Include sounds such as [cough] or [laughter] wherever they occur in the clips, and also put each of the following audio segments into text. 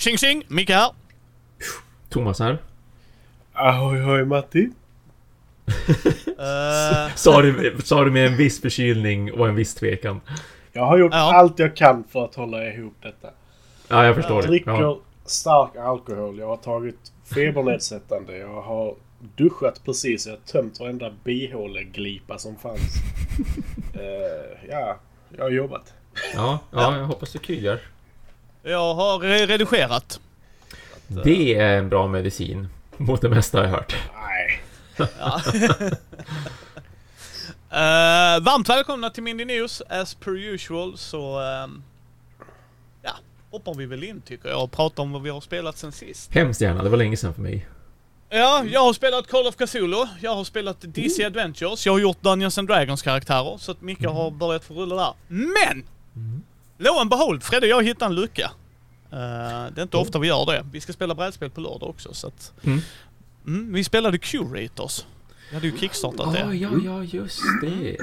Tjing tjing! Micke här. Thomas här. Ahoy hoj Matti. [laughs] Eh, Sa du, sa du med en viss förkylning och en viss tvekan. Jag har gjort Ja. allt jag kan för att hålla ihop detta. Ja, jag förstår Jag det. dricker Ja. stark alkohol. Jag har tagit febernedsättande. Jag har duschat precis. Jag har tömt varenda bihåleglipa som fanns. [laughs] Eh, ja, jag har jobbat. Ja, ja, jag hoppas du krigar. Jag har re- redigerat. Det är en bra medicin. Mot det mesta har jag hört. Nej. Ja. [laughs] Eh, varmt välkomna till Mindy News. As per usual så... ehm, ja, hoppar vi väl in tycker jag och pratar om vad vi har spelat sen sist. Hemskt gärna, det var länge sedan för mig. Ja, jag har spelat Call of Cthulhu, jag har spelat DC Adventures, jag har gjort Dungeons and Dragons karaktärer så att Micke har börjat få rulla där. Men! Lo and behold, Fredde jag hittade en lucka. Eh, det är inte ofta vi gör det. Vi ska spela brädspel på lördag också så att... Mm. Mm, vi spelade Curators. Vi hade ju kickstartat Ja, det. ja, ja, just det.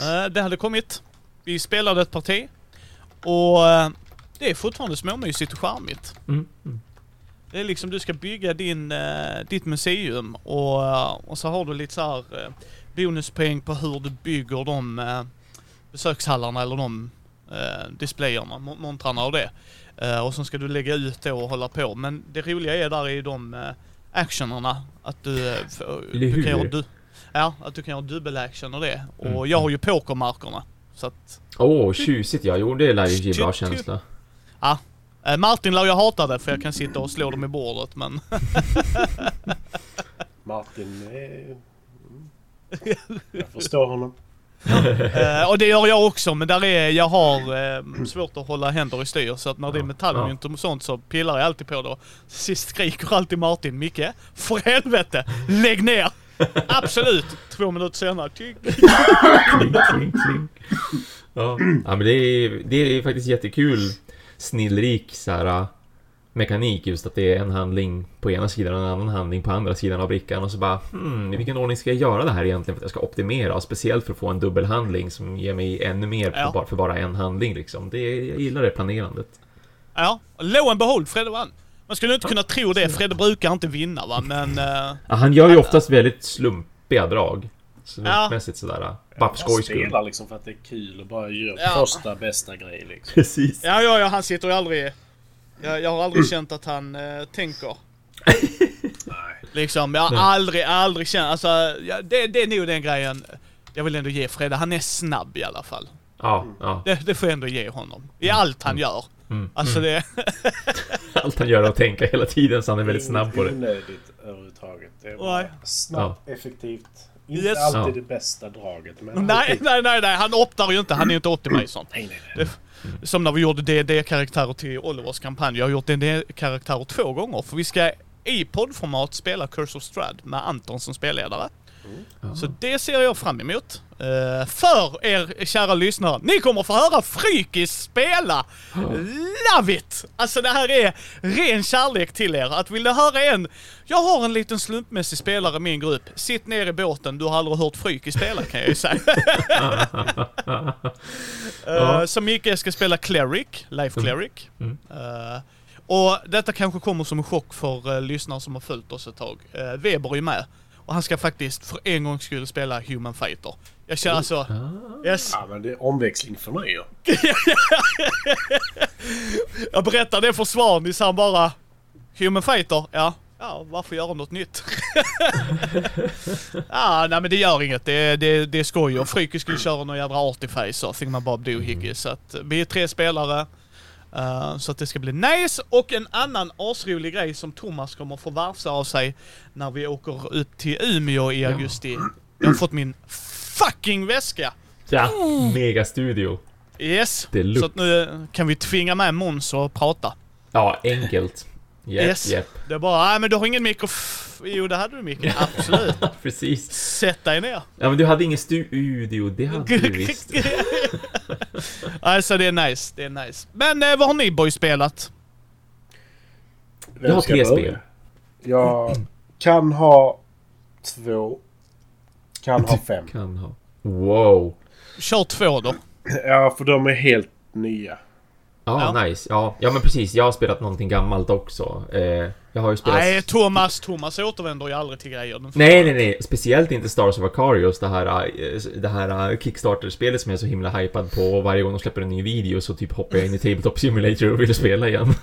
Eh, det hade kommit. Vi spelade ett parti. Och eh, det är fortfarande småmysigt och charmigt. Mm. Mm. Det är liksom, du ska bygga din, ditt museum och, och så har du lite så här bonuspoäng på hur du bygger de besökshallarna eller de displayerna, mo- montrarna och det. Eh, och så ska du lägga ut det och hålla på. Men det roliga är där i de eh, actionerna att du, eh, du kan göra du, Ja, att du kan göra dubbel-action och det. Och Mm. jag har ju pokermarkerna. Så att, Åh, tjusigt ja. Jo, det lär ju ge bra Typ, känsla. eh, Martin lär jag hata det för jag kan sitta och slå dem i bordet men [laughs] Martin är... [laughs] Jag förstår honom. Eh, och det gör jag också, men där är, jag har eh, svårt att hålla händer i styr. Så att när det är metallmynt och sånt så pillar jag alltid på det. Sist skriker alltid Martin, Micke, för helvete, lägg ner! [laughs] Absolut! Två minuter senare, tjing. Kling, kling, kling. Ja. ja, men det är, det är faktiskt jättekul. Snillrik så här, mekanik just att det är en handling på ena sidan och en annan handling på andra sidan av brickan och så bara hmm, i vilken ordning ska jag göra det här egentligen för att jag ska optimera och speciellt för att få en dubbelhandling som ger mig ännu mer Ja. för, bara, för bara en handling liksom. Det, jag gillar det planerandet. Ja, lo and behold, Fredde vann. Man skulle inte kunna tro det, Fredde brukar inte vinna va, men... eh, Ja, han gör ju oftast väldigt slumpiga drag. Slumpmässigt sådär. Bara för skojs skull. spelar liksom för att det är kul och bara gör Ja. första bästa grej liksom. [laughs] Precis. ja, ja, ja, han sitter ju aldrig... Jag, jag har aldrig känt att han eh, tänker. Nej. [laughs] Liksom, jag har aldrig, aldrig känt, alltså, ja, det, det är nog den grejen jag vill ändå ge Fredde. Han är snabb i alla fall. Ja, ja. Det, det får jag ändå ge honom. I allt han gör. Mm. Alltså mm. det... [laughs] Allt han gör är att tänka hela tiden så han är väldigt snabb på det. Onödigt överhuvudtaget. Det är bara snabbt, effektivt. Inte Yes. alltid Ja. det bästa draget. Men nej, alltid. nej, nej, nej. Han optar ju inte. Han är ju inte optimason. nej, nej, nej. Det, som när vi gjorde D&D-karaktärer till Olivers kampanj. Jag har gjort D&D-karaktärer två gånger. För vi ska i poddformat spela Curse of Strad med Anton som spelledare. Ja. Så det ser jag fram emot. Eh, för er kära lyssnare, ni kommer få höra Frykis spela! Love it! Alltså det här är ren kärlek till er. Att vill du höra en, jag har en liten slumpmässig spelare i min grupp. Sitt ner i båten, du har aldrig hört Frykis spela kan jag ju säga. [laughs] Eh, som Micke ska spela Cleric, Life Cleric. Mm. Eh, och detta kanske kommer som en chock för uh, lyssnare som har följt oss ett tag. Uh, Weber är ju med. Och han ska faktiskt för en gångs skull spela Human Fighter. Jag känner alltså... Ah. Yes. Ja, men det är omväxling för mig ju. [laughs] Jag berättar det för Svanis, han bara... Human Fighter? Ja. Ja, varför göra något nytt? [laughs] ja, nej men det gör inget. Det, det, det är skoj. Och Fryke skulle köra någon jädra artiface och Thingman Bob Doohickey. Så att vi är tre spelare. eh, så att det ska bli nice. Och en annan asrolig grej som Thomas kommer få varsa av sig när vi åker upp till Umeå i Ja. augusti. Jag har fått min fucking väska! Ja, megastudio. Yes. Deluxe. Så att nu kan vi tvinga med Måns och prata. Ja, enkelt. Japp, Yes. japp. Det är bara, nej men du har ingen mikrof... Jo det hade du Micke, absolut. [laughs] Precis. Sätt dig ner. Ja, men du hade ingen studio, det hade du [laughs] visst. alltså det är nice, det är nice. Men eh, vad har ni boys spelat? Vem Jag har tre spel. Jag kan ha två. Kan ha fem. Kan ha. Wow. Kör två då. Ja, för de är helt nya. Ja, Ja. nice. Ja, ja, men precis. Jag har spelat någonting gammalt också. Eh, jag har ju spelat... Nej, Thomas, Thomas återvänder ju aldrig till grejer. Nej, nej, nej. Speciellt inte Stars of Acarius, det här, eh, det här eh, Kickstarter-spelet som jag är så himla hypad på. Och varje gång de släpper en ny video så typ hoppar jag in i [laughs] Tabletop Simulator och vill spela igen.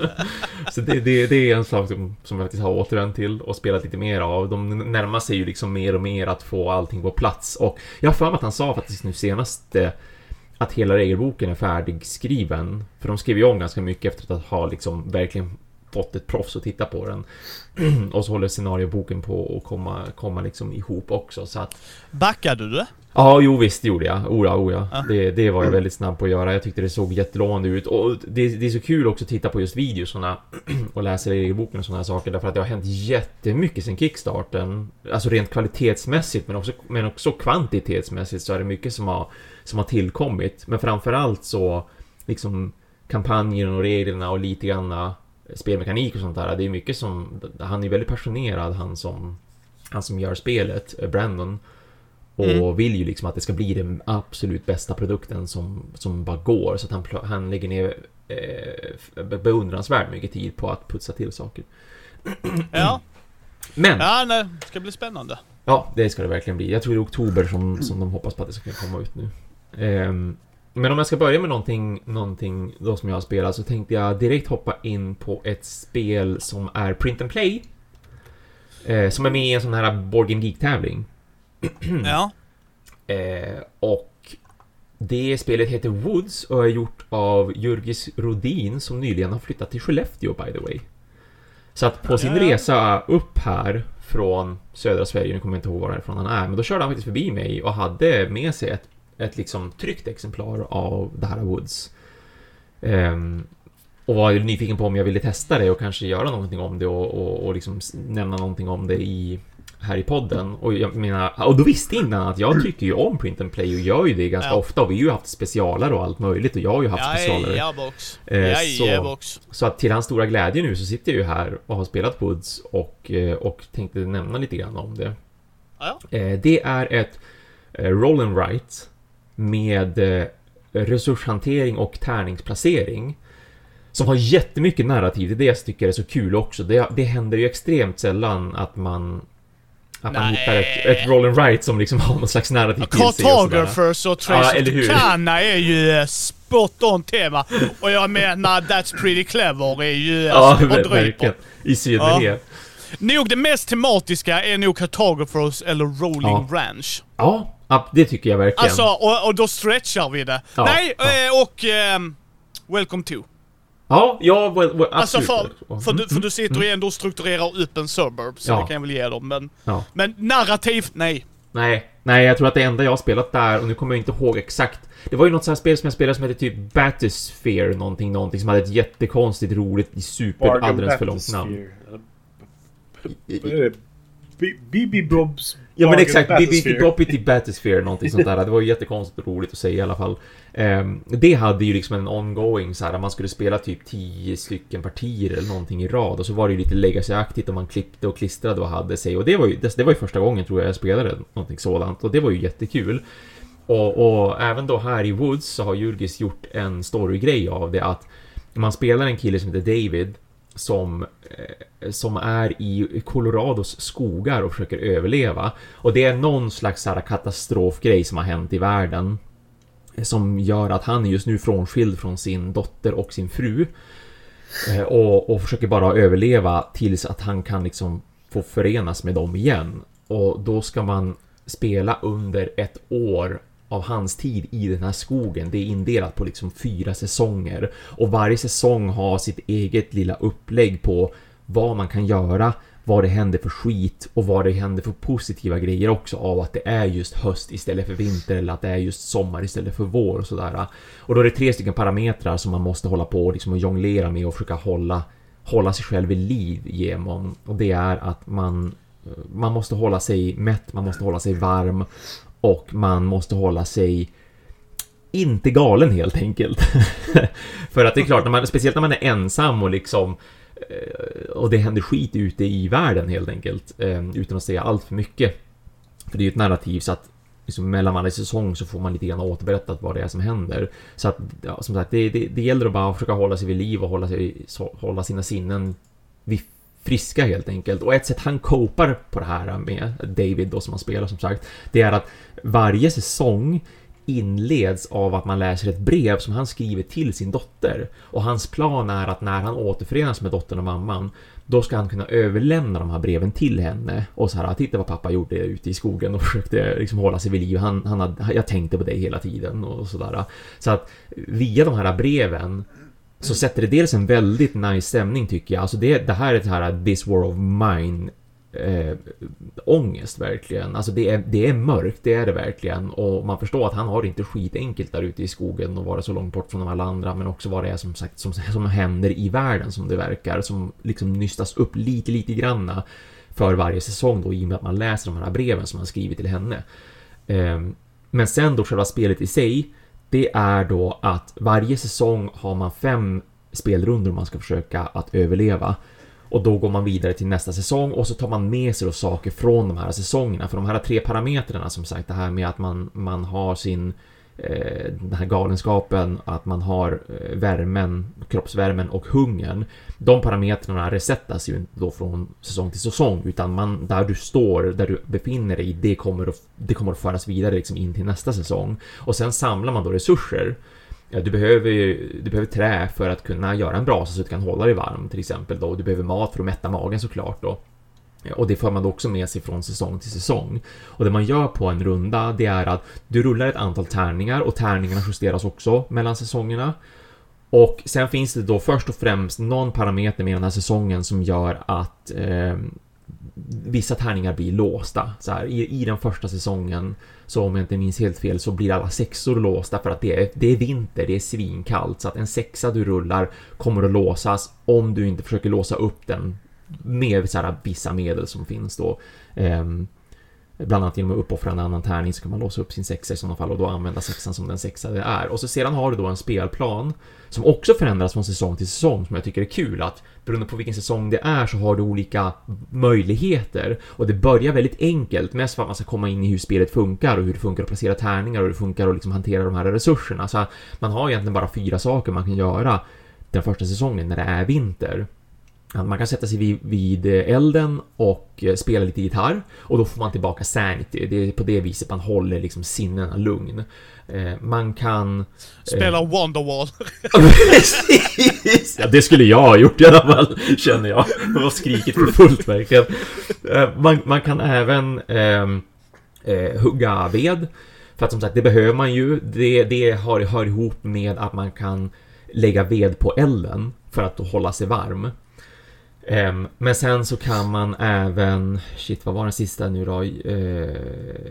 [laughs] så det, det, det är en sak som, som jag faktiskt har återvänt till och spelat lite mer av. De närmar sig ju liksom mer och mer att få allting på plats. Och jag har för mig att han sa faktiskt nu senast eh, att hela regelboken är färdigskriven. För de skrev ju om ganska mycket efter att ha liksom verkligen fått ett proffs att titta på den. [clears throat] och så håller scenarioboken på att komma, komma liksom ihop också. Så att, Backade du ja, jo visst det gjorde jag. Oja, oja. Ja. Det, det var jag väldigt snabb på att göra. Jag tyckte det såg jättelovande ut. Och det, det är så kul också att titta på just videosarna [clears throat] och läsa regelboken och sådana här saker. Därför att det har hänt jättemycket sen kickstarten. Alltså rent kvalitetsmässigt men också, men också kvantitetsmässigt så är det mycket som har, som har tillkommit. Men framförallt så liksom kampanjen och reglerna och lite grann spelmekanik och sånt där. Det är mycket som, han är väldigt passionerad han som, han som gör spelet, eh, Brandon. Och Mm. vill ju liksom att det ska bli den absolut bästa produkten som, som bara går. Så att han, han lägger ner eh, be- beundransvärt mycket tid på att putsa till saker. Ja. [clears throat] Men, ja. Ja, nej. Det ska bli spännande. det ska det verkligen bli. Jag tror det är oktober som, som de hoppas på att det ska komma ut nu. Ehm, men om jag ska börja med någonting, någonting då som jag har spelat så tänkte jag direkt hoppa in på ett spel som är Print and Play. Eh, som är med i en sån här Board Game Geek-tävling. [clears throat] Ja. Eh, och det spelet heter Woods och är gjort av Jurgis Rodin som nyligen har flyttat till Skellefteå by the way. Så att på sin resa upp här från södra Sverige, nu kommer jag inte ihåg varifrån han är, men då körde han faktiskt förbi mig och hade med sig ett, ett liksom tryckt exemplar av det här Woods. Ehm, och var nyfiken på om jag ville testa det och kanske göra någonting om det och, och, och liksom nämna någonting om det i här i podden. Och jag menar, och då visste innan att jag tycker ju om Print and Play och gör ju det ganska Ja. ofta och vi har ju haft specialare och allt möjligt och jag har ju haft specialare. Ja, box. Eh, Ja, så- box. Så att till hans stora glädje nu så sitter jag ju här och har spelat Woods och, eh, och tänkte nämna lite grann om det. Ja, Eh, Det är ett eh, roll and write med eh, resurshantering och tärningsplacering. Som har jättemycket narrativ, det är det jag tycker är så kul också. Det, det händer ju extremt sällan att man att man Nej. hittar ett, ett roll and write som liksom har någon slags narrativ till sig och. Cartographers och Trace Ja? Tucana är ju eh, spot on tema. Och jag menar That's Pretty Clever är ju... Ja, alltså, verkligen. I synnerhet. Nog det mest tematiska är nog Cartographers eller Rolling Ja. Ranch. Ja, ja, det tycker jag verkligen. Alltså, och, och då stretchar vi det. Ja, Nej, ja. eh, och... ehm, Welcome to. Ja, ja, well, well, Alltså för, för, du, för du sitter mm. ju ändå och strukturerar upp en suburb, så Ja. det kan jag väl ge dem. Men, Ja. men narrativt, nej. Nej, nej, jag tror att det enda jag har spelat där, och nu kommer jag inte ihåg exakt. Det var ju något sånt här spel som jag spelade som hette typ Bathysphere någonting, någonting som hade ett jättekonstigt, roligt, super, alldeles för långt namn. Bathysphere. Eller- B- BB Bobs Ja men exakt, Bathysphere. Bippity Bathysphere, någonting sånt där. Det var ju jättekonstigt och roligt att säga i alla fall. Ehm, det hade ju liksom en ongoing så här, man skulle spela typ 10 stycken partier eller någonting i rad och så var det ju lite legacy-aktigt och man klippte och klistrade och hade sig och det var ju, det, det var ju första gången tror jag jag spelade någonting sådant och det var ju jättekul. Och, och även då här i Woods så har Jurgis gjort en storygrej av det att man spelar en kille som heter David som, eh, som är i Colorados skogar och försöker överleva. Och det är någon slags här katastrofgrej som har hänt i världen. Eh, som gör att han är just nu frånskild från sin dotter och sin fru. Eh, Och, och försöker bara överleva tills att han kan liksom få förenas med dem igen. Och då ska man spela under ett år av hans tid i den här skogen. Det är indelat på liksom fyra säsonger. Och varje säsong har sitt eget lilla upplägg på vad man kan göra, vad det händer för skit och vad det händer för positiva grejer också av att det är just höst istället för vinter eller att det är just sommar istället för vår och sådär. Och då är det tre stycken parametrar som man måste hålla på och liksom och jonglera med och försöka hålla, hålla sig själv vid liv genom. Och det är att man, man måste hålla sig mätt, man måste hålla sig varm och man måste hålla sig inte galen helt enkelt. [laughs] För att det är klart, när man, speciellt när man är ensam och liksom eh, och det händer skit ute i världen helt enkelt, eh, utan att säga allt för mycket. För det är ju ett narrativ så att liksom mellan varje säsong så får man lite grann återberättat vad det är som händer. Så att, ja, som sagt, det, det, det gäller att bara försöka hålla sig vid liv och hålla, sig, hålla sina sinnen vid friska helt enkelt. Och ett sätt han kopar på det här med David då som han spelar som sagt, det är att varje säsong inleds av att man läser ett brev som han skriver till sin dotter. Och hans plan är att när han återförenas med dottern och mamman, då ska han kunna överlämna de här breven till henne och så här, ah, titta vad pappa gjorde ute i skogen och [laughs] försökte liksom hålla sig vid liv. Han, han hade, jag tänkte på dig hela tiden och sådär. Så att via de här breven så sätter det dels en väldigt nice stämning tycker jag. Alltså det, det här är det här This War of Mine eh, ångest verkligen. Alltså det är, det är mörkt, det är det verkligen. Och man förstår att han har det inte skitenkelt där ute i skogen och vara så långt bort från alla andra. Men också vad det är som sagt som, som händer i världen som det verkar. Som liksom nystas upp lite, lite granna för varje säsong då i och med att man läser de här breven som han skrivit till henne. Eh, men sen då själva spelet i sig. Det är då att varje säsong har man fem spelrundor man ska försöka att överleva. Och då går man vidare till nästa säsong och så tar man med sig då saker från de här säsongerna. För de här tre parametrarna som sagt, det här med att man, man har sin eh, Eh, den här galenskapen, att man har eh, värmen, kroppsvärmen och hungern. De parametrarna resettas ju inte då från säsong till säsong, utan man, där du står, där du befinner dig, det kommer att, det kommer att föras vidare liksom in till nästa säsong. Och sen samlar man då resurser Ja, du behöver, du behöver trä för att kunna göra en brasa så att du kan hålla dig varm till exempel då. Du behöver mat för att mätta magen såklart då. Eh, och det för man då också med sig från säsong till säsong. Och det man gör på en runda, det är att du rullar ett antal tärningar och tärningarna justeras också mellan säsongerna. Och sen finns det då först och främst någon parameter med den här säsongen som gör att eh, vissa tärningar blir låsta. Så här, i, I den första säsongen, så om jag inte minns helt fel, så blir alla sexor låsta för att det är, det är vinter, det är svinkallt. Så att en sexa du rullar kommer att låsas om du inte försöker låsa upp den med så här, vissa medel som finns då. Um, Bland annat genom att uppoffra en annan tärning så kan man låsa upp sin sexa i sådana fall och då använda sexan som den sexa det är. Och så sedan har du då en spelplan som också förändras från säsong till säsong som jag tycker är kul att beroende på vilken säsong det är så har du olika möjligheter och det börjar väldigt enkelt mest för att man ska komma in i hur spelet funkar och hur det funkar att placera tärningar och hur det funkar att liksom hantera de här resurserna. Så man har egentligen bara fyra saker man kan göra den första säsongen när det är vinter. Man kan sätta sig vid, vid, elden och eh, spela lite gitarr och då får man tillbaka sanity. Det är på det viset man håller liksom sinnena lugn. Eh, man kan... Eh, spela eh, Wonderwall. [laughs] Precis! Ja, det skulle jag ha gjort i alla fall, känner jag. Det var skrikit för fullt verkligen. Man, man kan även eh, hugga ved. För att som sagt, det behöver man ju. Det, det har, hör ihop med att man kan lägga ved på elden för att hålla sig varm. Um, men sen så kan man även, shit vad var den sista nu då? Uh,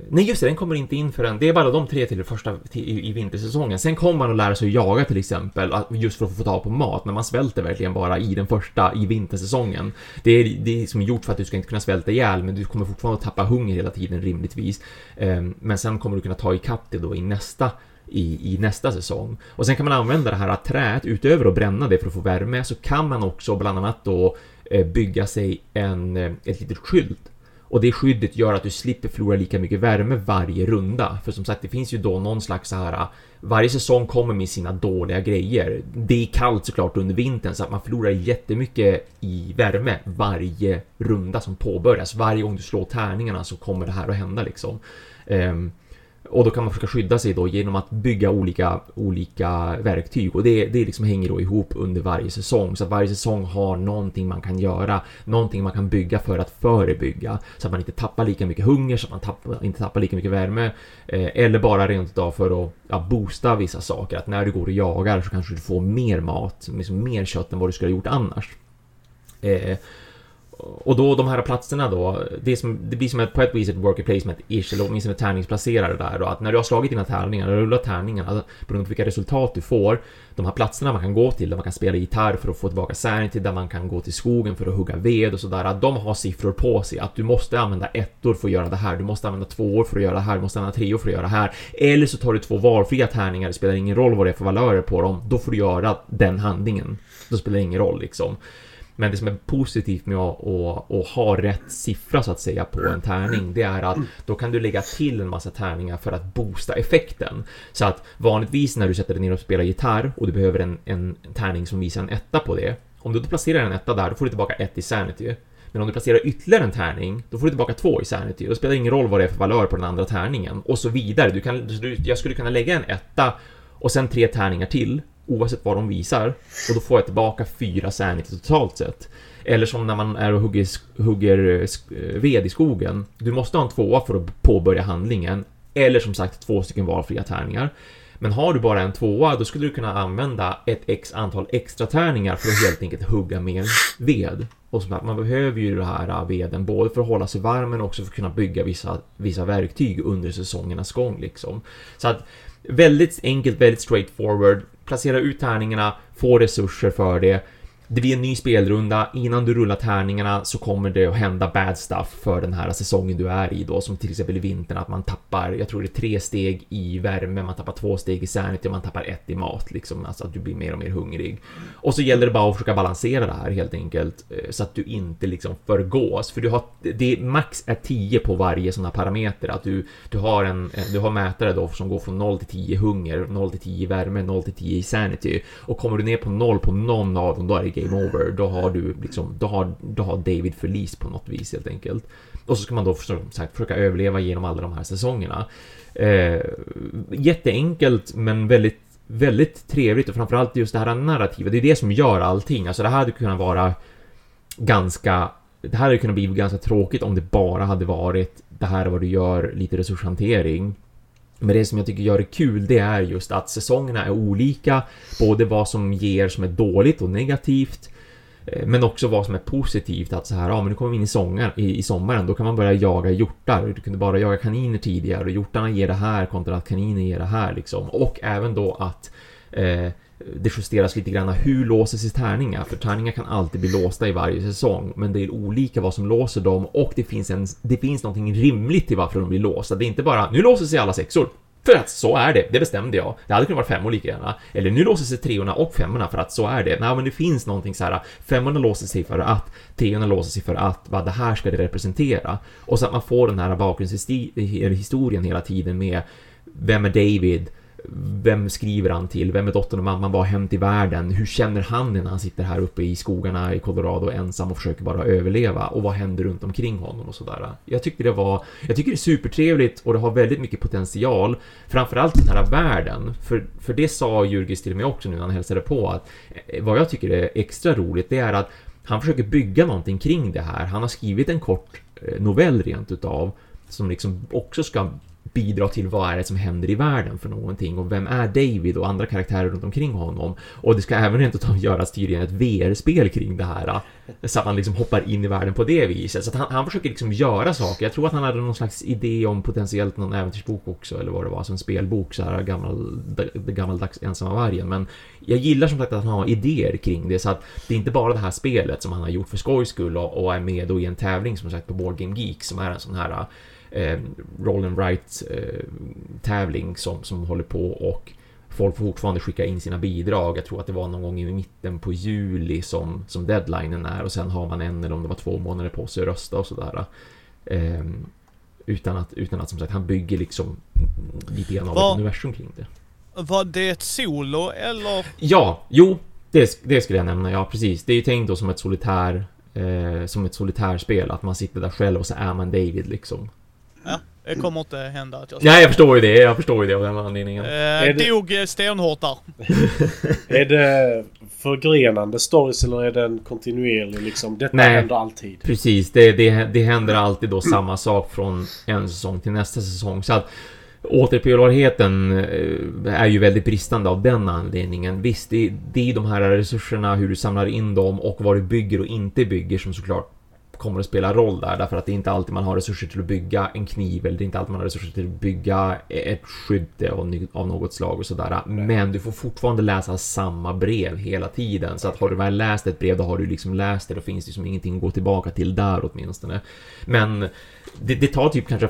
nej just det, den kommer inte in förrän, det är bara de tre till första till, i, i, vintersäsongen. Sen kommer man att lära sig att jaga till exempel, just för att få tag på mat, men man svälter verkligen bara i den första i vintersäsongen. Det är, det är som gjort för att du ska inte kunna svälta ihjäl, men du kommer fortfarande att tappa hunger hela tiden rimligtvis. Um, men sen kommer du kunna ta ikapp det då i nästa i, i, nästa säsong. Och sen kan man använda det här träet, utöver att bränna det för att få värme, så kan man också bland annat då Eh, bygga sig en, eh, ett litet skydd. Och det skyddet gör att du slipper förlora lika mycket värme varje runda. För som sagt, det finns ju då någon slags så här. Eh, varje säsong kommer med sina dåliga grejer. Det är kallt såklart under vintern så att man förlorar jättemycket i värme varje runda som påbörjas. Varje gång du slår tärningarna så kommer det här att hända liksom. Um, och då kan man försöka skydda sig då genom att bygga olika, olika verktyg. Och det, det liksom hänger då ihop under varje säsong. Så att varje säsong har någonting man kan göra, någonting man kan bygga för att förebygga. Så att man inte tappar lika mycket hunger, så att man tappar, inte tappar lika mycket värme. Eh, eller bara rent av för att ja, boosta vissa saker, att när du går och jagar så kanske du får mer mat, liksom mer kött än vad du skulle ha gjort annars. Eh, och då de här platserna då, det, som, det blir som ett, på ett vis ett worker placement-ish, eller åtminstone tärningsplacerare där då, att när du har slagit dina tärningar, när du rullar tärningarna, alltså, beroende på vilka resultat du får, de här platserna man kan gå till, där man kan spela gitarr för att få tillbaka sanity, där man kan gå till skogen för att hugga ved och sådär, att de har siffror på sig, att du måste använda ettor för att göra det här, du måste använda tvåor för att göra det här, du måste använda treor för att göra det här, eller så tar du två valfria tärningar, det spelar ingen roll vad det är för valörer på dem, då får du göra den handlingen. Då spelar det ingen roll liksom. Men det som är positivt med att, att, att, ha rätt siffra så att säga på en tärning, det är att då kan du lägga till en massa tärningar för att boosta effekten. Så att vanligtvis när du sätter dig ner och spelar gitarr och du behöver en, en tärning som visar en etta på det, om du då placerar en etta där, då får du tillbaka ett i sanity. Men om du placerar ytterligare en tärning, då får du tillbaka två i sanity. Då spelar det ingen roll vad det är för valör på den andra tärningen. Och så vidare. Du kan, jag skulle kunna lägga en etta och sen tre tärningar till, oavsett vad de visar. Och då får jag tillbaka fyra sanity totalt sett. Eller som när man är och hugger, hugger ved i skogen. Du måste ha en tvåa för att påbörja handlingen. Eller som sagt två stycken valfria tärningar. Men har du bara en tvåa, då skulle du kunna använda ett x antal extra tärningar för att helt enkelt hugga mer ved. Och så man behöver ju det här äh, veden både för att hålla sig varm men också för att kunna bygga vissa, vissa verktyg under säsongernas gång liksom. Så att väldigt enkelt, väldigt straightforward. Placera ut tärningarna, få resurser för det det blir en ny spelrunda. Innan du rullar tärningarna så kommer det att hända bad stuff för den här säsongen du är i då, som till exempel i vintern att man tappar, jag tror det är tre steg i värme, man tappar två steg i sanity och man tappar ett i mat liksom, alltså att du blir mer och mer hungrig. Och så gäller det bara att försöka balansera det här helt enkelt, eh, så att du inte liksom förgås, för du har, det max är 10 på varje sån här parameter, att du, du har en, du har mätare då som går från 0 till 10 hunger, 0 till 10 värme, 0 till 10 i sanity, och kommer du ner på 0 på någon av dem, då är det game over. Då har du liksom, då har, då har David förlist på något vis helt enkelt. Och så ska man då som sagt försöka överleva genom alla de här säsongerna. Eh, jätteenkelt men väldigt väldigt trevligt och framförallt just det här narrativet, det är det som gör allting. Alltså det här hade kunnat vara ganska det här hade kunnat bli ganska tråkigt om det bara hade varit det här är vad du gör, lite resurshantering. Men det som jag tycker gör det kul, det är just att säsongerna är olika. Både vad som ger som är dåligt och negativt. Eh, men också vad som är positivt, att så här, ja men nu kommer vi in i, sångar, i, i sommaren, då kan man börja jaga hjortar. Du kunde bara jaga kaniner tidigare och hjortarna ger det här kontra att kaniner ger det här liksom. Och även då att eh, det justeras lite grann hur låser sig tärningar? För tärningar kan alltid bli låsta i varje säsong, men det är olika vad som låser dem och det finns, en, det finns någonting rimligt till varför de blir låsta. Det är inte bara nu låser sig alla sexor. För att så är det, det bestämde jag. Det hade kunnat vara femmor lika gärna. Eller nu låser sig treorna och femmorna för att så är det. Nej, men det finns någonting så här. Femmorna låser sig för att, treorna låser sig för att, vad det här ska det representera. Och så att man får den här bakgrundshistorien hela tiden med vem är David? Vem skriver han till? Vem är dottern och mamman? Vad har hänt i världen? Hur känner han när han sitter här uppe i skogarna i Colorado ensam och försöker bara överleva? Och vad händer runt omkring honom och sådär? Jag tyckte det var, jag tycker det är supertrevligt och det har väldigt mycket potential. Framförallt den här världen. För, för det sa Jurgis till mig också nu när han hälsade på att eh, vad jag tycker är extra roligt, det är att han försöker bygga någonting kring det här. Han har skrivit en kort eh, novell rent utav som liksom också ska bidra till vad är det som händer i världen för någonting och vem är David och andra karaktärer runt omkring honom. Och det ska även rent utav göras tydligen ett VR-spel kring det här. Eh, så att man liksom hoppar in i världen på det viset. Så att han, han försöker liksom göra saker. Jag tror att han hade någon slags idé om potentiellt någon äventyrsbok också, eller vad det var, alltså en spelbok, så här gammal, gammaldags ensamma vargen. Men jag gillar som sagt att han har idéer kring det, så att det är inte bara det här spelet som han har gjort för skojs skull och, och är med då i en tävling som sagt på Board Game Geek som är en sån här eh, roll and write eh, tävling som, som håller på och folk får fortfarande skicka in sina bidrag. Jag tror att det var någon gång i mitten på juli som, som deadlinen är och sen har man en eller om det var två månader på sig att rösta och sådär. Eh, utan att, utan att som sagt han bygger liksom lite grann av var, ett universum kring det. Var det ett solo eller? Ja, jo, det, det skulle jag nämna, ja precis. Det är ju tänkt då som ett solitär eh, som ett solitärspel, att man sitter där själv och så är man David liksom. Ja, det kommer inte hända att jag... Nej, jag förstår ju det. Jag förstår ju det av den anledningen. Eh, är det... Dog stenhårt där. [laughs] är det förgrenande stories eller är det en kontinuerlig liksom? Detta Nej, händer alltid. Precis. Det, det, det händer alltid då samma sak från en säsong till nästa säsong. Så att återspelbarheten eh, är ju väldigt bristande av den anledningen. Visst, det, det är de här resurserna, hur du samlar in dem och vad du bygger och inte bygger som såklart kommer att spela roll där därför att det är inte alltid man har resurser till att bygga en kniv eller det är inte alltid man har resurser till att bygga ett skydd av något slag och sådär. Men du får fortfarande läsa samma brev hela tiden så att har du väl läst ett brev då har du liksom läst det. Då finns det liksom ingenting att gå tillbaka till där åtminstone. Men det, det tar typ kanske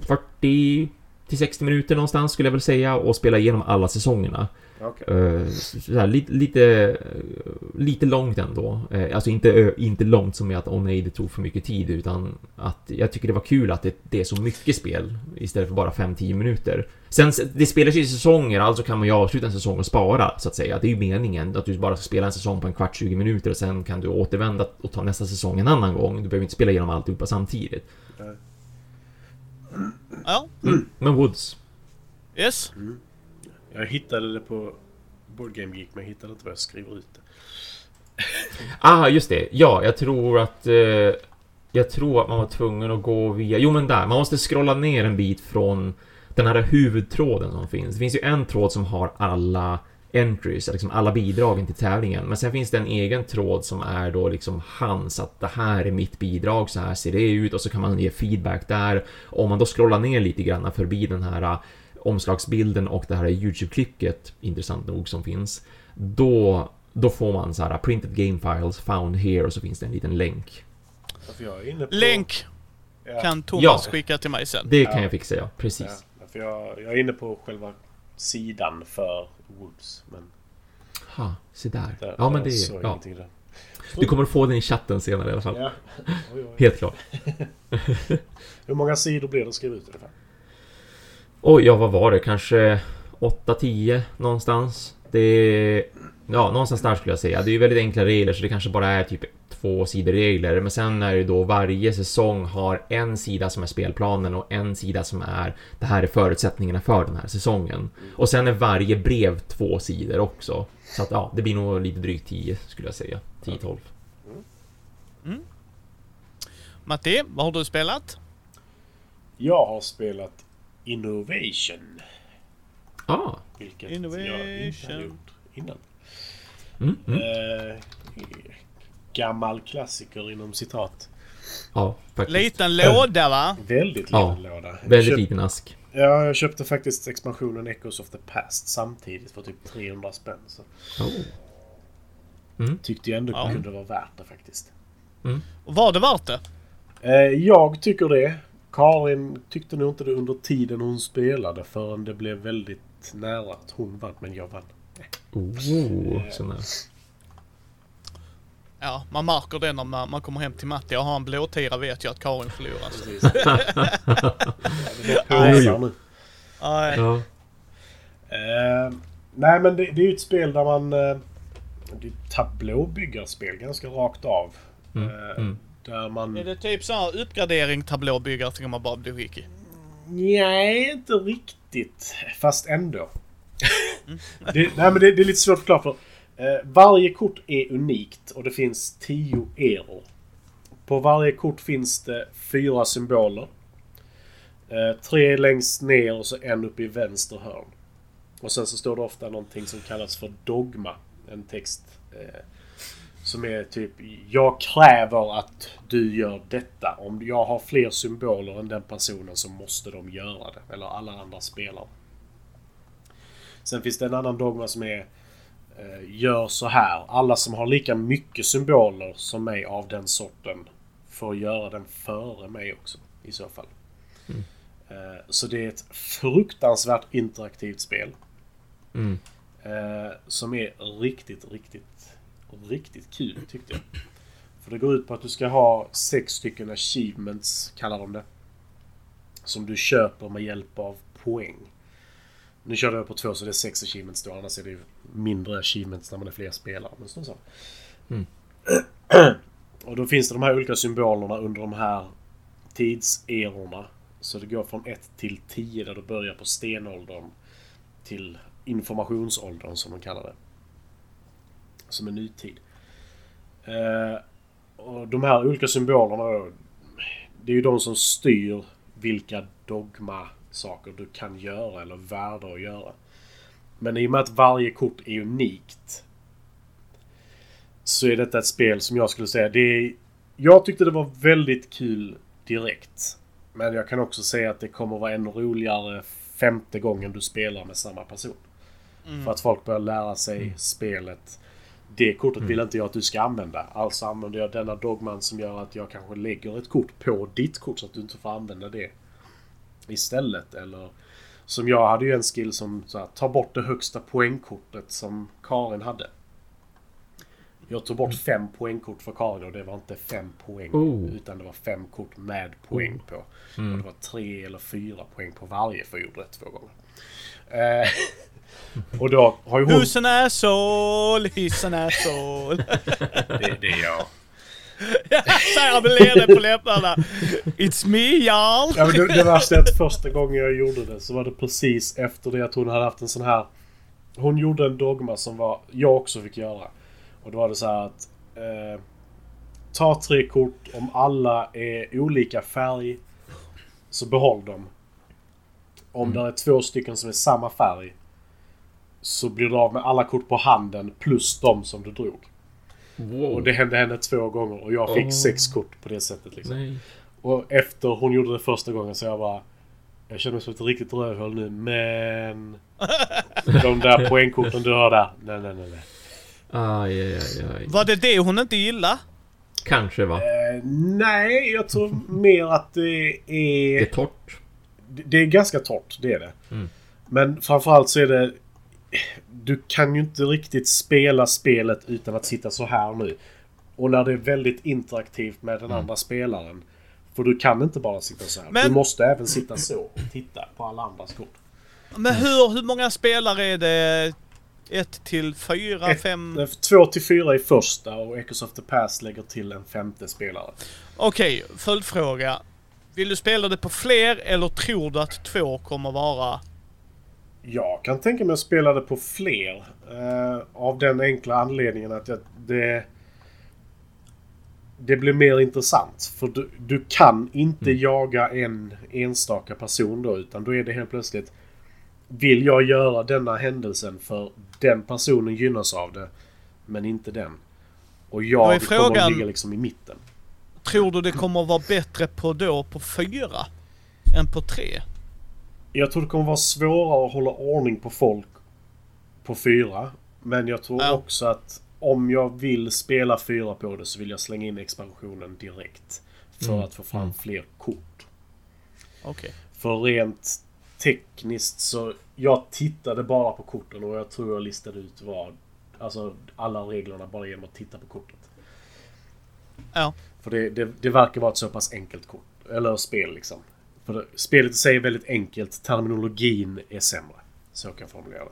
40 till 60 minuter någonstans skulle jag väl säga och spela igenom alla säsongerna. Okej. Uh, sådär, lite, lite, lite långt ändå. Uh, alltså inte, inte långt som i att åh nej, det tog för mycket tid utan att jag tycker det var kul att det, det är så mycket spel istället för bara 5-10 minuter. Sen, det spelas ju i säsonger, alltså kan man ju avsluta en säsong och spara så att säga. Det är ju meningen att du bara ska spela en säsong på en kvart, 20 minuter och sen kan du återvända och ta nästa säsong en annan gång. Du behöver inte spela igenom alltihopa samtidigt. Ja, Men Woods. yes. Jag hittade det på Board Game Geek men jag hittade inte vad jag skriver ut det. Ah, just det. Ja, jag tror att... Eh, jag tror att man var tvungen att gå via... Jo, men där. Man måste scrolla ner en bit från den här huvudtråden som finns. Det finns ju en tråd som har alla entries, liksom alla bidragen till tävlingen. Men sen finns det en egen tråd som är då liksom hans, att det här är mitt bidrag, så här ser det ut och så kan man ge feedback där. Om man då scrollar ner lite grann förbi den här omslagsbilden och det här YouTube-klicket, intressant nog, som finns. Då, då får man så här printed game files found here och så finns det en liten länk. För jag är inne på... Länk Ja, kan Thomas Ja. skicka till mig sen. Det kan Ja. jag fixa, ja. Precis. ja, för jag, jag är inne på själva sidan för Woods. Men Ha, se där. där, Ja, men där det... jag Ja. där. Du kommer att få den i chatten senare i alla fall. Ja. Oj, oj. Helt klart. [laughs] Hur många sidor blir det att skriva ut ungefär? Oj, ja vad var det? Kanske 8-10 någonstans. Det är... Ja, någonstans där skulle jag säga. Det är ju väldigt enkla regler så det kanske bara är typ två sidor regler. Men sen är det då varje säsong har en sida som är spelplanen och en sida som är det här är förutsättningarna för den här säsongen. Och sen är varje brev två sidor också. Så att ja, det blir nog lite drygt 10 skulle jag säga. 10-12. Matti, vad har du spelat? Jag har spelat Innovation. Ah, Vilket jag inte Innovation. hade gjort innan. mm, mm. Eh, gammal klassiker inom citat. Ja, faktiskt. Liten låda va? [laughs] Väldigt liten Ja, låda. Väldigt liten ask. Ja, jag köpte faktiskt expansionen Echoes of the Past samtidigt för typ 300 spänn. Så Oh. tyckte jag ändå Ja. kunde vara värt det faktiskt. Och var det värt det? Eh, jag tycker det. Karin tyckte nog inte det under tiden hon spelade förrän det blev väldigt nära att hon vann, men jag vann. Oh, sån där. Ja, man märker det när man, man kommer hem till Matti och har en blåtira vet jag att Karin förlorar. Så. Precis. [laughs] det är påsar nu. Nej. Ja. Eh, nej, men det, det är ju ett spel där man... Eh, det är ett tablåbyggarspel ganska rakt av. Mm, Eh, mm. Där man... Är det typ så här uppgradering tablåbyggare så kan man bara bli skickig? Nej, inte riktigt. Fast ändå. det, nej, men det, det är lite svårt att förklara för. Eh, varje kort är unikt och det finns 10 eror. På varje kort finns det fyra symboler. Eh, tre längst ner och så en uppe i vänster hörn. Och sen så står det ofta någonting som kallas för dogma. En text. Eh, som är typ Jag kräver att du gör detta. Om jag har fler symboler än den personen så måste de göra det. Eller alla andra spelare. Sen finns det en annan dogma som är eh, Gör så här. Alla som har lika mycket symboler som mig av den sorten får göra den före mig också. I så fall. Eh, så det är ett fruktansvärt interaktivt spel. Mm. Eh, som är riktigt, riktigt, riktigt kul tyckte jag. För det går ut på att du ska ha sex stycken achievements, kallar de det. Som du köper med hjälp av poäng. Nu körde jag på två så det är sex achievements då, annars är det ju mindre achievements när man är fler spelare. Men sånt så. Mm. [clears throat] Och då finns det de här olika symbolerna under de här tidserorna. Så det går från 1 till 10 där du börjar på stenåldern till informationsåldern som de kallar det. Som är nutid. Eh, och de här olika symbolerna Det är ju de som styr vilka dogma-saker du kan göra eller värda att göra. Men i och med att varje kort är unikt så är detta ett spel som jag skulle säga, det är... Jag tyckte det var väldigt kul direkt. Men jag kan också säga att det kommer vara ännu roligare femte gången du spelar med samma person. Mm. För att folk börjar lära sig spelet. Det kortet vill inte jag att du ska använda. Alltså använder jag denna dogman som gör att jag kanske lägger ett kort på ditt kort så att du inte får använda det istället. Eller Som jag hade ju en skill som så här, ta bort det högsta poängkortet som Karin hade. Jag tog bort fem poängkort för Karin och det var inte fem poäng. Oh. Utan det var fem kort med poäng på. Och det var tre eller fyra poäng på varje för jag gjorde det två gånger. Eh, [laughs] och då har ju hon... Who's an asshole? He's an asshole. Det, det är jag. Säger han med leende på läpparna. It's me y'all. Ja, det, det värsta är att första gången jag gjorde det så var det precis efter det att hon hade haft en sån här... Hon gjorde en dogma som var, jag också fick göra. Och då var det så här att... Eh, ta tre kort, om alla är olika färg så behåll dem. Om det är två stycken som är samma färg så blir du av med alla kort på handen plus de som du drog. Wow. Och det hände henne två gånger och jag fick Åh. sex kort på det sättet liksom. Nej. Och efter hon gjorde det första gången så jag bara... Jag känner mig som ett riktigt rövhål nu men... [laughs] De där poängkorten du har där. Nej, nej, nej. nej. Aj, aj, aj, aj. Var det det hon inte gillade? Kanske va? Eh, nej, jag tror mer att det Det är är... torrt. Det det är ganska torrt, det är det. Mm. Men framförallt så är det... Du kan ju inte riktigt spela spelet utan att sitta så här nu. Och när det är väldigt interaktivt med den Mm. andra spelaren. För du kan inte bara sitta så här. Men- Du måste även sitta så och titta på alla andras kort. Men hur, hur många spelare är det? Ett till fyra, Ett- fem? Eh, Två till fyra i första och Echoes of the Past lägger till en femte spelare. Okej, följdfråga. Vill du spela det på fler eller tror du att två kommer vara... Jag kan tänka mig att spela det på fler. eh, av den enkla anledningen att jag, det... Det blir mer intressant. För du, du kan inte jaga en enstaka person då. Utan då är det helt plötsligt... Vill jag göra denna händelsen för den personen gynnas av det. Men inte den. Och jag kommer frågan- att ligga liksom i mitten. Tror du det kommer vara bättre på då på fyra? Än på tre? Jag tror det kommer vara svårare att hålla ordning på folk på fyra. Men jag tror Ja. också att om jag vill spela fyra på det så vill jag slänga in expansionen direkt. För Mm. att få fram fler kort. Okej. För rent tekniskt så... Jag tittade bara på korten och jag tror jag listade ut vad... Alltså alla reglerna bara genom att titta på kortet. Ja. För det, det, det verkar vara ett så pass enkelt kort. Eller spel liksom. För det, spelet i sig är väldigt enkelt. Terminologin är sämre. Så kan jag formulera det.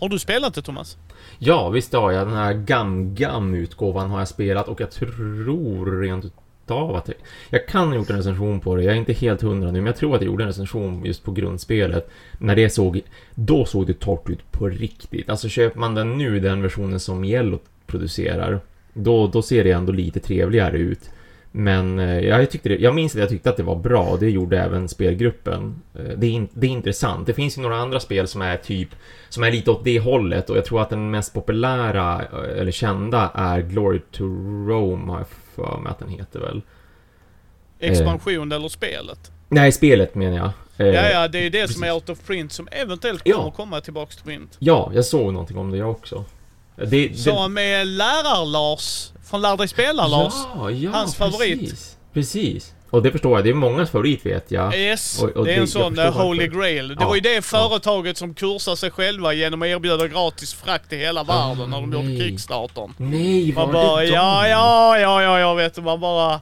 Har du spelat det Thomas? Ja, visst har jag. Den här Gam-Gam-utgåvan har jag spelat och jag tror rent utav att jag... Jag kan ha gjort en recension på det. Jag är inte helt hundra nu, men jag tror att jag gjorde en recension just på grundspelet. När det såg... Då såg det torrt ut på riktigt. Alltså köper man den nu, den versionen som Yellow producerar, då, då ser det ändå lite trevligare ut. Men eh, jag, tyckte det, jag minns att jag tyckte att det var bra och det gjorde även spelgruppen. Eh, Det är, in, det är intressant. Det finns ju några andra spel som är typ som är lite åt det hållet och jag tror att den mest populära eh, eller kända är Glory to Rome har jag för mig att den heter väl. Expansion eller spelet? Nej, spelet menar jag. Eh, Ja, ja, det är det som är precis. out of print som eventuellt Ja. kommer komma tillbaks till print. Ja, jag såg någonting om det jag också. Det, det, Så med lärar-Lars, från Lär dig spela-Lars. Ja, ja, hans precis. favorit. Precis. Och det förstår jag, det är mångas favorit vet jag. Yes, Och- och det är det- en jag sån eh, Holy. Grail. Det Ja, var ju det företaget som kursade sig själva genom att erbjuda gratis frakt till hela världen när de gjorde. Kickstartern. Nej, var Man bara, det de? ja, ja, ja, ja, jag vet Man bara,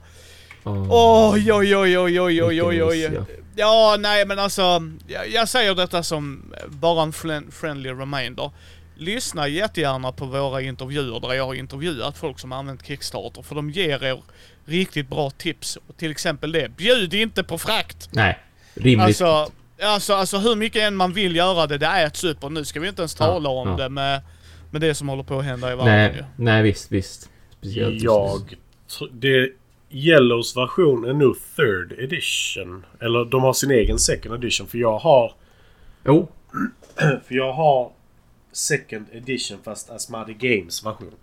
Åh. oj, oj, oj, oj, oj, oj, oj, oj. ja. Nej men alltså, jag, jag säger detta som bara en friendly reminder. Lyssna jättegärna på våra intervjuer där jag har intervjuat folk som har använt Kickstarter, för de ger er riktigt bra tips. Till exempel det, bjud inte på frakt! Nej, rimligt. Alltså, alltså, alltså hur mycket än man vill göra det, det äts upp och nu ska vi inte ens Ja, tala om ja. det med, med det som håller på att hända i världen nej, ju. nej, visst, visst. Speciellt Jag... Det, Yellows version är nog third edition. Eller de har sin egen second edition. För jag har... Jo, [clears throat] För jag har second edition fast Asmadi Games version.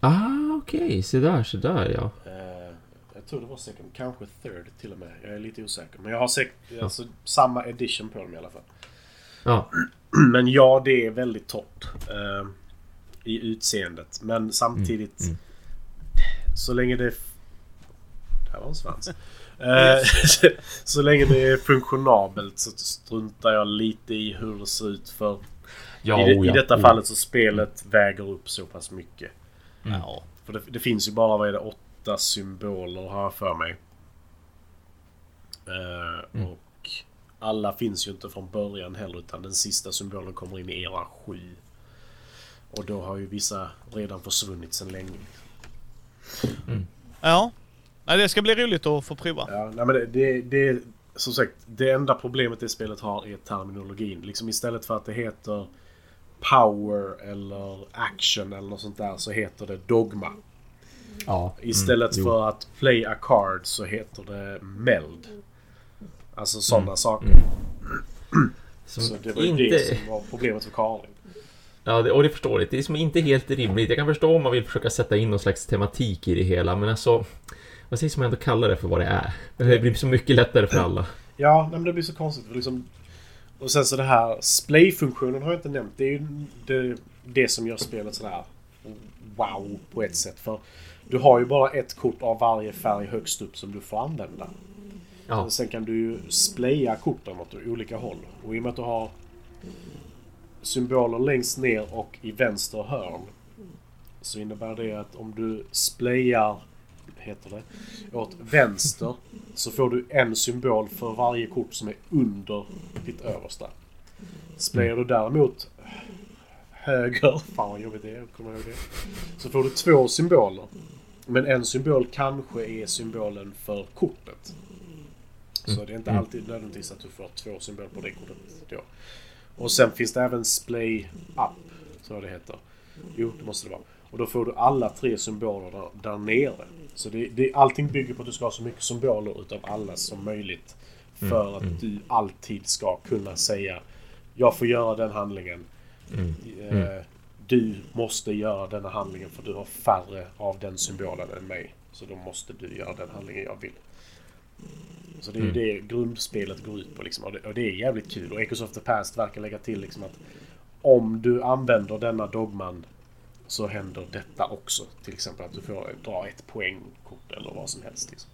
ah, okej, se där, se där ja. Eh, jag tror det var second. Kanske third till och med. Jag är lite osäker. Men jag har sec- alltså, samma edition på dem i alla fall. Ja, [clears throat] Men ja, det är väldigt torrt. eh, I utseendet. Men samtidigt... Mm, Så länge det... Där var en svans. [laughs] Eh, så, [laughs] så länge det är funktionabelt så struntar jag lite i hur det ser ut för Ja, I, oh I ja, detta oh. fallet så spelet väger upp så pass mycket. Ja. För det, det finns ju bara, vad är det, åtta symboler har jag för mig. Eh, Mm. Och alla finns ju inte från början heller utan den sista symbolen kommer in i era 7. Och då har ju vissa redan försvunnit sedan länge. Ja. Nej, det ska bli roligt att få prova. Ja, nej men det, det, det som sagt, det enda problemet det spelet har är terminologin. Liksom istället för att det heter Power eller Action eller något sånt där så heter det Dogma. Ja. Istället Mm, för att Play a Card så heter det Meld. Alltså sådana Mm. saker. [clears throat] Som Så det var ju inte... det som var problemet för Karin. Ja, det, och det förstår jag. Det är som inte helt rimligt. Jag kan förstå om man vill försöka sätta in någon slags tematik i det hela, men alltså... Vad sägs om jag ändå kallar det för vad det är? Det blir så mycket lättare för alla. Ja, men det blir så konstigt. För liksom, och sen så det här splay-funktionen har jag inte nämnt. Det är ju det, det som gör spelet sådär wow på ett sätt. För du har ju bara ett kort av varje färg högst upp som du får använda. Ja, sen kan du ju splaya korten åt olika håll. Och i och med att du har symboler längst ner och i vänster hörn. Så innebär det att om du splayar, heter det, åt vänster så får du en symbol för varje kort som är under ditt översta. Splayar du däremot höger, [laughs] fan vad jobbigt det är komma ihåg det. Så får du två symboler. Men en symbol kanske är symbolen för kortet. Så det är inte alltid nödvändigtvis att du får två symboler på det kortet då. Och sen finns det även splay up, tror jag det heter. Jo, det måste det vara. Och då får du alla tre symboler där, där nere. Så det, det, allting bygger på att du ska ha så mycket symboler utav alla som möjligt. För att du alltid ska kunna säga Jag får göra den handlingen. Mm. Eh, Du måste göra denna handlingen för du har färre av den symbolen än mig. Så då måste du göra den handlingen jag vill. Så det är ju det grundspelet går ut på liksom. Och det, och det är jävligt kul. Och Echoes of the Past verkar lägga till liksom att om du använder denna dogman så händer detta också. Till exempel att du får dra ett poängkort eller vad som helst. Liksom.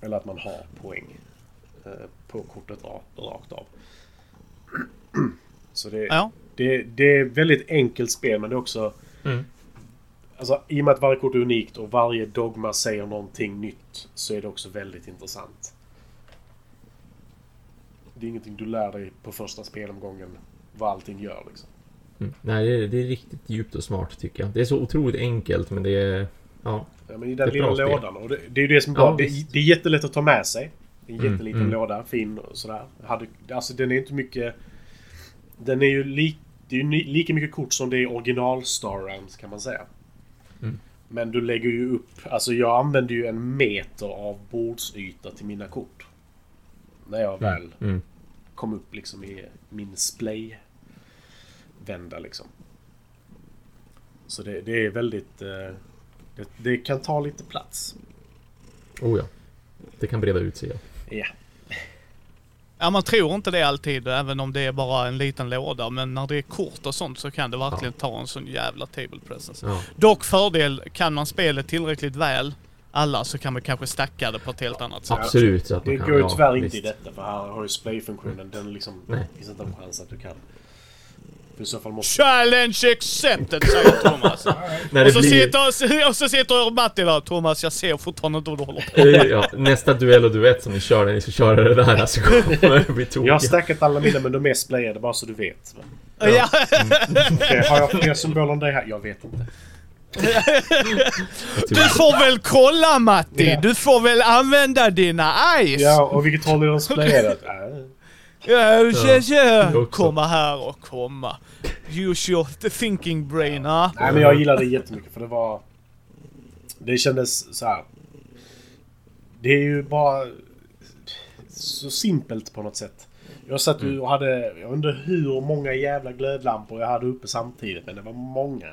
Eller att man har poäng eh, på kortet ra- rakt av. Så det, Ja. det, det är väldigt enkelt spel men det är också... Mm. Alltså i och med att varje kort är unikt och varje dogma säger någonting nytt så är det också väldigt intressant. Det är ingenting du lär dig på första spelomgången vad allting gör liksom. Mm. Nej, det är, det är riktigt djupt och smart tycker jag. Det är så otroligt enkelt, men det är... Ja. Ja, men i den lilla lådan. Och det, det är ju det som är Ja, bra. det, det är jättelätt att ta med sig. En Mm, jätteliten mm. låda, fin och sådär. Hade, alltså den är inte mycket... Den är ju li, det är ju ni- lika mycket kort som det är original Star Realms kan man säga. Mm. Men du lägger ju upp... Alltså jag använder ju en meter av bordsyta till mina kort. När jag väl Mm. kom upp liksom i min splay-vända liksom. Så det, det är väldigt... Eh, det, det kan ta lite plats. Oh ja. Det kan breda ut sig, ja. Ja. Ja, man tror inte det alltid, även om det är bara en liten låda. Men när det är kort och sånt så kan det verkligen ta en sån jävla table presence. ja. Dock fördel, kan man spelet tillräckligt väl, alla, så kan man kanske stacka det på ett helt annat sätt. Absolut. Så att Det kan, går ju ja, tyvärr inte visst. i detta för här har ju splay-funktionen. Den liksom... Nej. finns inte en chans att du kan. För i så fall måste... Challenge accepted säger Thomas. [laughs] När och, så blir... sitter, och så sitter Matti där. Thomas, jag ser fortfarande inte vad du håller på Eh, ja, nästa duell och duett som ni kör när ni ska köra det där så kommer det bli Jag har stackat alla mina men de är splayade bara så du vet. Ja. Okej, [laughs] har jag fler symboler än dig här? Jag vet inte. Du får väl kolla Matti! Ja. Du får väl använda dina eyes! Ja, och vilket håll är de splayade? [laughs] Ja, ja, ja. också. Komma här och komma. Use your thinking brain, ah. Nej men jag gillade det jättemycket för det var... Det kändes så här. Det är ju bara så simpelt på något sätt. Jag satt ju och hade, jag inte hur många jävla glödlampor jag hade uppe samtidigt men det var många.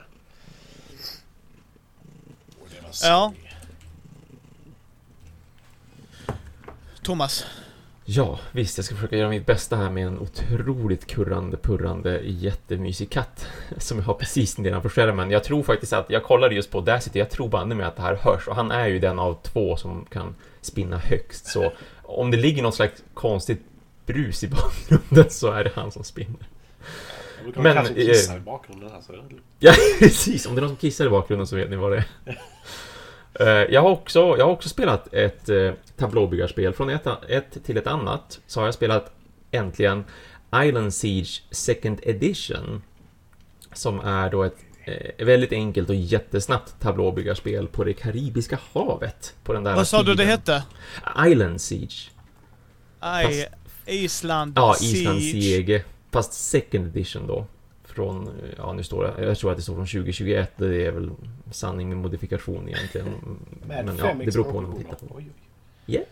Och det var Ja. skoj. Thomas, Ja, visst, jag ska försöka göra mitt bästa här med en otroligt kurrande, purrande, jättemysig katt [laughs] som jag har precis nedanför skärmen. Jag tror faktiskt att, jag kollade just på Audacity, jag tror banne med att det här hörs och han är ju den av två som kan spinna högst. Så om det ligger något slags konstigt brus i bakgrunden så är det han som spinner. Det kan Men, som eh, kissar i bakgrunden här så är det. Ja, precis. Om det är någon som kissar i bakgrunden så vet ni vad det är. [laughs] Eh, Jag har också, jag har också spelat ett eh, tablåbyggarspel. Från ett, ett till ett annat så har jag spelat äntligen Island Siege Second Edition. Som är då ett eh, väldigt enkelt och jättesnabbt tablåbyggarspel på det Karibiska havet. På den där Vad sa du det tiden. hette? Island Siege. Aj, Island Ja, Siege. Island Siege. Fast second edition då. Från, ja nu står det, jag tror att det står från 2021. Det är väl sanning med modifikation egentligen. Men ja, fem det beror på när man tittar på det. Oj.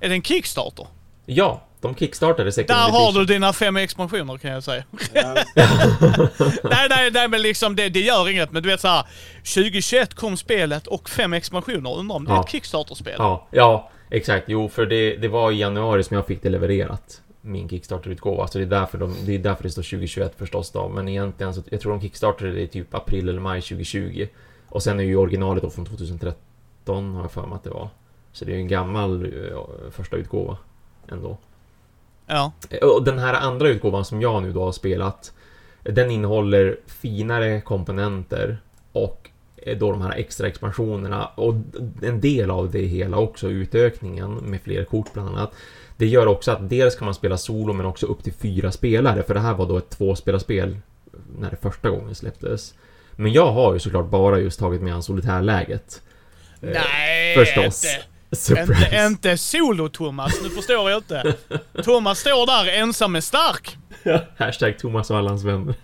Är det en Kickstarter? Ja, de kickstartade second Där har du dina fem expansioner kan jag säga. Ja, [laughs] nej, nej, nej, men liksom det, det gör inget. Men du vet såhär, 2021 kom spelet och fem expansioner. Undrar om det är Ja. ett Kickstarter-spel? Ja, ja, exakt. Jo, för det, det var i januari som jag fick det levererat. Min Kickstarter-utgåva. Så det är, därför de, det är därför det står 2021 förstås då. Men egentligen så, jag tror de kickstartade det i typ april eller maj 2020. Och sen är ju originalet då från 2013 har jag för mig att det var. Så det är ju en gammal eh, första utgåva ändå. Ja. Och den här andra utgåvan som jag nu då har spelat Den innehåller finare komponenter och då de här extra expansionerna och en del av det hela också utökningen med fler kort bland annat. Det gör också att dels kan man spela solo men också upp till fyra spelare för det här var då ett tvåspelarspel när det första gången släpptes. Men jag har ju såklart bara just tagit med an solitärläget. Eh, Nej, förstås. inte. Surprise! Inte, inte solo-Thomas, nu förstår jag inte. [laughs] Thomas står där ensam är stark. Hashtag Thomas och alla hans vänner.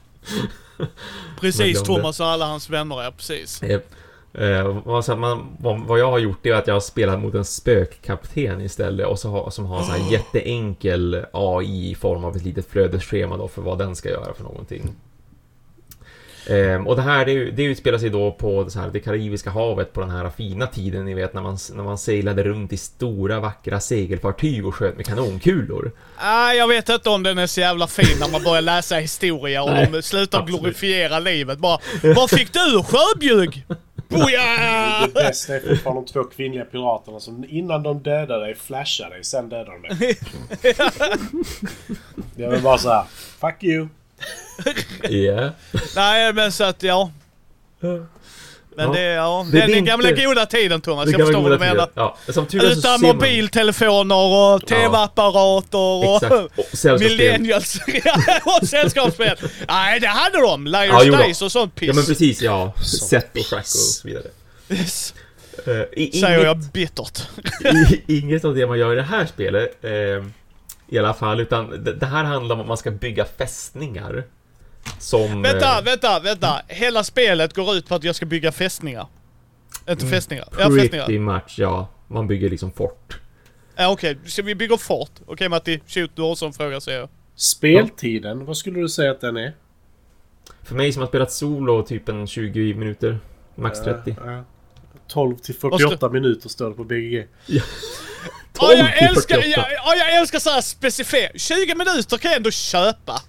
Precis. Thomas och alla hans vänner, ja precis. Japp. Eh, man, vad, jag har gjort det är att jag har spelat mot en spökkapten istället och så har, som har en sån här jätteenkel AI i form av ett litet flödesschema då för vad den ska göra för någonting. Ehm, och det här det, det utspelar sig då på så här, det karibiska havet på den här fina tiden ni vet när man, när man seglade runt i stora vackra segelfartyg och sköt med kanonkulor. Ah, jag vet inte om den är så jävla fin när man börjar läsa historia och Nej, de slutar absolut. glorifiera livet. Bara, vad fick du? Sjöbjugg? Boja! Det bästa är fortfarande de två kvinnliga piraterna som innan de dödar dig flashar dig, sen dödar de dig. Det är väl bara såhär, fuck you. [laughs] Yeah. Nej, men så att ja. Men Ja. det är, ja, Det är den, inte- gamla goda tiden Thomas. Jag förstår vad du menar. Ja, Utan mobiltelefoner och TV-apparater och. Och sällskapsspel. millennials [laughs] och sällskapsspel. Nej, det hade de. Liars Ja. Dice och sånt piss. Ja men precis, ja. Set och piss. schack och så vidare. Yes, Uh, i, Säger inget, jag bittert. [laughs] i, inget av det man gör i det här spelet, eh, i alla fall, utan det, det här handlar om att man ska bygga fästningar. Som... Vänta, eh, vänta, vänta. Hela spelet går ut på att jag ska bygga fästningar. Inte fästningar. Ja, Pretty fästningar. much, ja. Man bygger liksom fort. Ja, okej. Så vi bygger fort. Okej Matti, shoot du har en sån fråga säger jag. Speltiden, vad skulle du säga att den är? För mig som har spelat solo, typ en 20 minuter. Max 30. Ja, ja. 12 till 48 minuter står det på BGG. Ja, 12 jag älskar, 48. ja, ja, jag älskar såhär specifikt. 20 minuter kan jag ändå köpa.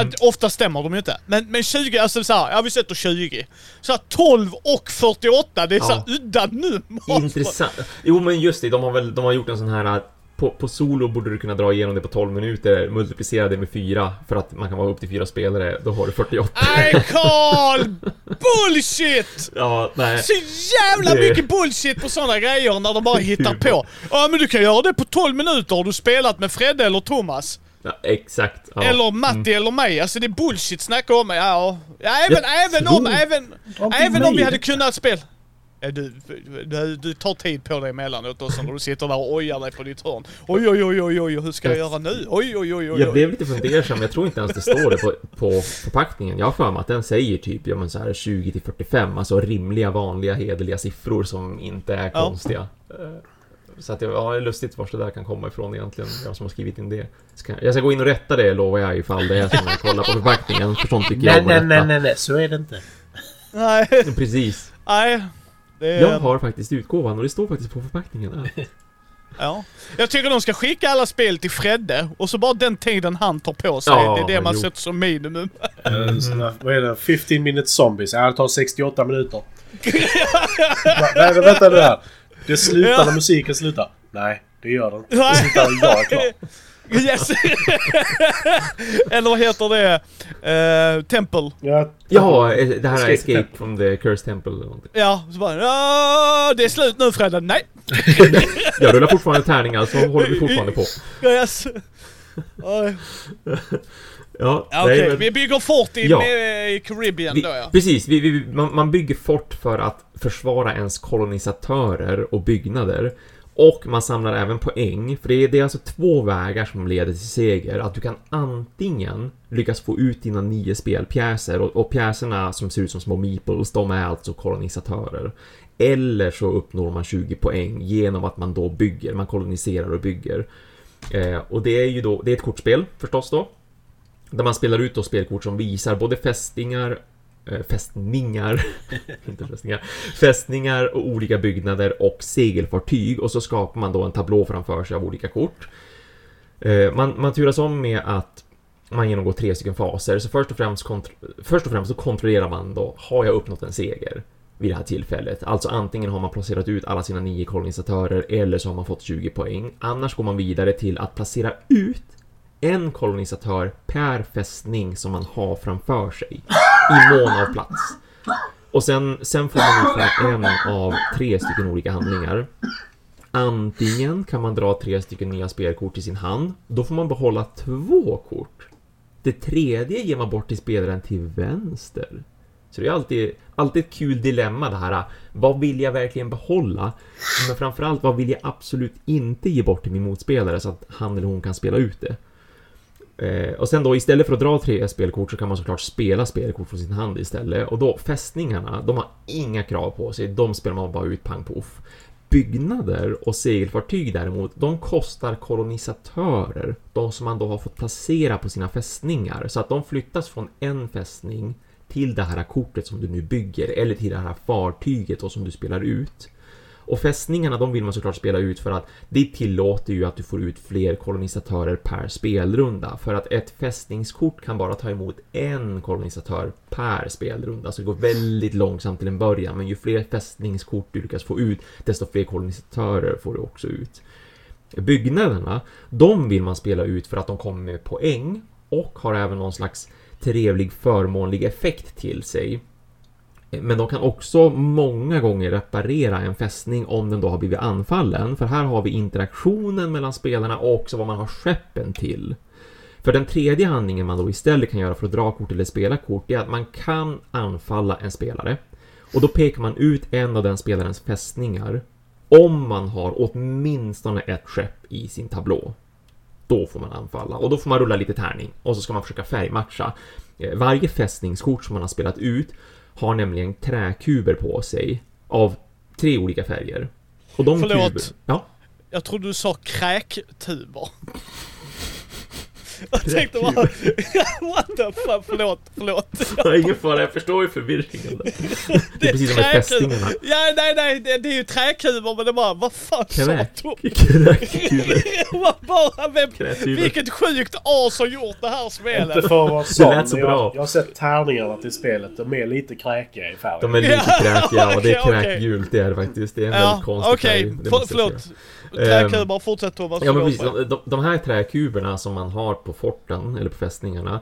Att ofta stämmer de ju inte. Men, men 20, alltså såhär, ja vi sätter 20. Så här 12 och 48, det är Ja. såhär udda nummer. Intressant. Jo men just det, de har väl de har gjort en sån här... På, på solo borde du kunna dra igenom det på 12 minuter, multiplicera det med 4 för att man kan vara upp till 4 spelare, då har du 48. Nej Karl! [laughs] Bullshit! Ja, nej. Så jävla Det- mycket bullshit på sådana grejer när de bara hittar [laughs] på. Ja men du kan göra det på 12 minuter, har du spelat med Fredde eller Thomas? Ja, exakt. Ja. Eller Matti eller mig. Alltså det är bullshit snacka om. Ja, ja även, Jag även om, även, även om vi mig. hade kunnat spela. Ja, du, du, du tar tid på dig emellanåt också när du sitter där och ojar dig på ditt hörn. Oj, oj, oj, oj, oj, hur ska jag göra nu? Oj, oj, oj, oj. Jag blev lite fundersam, jag tror inte ens det står det på, på förpackningen. Jag har för mig att den säger typ, ja men så här 20 till 45, alltså rimliga, vanliga, hederliga siffror som inte är Ja. konstiga. Eh, Så att det ja, det är lustigt var det där kan komma ifrån egentligen, jag som har skrivit in det. Ska, jag ska gå in och rätta det lovar jag ifall det är när jag kollar på förpackningen, för sånt tycker jag Nej, att nej, nej, nej, nej, så är det inte. Nej, [laughs] Precis. nej. Det är... Jag har faktiskt utgåvan och det står faktiskt på förpackningen. Ja. [laughs] Ja. Jag tycker de ska skicka alla spel till Fredde och så bara den tiden han tar på sig. Ja, det är det man jo. sätter som minimum. [laughs] Eh, Vad är det? 15 minutes zombies. Ja, det tar 68 minuter. Va- Nej, vänta nu här. Det slutar när musiken slutar. Nej, det gör det inte. Det slutar när jag är klar. Yes! [laughs] Eller vad heter det? Uh, Temple. Ja, Ja, eh, det här är Escape Escape Temple. from the Cursed Temple. Ja, så bara "Ah, det är slut nu Fredde. Nej! [laughs] Jag rullar fortfarande tärningar, så håller vi fortfarande på. [laughs] Yes. [laughs] Ja, Ja, Okej, men- vi bygger fort i, Ja. med, i Caribbean Vi, då ja. Precis, vi, vi, man, man bygger fort för att försvara ens kolonisatörer och byggnader. Och man samlar även poäng, för det är, det är alltså två vägar som leder till seger. Att du kan antingen lyckas få ut dina nio spelpjäser, och, och pjäserna som ser ut som små meeples, de är alltså kolonisatörer. Eller så uppnår man 20 poäng genom att man då bygger, man koloniserar och bygger. Eh, och det är ju då, det är ett kortspel förstås då. Där man spelar ut då spelkort som visar både fästingar, eh, fästningar, [laughs] inte fästningar, fästningar och olika byggnader och segelfartyg och så skapar man då en tablå framför sig av olika kort. Eh, man, man turas om med att man genomgår tre stycken faser, så först och främst, först och främst så kontrollerar man då, har jag uppnått en seger? Vid det här tillfället. Alltså antingen har man placerat ut alla sina nio kolonisatörer eller så har man fått 20 poäng. Annars går man vidare till att placera ut en kolonisatör per fästning som man har framför sig i mån av plats. Och sen, sen får man utföra en av tre stycken olika handlingar. Antingen kan man dra tre stycken nya spelkort i sin hand. Då får man behålla två kort. Det tredje ger man bort till spelaren till vänster. Så det är alltid, alltid ett kul dilemma det här. Vad vill jag verkligen behålla? Men framförallt, vad vill jag absolut inte ge bort till min motspelare så att han eller hon kan spela ut det? Eh, och sen då istället för att dra tre spelkort så kan man såklart spela spelkort från sin hand istället. Och då fästningarna, de har inga krav på sig. De spelar man bara ut pang poff. Byggnader och segelfartyg däremot, de kostar kolonisatörer. De som man då har fått placera på sina fästningar. Så att de flyttas från en fästning till det här kortet som du nu bygger eller till det här fartyget och som du spelar ut. Och fästningarna de vill man såklart spela ut för att det tillåter ju att du får ut fler kolonisatörer per spelrunda. För att ett fästningskort kan bara ta emot en kolonisatör per spelrunda. Så det går väldigt långsamt till en början. Men ju fler fästningskort du lyckas få ut, desto fler kolonisatörer får du också ut. Byggnaderna, de vill man spela ut för att de kommer med poäng och har även någon slags trevlig förmånlig effekt till sig. Men de kan också många gånger reparera en fästning om den då har blivit anfallen. För här har vi interaktionen mellan spelarna och också vad man har skeppen till. För den tredje handlingen man då istället kan göra för att dra kort eller spela kort är att man kan anfalla en spelare. Och då pekar man ut en av den spelarens fästningar om man har åtminstone ett skepp i sin tablå. Då får man anfalla och då får man rulla lite tärning och så ska man försöka färgmatcha. Eh, Varje fästningskort som man har spelat ut har nämligen träkuber på sig av tre olika färger. Och de Förlåt. kuber... Ja, Jag trodde du sa kräktuber. Jag tänkte bara... [laughs] What the fuck, förlåt, förlåt. ingen fara, jag förstår ju förvirringen. [laughs] där. Det är precis som med fästingarna. Ja, nej, nej, det, det är ju träkuber men det bara, vad fan sa Kräk, du? [laughs] kräkkuber. Jag var bara, vem, vilket sjukt as har gjort det här Inte spelet? för att vara Det sån, lät så men bra. jag, jag har sett tärningarna till spelet. De är lite kräkiga i färgen. De är lite kräkiga och det är Okej, okej. kräkgult, det är det faktiskt. Det är en Ja, väldigt konstig okej, färg, det jag säga. förlåt. Träkuber, fortsätt Thomas. Ja men precis, de, de, här träkuberna som man har på forten, eller på fästningarna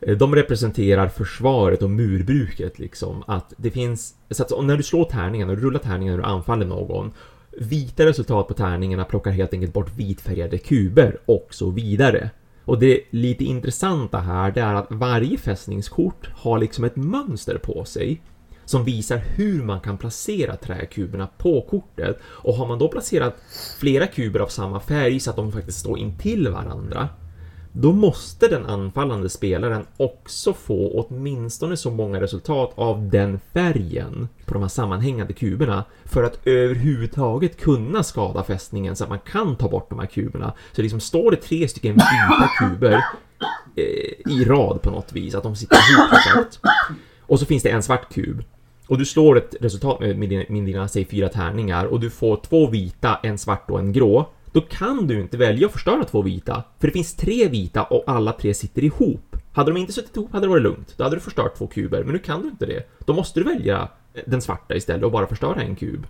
eh, De representerar försvaret och murbruket liksom. Att det finns... Så att när du slår tärningen, du rullar tärningen när du anfaller någon Vita resultat på tärningarna plockar helt enkelt bort vitfärgade kuber och så vidare. Och det lite intressanta här, det är att varje fästningskort har liksom ett mönster på sig som visar hur man kan placera träkuberna på kortet. Och har man då placerat flera kuber av samma färg så att de faktiskt står intill varandra, då måste den anfallande spelaren också få åtminstone så många resultat av den färgen på de här sammanhängande kuberna för att överhuvudtaget kunna skada fästningen så att man kan ta bort de här kuberna. Så liksom står det tre stycken vita [laughs] kuber eh, i rad på något vis, att de sitter ihop perfekt. Och så finns det en svart kub och du slår ett resultat med, med, dina, med dina, säg fyra tärningar och du får två vita, en svart och en grå. Då kan du inte välja att förstöra två vita, för det finns tre vita och alla tre sitter ihop. Hade de inte suttit ihop hade det varit lugnt. Då hade du förstört två kuber, men nu kan du inte det. Då måste du välja eh, den svarta istället och bara förstöra en kub.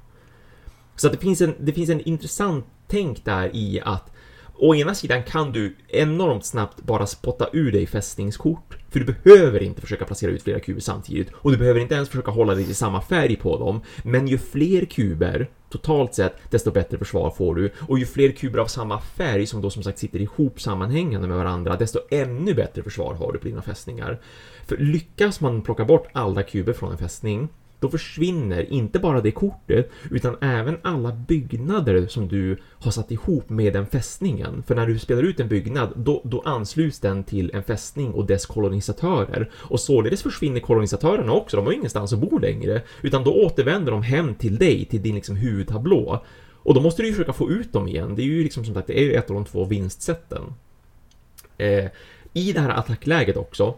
Så att det finns en, det finns en intressant tänk där i att Å ena sidan kan du enormt snabbt bara spotta ur dig fästningskort, för du behöver inte försöka placera ut flera kuber samtidigt och du behöver inte ens försöka hålla dig till samma färg på dem. Men ju fler kuber totalt sett, desto bättre försvar får du och ju fler kuber av samma färg som då som sagt sitter ihop sammanhängande med varandra, desto ännu bättre försvar har du på dina fästningar. För lyckas man plocka bort alla kuber från en fästning då försvinner inte bara det kortet, utan även alla byggnader som du har satt ihop med den fästningen. För när du spelar ut en byggnad, då, då ansluts den till en fästning och dess kolonisatörer. Och således försvinner kolonisatörerna också, de har ingenstans att bo längre, utan då återvänder de hem till dig, till din liksom huvudtablå. Och då måste du ju försöka få ut dem igen. Det är ju liksom som sagt, det är ett av de två vinstsätten. Eh, I det här attackläget också,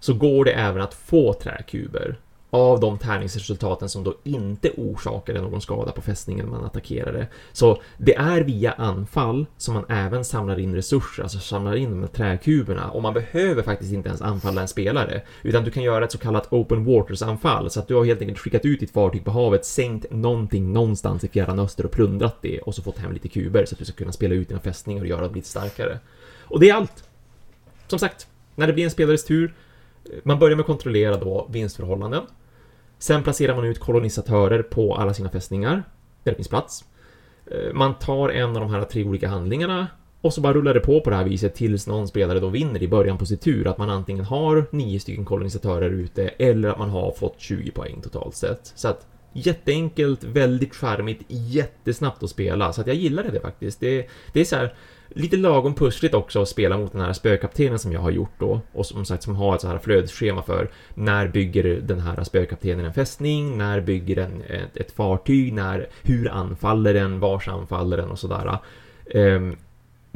så går det även att få träkuber av de tärningsresultaten som då inte orsakade någon skada på fästningen man attackerade. Så det är via anfall som man även samlar in resurser, alltså samlar in de här träkuberna och man behöver faktiskt inte ens anfalla en spelare, utan du kan göra ett så kallat open waters anfall så att du har helt enkelt skickat ut ditt fartyg på havet, sänkt någonting någonstans i fjärran öster och plundrat det och så fått hem lite kuber så att du ska kunna spela ut dina fästningar och göra dem lite starkare. Och det är allt. Som sagt, när det blir en spelares tur man börjar med att kontrollera då vinstförhållanden. Sen placerar man ut kolonisatörer på alla sina fästningar, där det finns plats. Eh, man tar en av de här tre olika handlingarna och så bara rullar det på på det här viset tills någon spelare då vinner i början på sin tur. Att man antingen har nio stycken kolonisatörer ute eller att man har fått 20 poäng totalt sett. Så att jätteenkelt, väldigt charmigt, jättesnabbt att spela. Så att jag gillade det faktiskt. Det, det är så här, lite lagom pussligt också att spela mot den här spökaptenen som jag har gjort då. Och som sagt som har ett så här flödesschema för när bygger den här spökaptenen en fästning, när bygger den ett, ett fartyg, när, hur anfaller den, vars anfaller den? Och sådär. Um,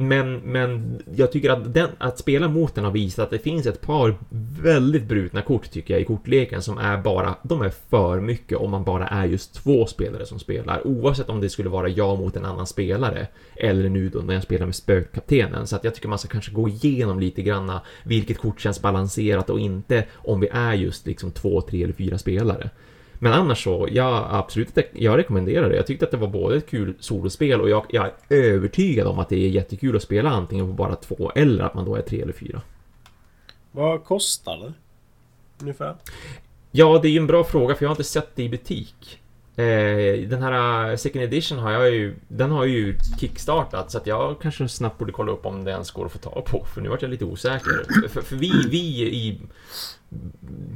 men, men jag tycker att, den, att spela mot den har visat att det finns ett par väldigt brutna kort tycker jag i kortleken som är bara, de är för mycket om man bara är just två spelare som spelar. Oavsett om det skulle vara jag mot en annan spelare eller nu då när jag spelar med spökkaptenen. Så att jag tycker man ska kanske gå igenom lite granna vilket kort känns balanserat och inte om vi är just liksom två, tre eller fyra spelare. Men annars så, ja absolut, jag rekommenderar det. Jag tyckte att det var både ett kul solospel och jag, jag är övertygad om att det är jättekul att spela antingen på bara två eller att man då är tre eller fyra. Vad kostar det? Ungefär? Ja, det är ju en bra fråga för jag har inte sett det i butik. Eh, den här second edition har jag ju, den har ju kickstartat så att jag kanske snabbt borde kolla upp om det ens går att få tag på för nu vart jag lite osäker. För, för vi, vi i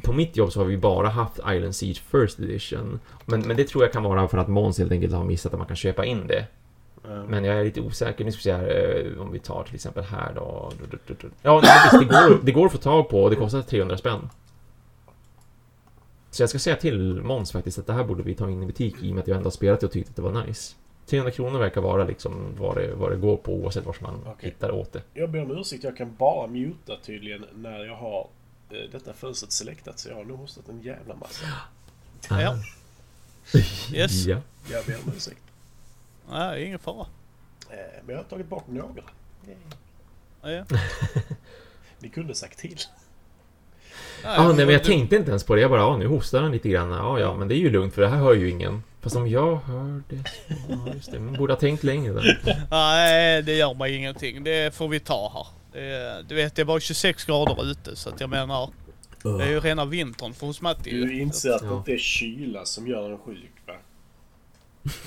på mitt jobb så har vi bara haft Island Siege First Edition. Men, men det tror jag kan vara för att Måns helt enkelt har missat att man kan köpa in det. Men jag är lite osäker. Nu ska vi se här, eh, om vi tar till exempel här då. Ja, visst, det går, det går att få tag på och det kostar 300 spänn. Så jag ska säga till Måns faktiskt att det här borde vi ta in i butik i och med att jag ändå har spelat det och tyckte att det var nice. 300 kronor verkar vara liksom vad det, vad det går på oavsett var man okay. hittar åt det. Jag ber om ursäkt, jag kan bara muta tydligen när jag har eh, detta fönstret selektat så jag har nog hostat en jävla massa. Ah. Ja. [laughs] Yes. ja. Jag ber om ursäkt. Nej, ingen fara. Eh, men jag har tagit bort några. Ja, ja. [laughs] Ni kunde sagt till. Ja, ah, nej men jag tänkte inte ens på det. Jag bara, ja nu hostar han lite grann. Ja, ja, men det är ju lugnt för det här hör ju ingen. Fast om jag hör det Ja, just det. Man borde ha tänkt längre där. [laughs] Nej, det gör mig ingenting. Det får vi ta här. Det, du vet, det är bara 26 grader ute så att jag menar. Det är ju rena vintern för hos Matti. Du inser att det inte är kyla som gör en sjuk va?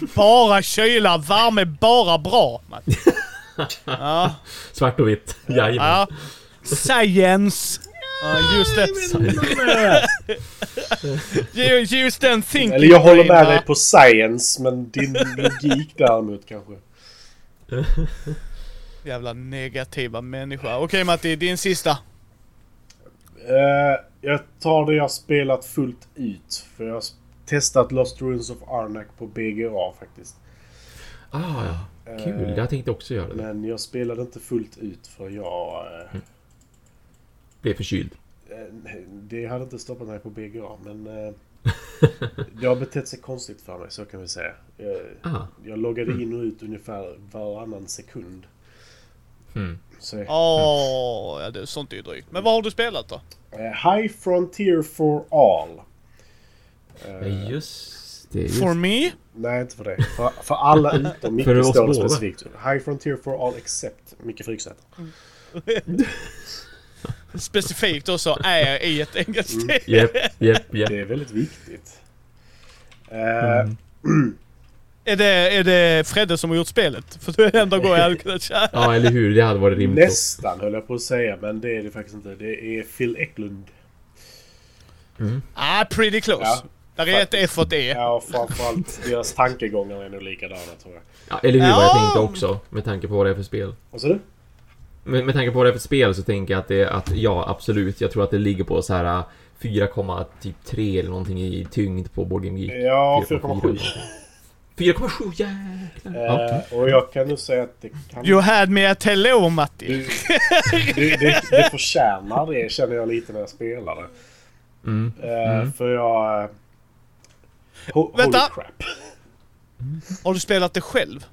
[laughs] [laughs] Bara kyla, värme bara bra Matti. Ja. Svart och vitt, jajamän. Ja. Science! Ja, just det. just [laughs] den thinking Eller jag håller med dig på science, men din logik däremot kanske. [laughs] Jävla negativa människa. Okej okay, Matti, din sista. Uh, jag tar det jag spelat fullt ut. För jag har testat Lost Ruins of Arnak på BGA faktiskt. Ah, ja. Kul. Uh, jag tänkte också göra det. Men jag spelade inte fullt ut för jag... Uh, mm blev förkyld? Eh, det hade inte stoppat mig på BGA, men... Eh, [laughs] Det har betett sig konstigt för mig, så kan vi säga. Jag, Ah. jag loggade in och ut ungefär varannan sekund. Mm. Så, ja det är sånt är ju drygt. Men vad har du spelat då? eh, High Frontier for All. Just det. Just. For me? Nej, inte för det. För, för alla utom [laughs] Micke För oss står specifikt. High Frontier for All except Micke Fryksäter. [laughs] Specifikt också är i ett engelskt Mm. Japp, japp, japp. Det är väldigt viktigt. Eh, Mm. Är det, är det Fredde som har gjort spelet? För det är enda gången jag hade [laughs] kunnat köra. Ja, eller hur? Det hade varit rimligt. Nästan höll jag på att säga, men det är det faktiskt inte. Det är Phil Eklund. Ah, pretty close. Ja. Där är ett F och ett E. Ja, och framförallt deras tankegångar är nog likadana tror jag. Ja, eller hur? Vad jag Ja. tänkte också. Med tanke på vad det är för spel. Vad sa du? Med, med tanke på vad det är för spel så tänker jag att det att ja, absolut. Jag tror att det ligger på så här äh, 4,3 eller någonting i tyngd på Board Game Geek. Ja, 4,4. 4,7. 4,7 jäklar! Ja. Eh, och jag kan nog säga att det kan... You had me at hello Matti. Du, det, det, det förtjänar det känner jag lite när jag spelar det. Mm. Eh, Mm. För jag... eh, Ho, Vänta. Holy crap. Har du spelat det själv?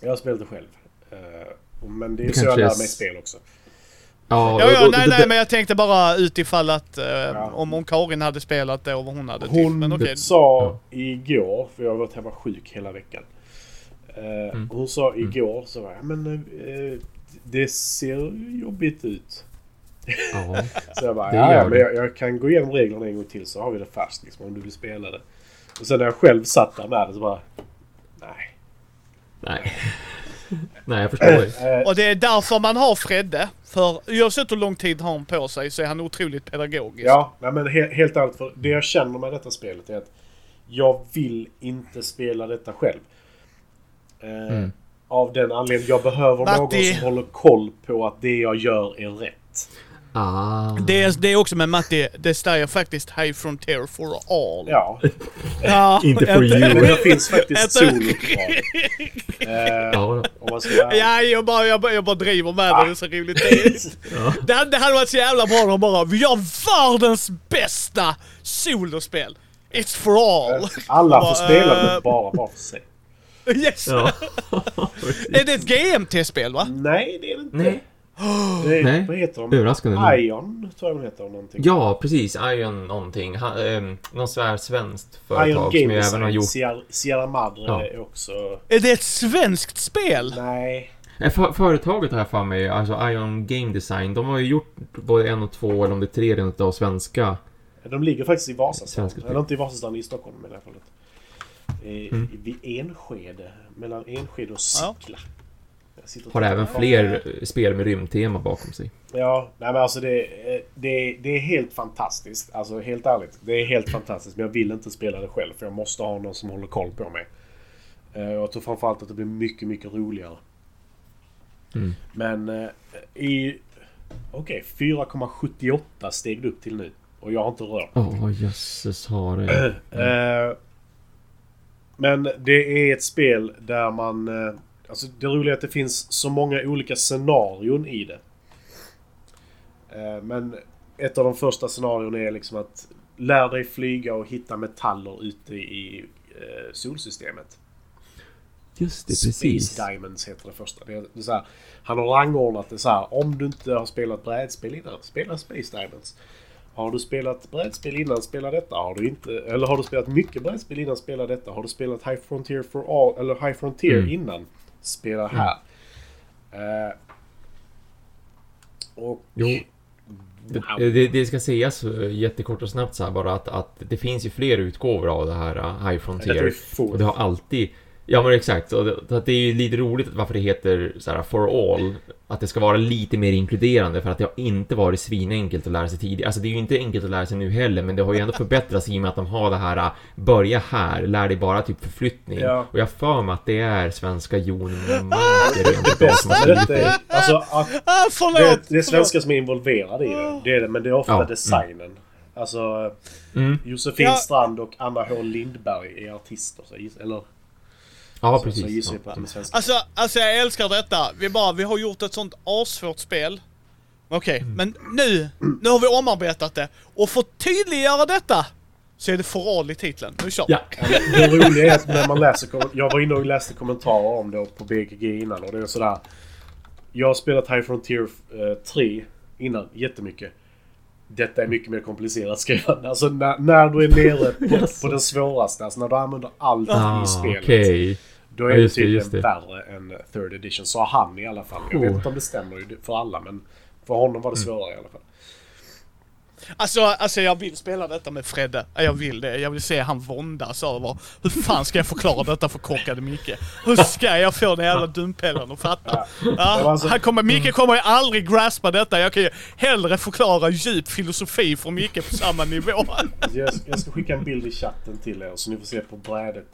Jag har spelat det själv. Men det är ju så jag lär är mig spel också. Ja, Ja, ja, nej, nej, men jag tänkte bara utifall att eh, Ja. om, Karin hade spelat det och vad hon hade tyckt. Hon Men okej. sa igår, för jag har varit hemma sjuk hela veckan. Eh, Mm. Hon sa igår så var jag, men eh, det ser jobbigt ut. Ja. [laughs] Så jag bara, ja, men jag, jag kan gå igenom reglerna en gång till så har vi det fast liksom, om du vill spela det. Och sen när jag själv satt där med det så bara, nej. Nej. [laughs] Nej, jag förstår dig. Eh, Och det är därför man har Fredde. För oavsett hur lång tid har han på sig så är han otroligt pedagogisk. Ja, nej, men he helt ärligt. För det jag känner med detta spelet är att jag vill inte spela detta själv. Eh, Mm. Av den anledningen jag behöver någon Matti. som håller koll på att det jag gör är rätt. Ah. Det, är, det är också med Matti, det säger faktiskt High Frontier for all. Ja, Ja, [laughs] Inte for you. men [laughs] det finns faktiskt Inte- soluppdrag. [laughs] Eh, Ja, Ja, jag bara, jag bara, jag bara driver med det, det är så roligt. Det, ja. det, hade- det hade varit så jävla bra om bara, vi gör världens bästa solospel. It's for all. Alla får spela eh, det bara var för sig. Yes! ja. Är det ett GMT-spel va? Nej, det är det inte. Nej. Är, Nej. Vad heter de? Överraskande. Ion, tror jag de heter. Någonting. Ja, precis. Ion någonting. Han, ähm, någon svär svenskt Ion företag som Game ju även har gjort... Sierra, Sierra Madre Ja. är också... Är det ett svenskt spel? Nej. Nej, för, företaget har jag för mig, alltså Ion Game Design, de har ju gjort både en och två, eller om det är tre rent av svenska. De ligger faktiskt i Vasastan. Eller inte i Vasastan, i Stockholm i det här fallet. Eh, Mm. Vid Enskede. Mellan Enskede och Ja. Sickla. Jag och Har även fler eh, spel med rymdtema bakom sig. Ja, nej men alltså det, eh, det, det är helt fantastiskt. Alltså helt ärligt. Det är helt fantastiskt. Men jag vill inte spela det själv. För jag måste ha någon som håller koll på mig. Eh, Jag tror framförallt att det blir mycket, mycket roligare. Mm. Men i... Okej, 4,78 steg upp till nu. Och jag har inte rört Ja, jösses har det. Eh, men det är ett spel där man... Alltså det roliga är att det finns så många olika scenarion i det. Eh, Men ett av de första scenarion är liksom att lär dig flyga och hitta metaller ute i eh, solsystemet. Just det, Space precis. Diamonds heter det första. Det är, det är så här, han har rangordnat det så här. Om du inte har spelat brädspel innan, spela Space Diamonds. Har du spelat brädspel innan, spela detta. Har du inte, eller har du spelat mycket brädspel innan, spela detta. Har du spelat High Frontier for all, eller High Frontier Mm. innan, spela här. Eh, och... Jo. Wow. Det, det, det ska sägas eh, jättekort och snabbt så här bara att, att det finns ju fler utgåvor av det här uh, High är Frontier. full. Och det har alltid... Ja men exakt, och det, så att det är ju lite roligt varför det heter så här for all. Att det ska vara lite mer inkluderande för att det har inte varit svinenkelt att lära sig tidigare. Alltså det är ju inte enkelt att lära sig nu heller men det har ju ändå förbättrats i och med att de har det här uh, börja här, lär dig bara typ förflyttning. Ja. Och jag för mig att det är svenska Jon [laughs] har Men skrivit detta är, det. alltså att Ah, det, det är svenskar som är involverade i det. Det är det, men det är ofta Ja, designen. Alltså... Mm. Josefin Ja. Strand och Anna H Lindberg är artister. Så, eller Ja så, precis. så gissar Ja. på svenska. Alltså, alltså jag älskar detta. Vi bara, vi har gjort ett sånt assvårt spel. Okej, Mm. men nu, nu har vi omarbetat det. Och för att tydliggöra detta Så är det förråd i titeln. Nu kör Ja. Ja, Det roliga är att när man läser... Jag var inne och läste kommentarer om det på BGG innan och det är sådär... Jag har spelat High Frontier eh, 3 innan jättemycket. Detta är mycket mer komplicerat skrev han. Alltså när, när du är nere på, [laughs] på den svåraste, alltså när du använder allt Ah, i spelet. okej. Då är Ja, det just det, tydligen just det. värre än third edition. Sa han i alla fall. Jag vet Oh. inte om det stämmer ju för alla men för honom var det svårare i alla fall. Alltså, alltså jag vill spela detta med Fredde. Jag vill det. Jag vill se han våndas över hur fan ska jag förklara detta för korkade Micke? Hur ska jag få den jävla dumpellen att fatta? Ja, alltså- han kommer, Micke kommer ju aldrig graspa detta. Jag kan ju hellre förklara djup filosofi för Micke på samma nivå. Jag, jag ska skicka en bild i chatten till er så ni får se på brädet.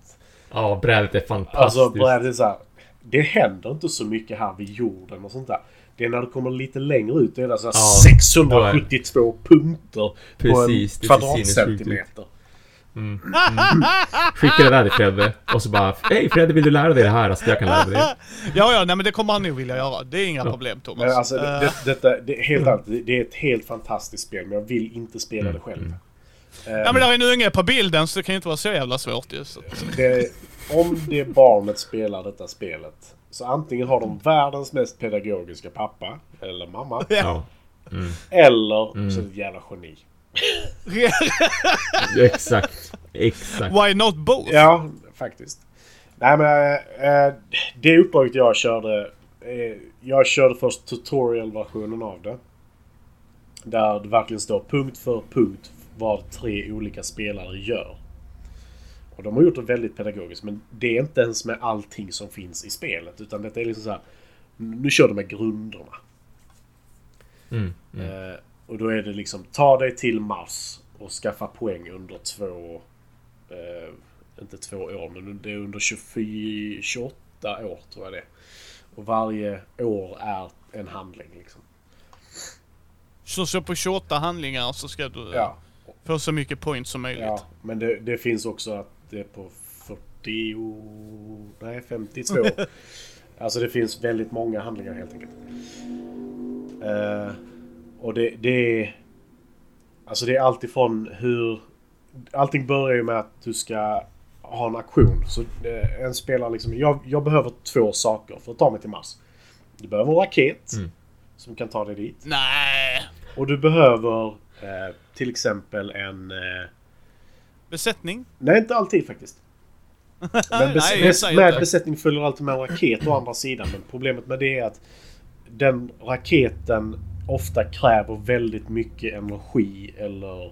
Ja, brädet är fantastiskt. Alltså brädet är så här, Det händer inte så mycket här vid jorden och sånt där. Det är när du kommer lite längre ut. Det är det så här Ja, 672 punkter Precis, på en kvadratcentimeter. Skicka det där till Fredde. Och så bara, hej Fredde vill du lära dig det här? Alltså jag kan lära dig det. [laughs] Ja, ja, nej men det kommer han nog vilja göra. Det är inga problem Thomas. Men alltså, det, Eh, det, detta, det, helt ärligt, det, det är ett helt fantastiskt spel. Men jag vill inte spela det själv. Ja men där är en unge på bilden så det kan ju inte vara så jävla svårt ju. Så. Det, om det barnet spelar detta spelet. Så antingen har de världens mest pedagogiska pappa. Eller mamma. Ja. Eller så är det ett jävla geni. [laughs] Exakt. Exakt. Why not both? Ja, faktiskt. Nej men äh, det uppdraget jag körde. Eh, jag körde först tutorial-versionen av det. Där det verkligen står punkt för punkt vad tre olika spelare gör. Och de har gjort det väldigt pedagogiskt men det är inte ens med allting som finns i spelet. Utan detta är liksom så här. Nu kör de med grunderna. Mm. Mm. Eh, och då är det liksom ta dig till Mars och skaffa poäng under två... Eh, inte två år men det är under 24, 28 år tror jag det är. Och varje år är en handling liksom. Så, så på 28 handlingar så ska du Ja. Få så mycket points som möjligt. ja men det, det finns också att det är på 40... Nej 52. [laughs] alltså det finns väldigt många handlingar helt enkelt. Eh, och det, det är... Alltså det är alltifrån hur... Allting börjar ju med att du ska ha en aktion. Så eh, en spelare liksom... Jag, jag behöver två saker för att ta mig till Mars. Du behöver en raket. Mm. Som kan ta dig dit. Nej! Och du behöver eh, till exempel en... Eh, Besättning? nej, inte alltid faktiskt. [laughs] Men bes Nej, med inte. besättning följer alltid med en raket å andra sidan. Men problemet med det är att den raketen ofta kräver väldigt mycket energi eller eh,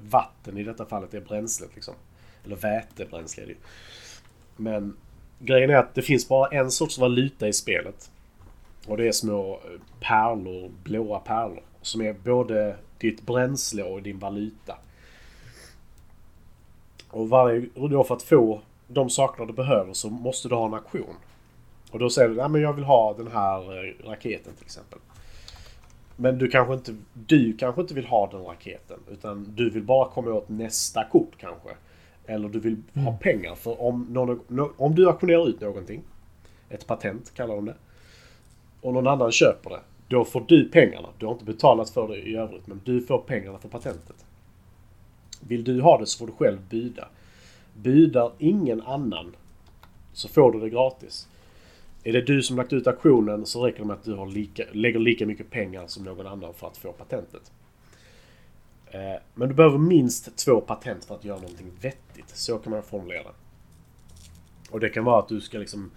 vatten. I detta fallet är bränslet liksom. Eller vätebränsle är det ju. Men grejen är att det finns bara en sorts valuta i spelet. Och det är små eh, pärlor, blåa pärlor. Som är både ditt bränsle och din valuta. Och varje, och då för att få de sakerna du behöver så måste du ha en aktion. Och då säger du, nej men jag vill ha den här eh, raketen till exempel. Men du kanske inte, du kanske inte vill ha den raketen. Utan du vill bara komma åt nästa kort kanske. Eller du vill ha pengar. För om, någon, nå- om du auktionerar ut någonting. Ett patent kallar de det. Och någon annan köper det. Då får du pengarna. Du har inte betalat för det i övrigt. Men du får pengarna för patentet. Vill du ha det så får du själv buda. Budar ingen annan så får du det gratis. Är det du som lagt ut auktionen så räcker det med att du har lika, lägger lika mycket pengar som någon annan för att få patentet. Eh, men du behöver minst två patent för att göra någonting vettigt. Så kan man formulera det. Och det kan vara att du ska liksom...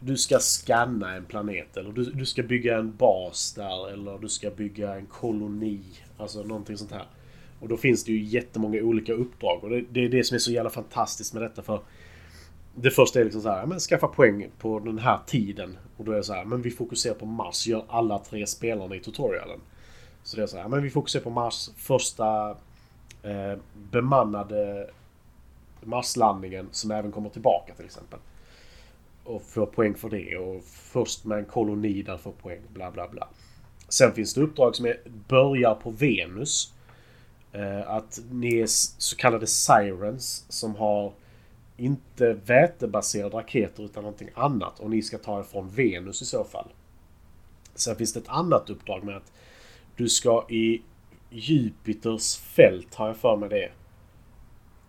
Du ska scanna en planet eller du, du ska bygga en bas där eller du ska bygga en koloni. Alltså någonting sånt här. Och då finns det ju jättemånga olika uppdrag och det, det är det som är så jävla fantastiskt med detta för det första är liksom så här, men skaffa poäng på den här tiden. Och då är det så här, men vi fokuserar på Mars, gör alla tre spelarna i tutorialen. Så det är så här, men vi fokuserar på Mars, första eh, bemannade Marslandningen som även kommer tillbaka till exempel. Och får poäng för det och först med en koloni där får poäng, bla bla bla. Sen finns det uppdrag som är, börjar på Venus. Eh, att ni är så kallade Sirens som har inte vätebaserade raketer utan någonting annat. Och ni ska ta er från Venus i så fall. Sen finns det ett annat uppdrag med att du ska i Jupiters fält, har jag för mig det.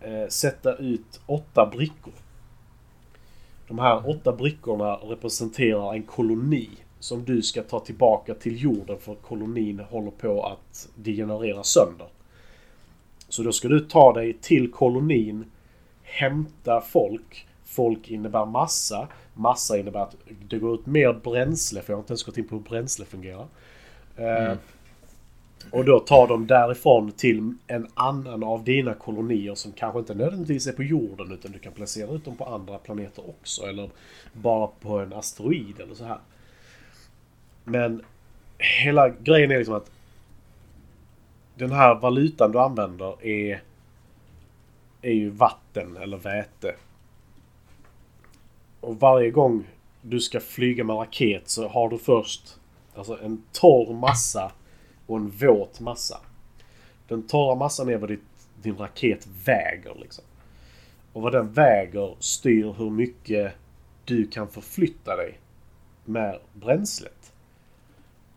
eh, sätta ut åtta brickor. De här åtta brickorna representerar en koloni som du ska ta tillbaka till jorden för kolonin håller på att degenerera sönder. Så då ska du ta dig till kolonin, hämta folk. Folk innebär massa. Massa innebär att det går ut mer bränsle, för jag har inte ens gått in på hur bränsle fungerar. Eh, mm och då tar de därifrån till en annan av dina kolonier som kanske inte nödvändigtvis är på jorden utan du kan placera ut dem på andra planeter också. Eller bara på en asteroid eller så här. Men hela grejen är liksom att den här valutan du använder är, är ju vatten eller väte. Och varje gång du ska flyga med raket så har du först alltså en torr massa och en våt massa. Den torra massan är vad ditt, din raket väger liksom. Och vad den väger styr hur mycket du kan förflytta dig med bränslet.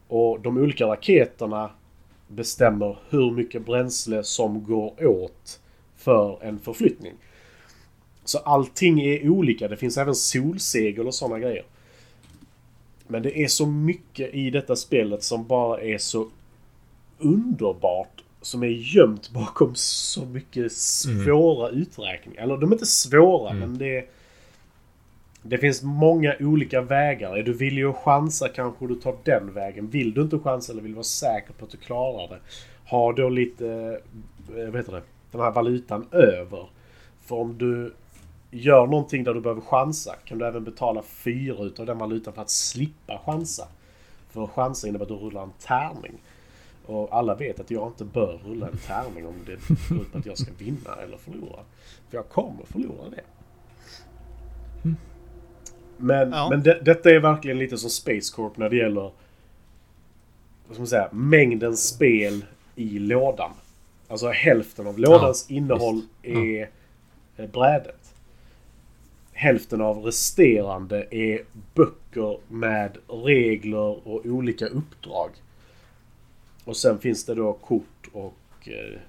Och de olika raketerna bestämmer hur mycket bränsle som går åt för en förflyttning. Så allting är olika. Det finns även solsegel och sådana grejer. Men det är så mycket i detta spelet som bara är så underbart. Som är gömt bakom så mycket svåra uträkningar. Eller de är inte svåra Mm. men det... Det finns många olika vägar. Är du villig att chansa kanske du tar den vägen. Vill du inte chansa eller vill vara säker på att du klarar det. Ha då lite, eh, vad heter det, den här valutan över. För om du gör någonting där du behöver chansa kan du även betala fyra utav den valutan för att slippa chansa. För chansa innebär att du rullar en tärning. Och alla vet att jag inte bör rulla en tärning om det går ut på att jag ska vinna eller förlora. För jag kommer förlora det. Men, Ja. men det, detta är verkligen lite som Space Corp när det gäller vad ska man säga, mängden spel i lådan. Alltså hälften av lådans innehåll visst. är eh, brädet. Hälften av resterande är böcker med regler och olika uppdrag. Och sen finns det då kort och eh,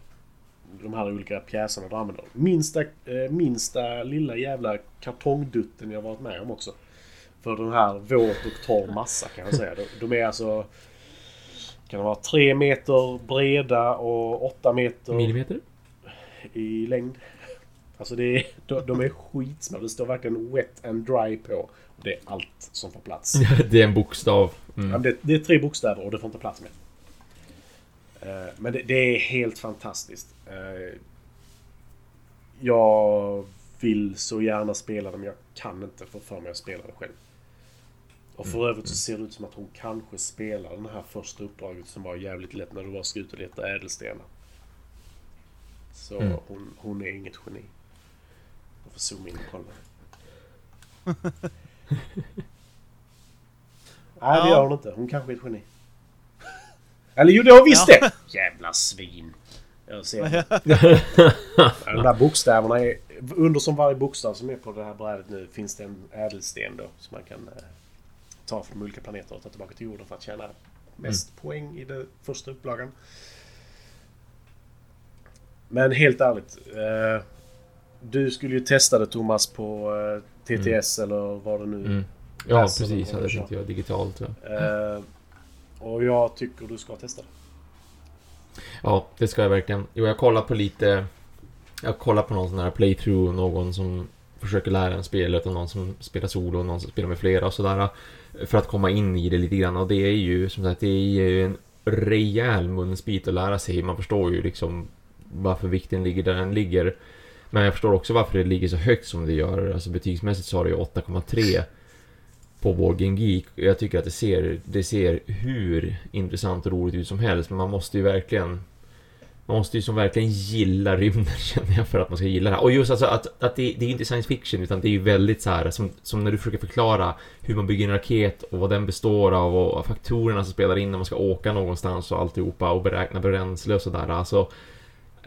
de här olika pjäserna du använder. Minsta, eh, minsta lilla jävla kartongdutten jag varit med om också. För den här våt och torr massa kan jag säga. De, de är alltså... Kan vara tre meter breda och åtta meter Millimeter? i längd. Alltså det är, de, de är skitsmå. Det står verkligen wet and dry på. Det är allt som får plats. [laughs] det är en bokstav. Ja, Mm. men det, det är tre bokstäver och det får inte plats med. Eh, Men det, det är helt fantastiskt. Eh, Jag vill så gärna spela det men jag kan inte få för mig att spela det själv. Och för övrigt så ser det ut som att hon kanske spelar den här första uppdraget som var jävligt lätt när du bara ska ut och leta ädelstenar. Så Mm. hon, hon är inget geni. Jag får zooma in och kolla. [laughs] Nej, det gör hon inte. Hon kanske är ett geni. Eller jo, det har visst Ja. det! [laughs] Jävla svin. Jag ser det. [laughs] De där bokstäverna är... Under som varje bokstav som är på det här brädet nu finns det en ädelsten då. Som man kan eh, ta från olika planeter och ta tillbaka till jorden för att tjäna mest poäng i den första upplagan. Men helt ärligt. Eh, du skulle ju testa det Thomas på eh, TTS eller vad det nu Mm. Ja, precis. och tänkte jag digitalt. Ja. Och jag tycker du ska testa det. ja, det ska jag verkligen. Jo, jag kollar på lite... Jag kollar på någon sån här playthrough, någon som försöker lära en spelet och någon som spelar solo och någon som spelar med flera och sådär. För att komma in i det lite grann och det är ju som sagt, det är ju en rejäl munsbit att lära sig. Man förstår ju liksom varför vikten ligger där den ligger. Men jag förstår också varför det ligger så högt som det gör. Alltså betygsmässigt så har det ju 8,3 på vår Game Geek. Jag tycker att det ser, det ser hur intressant och roligt ut som helst. Men man måste ju verkligen man måste ju som verkligen gilla rymden [laughs] känner jag för att man ska gilla det här. Och just alltså att, att det, det är inte science fiction utan det är ju väldigt så här som, som när du försöker förklara hur man bygger en raket och vad den består av och faktorerna som spelar in när man ska åka någonstans och alltihopa och beräkna bränsle och sådär. Alltså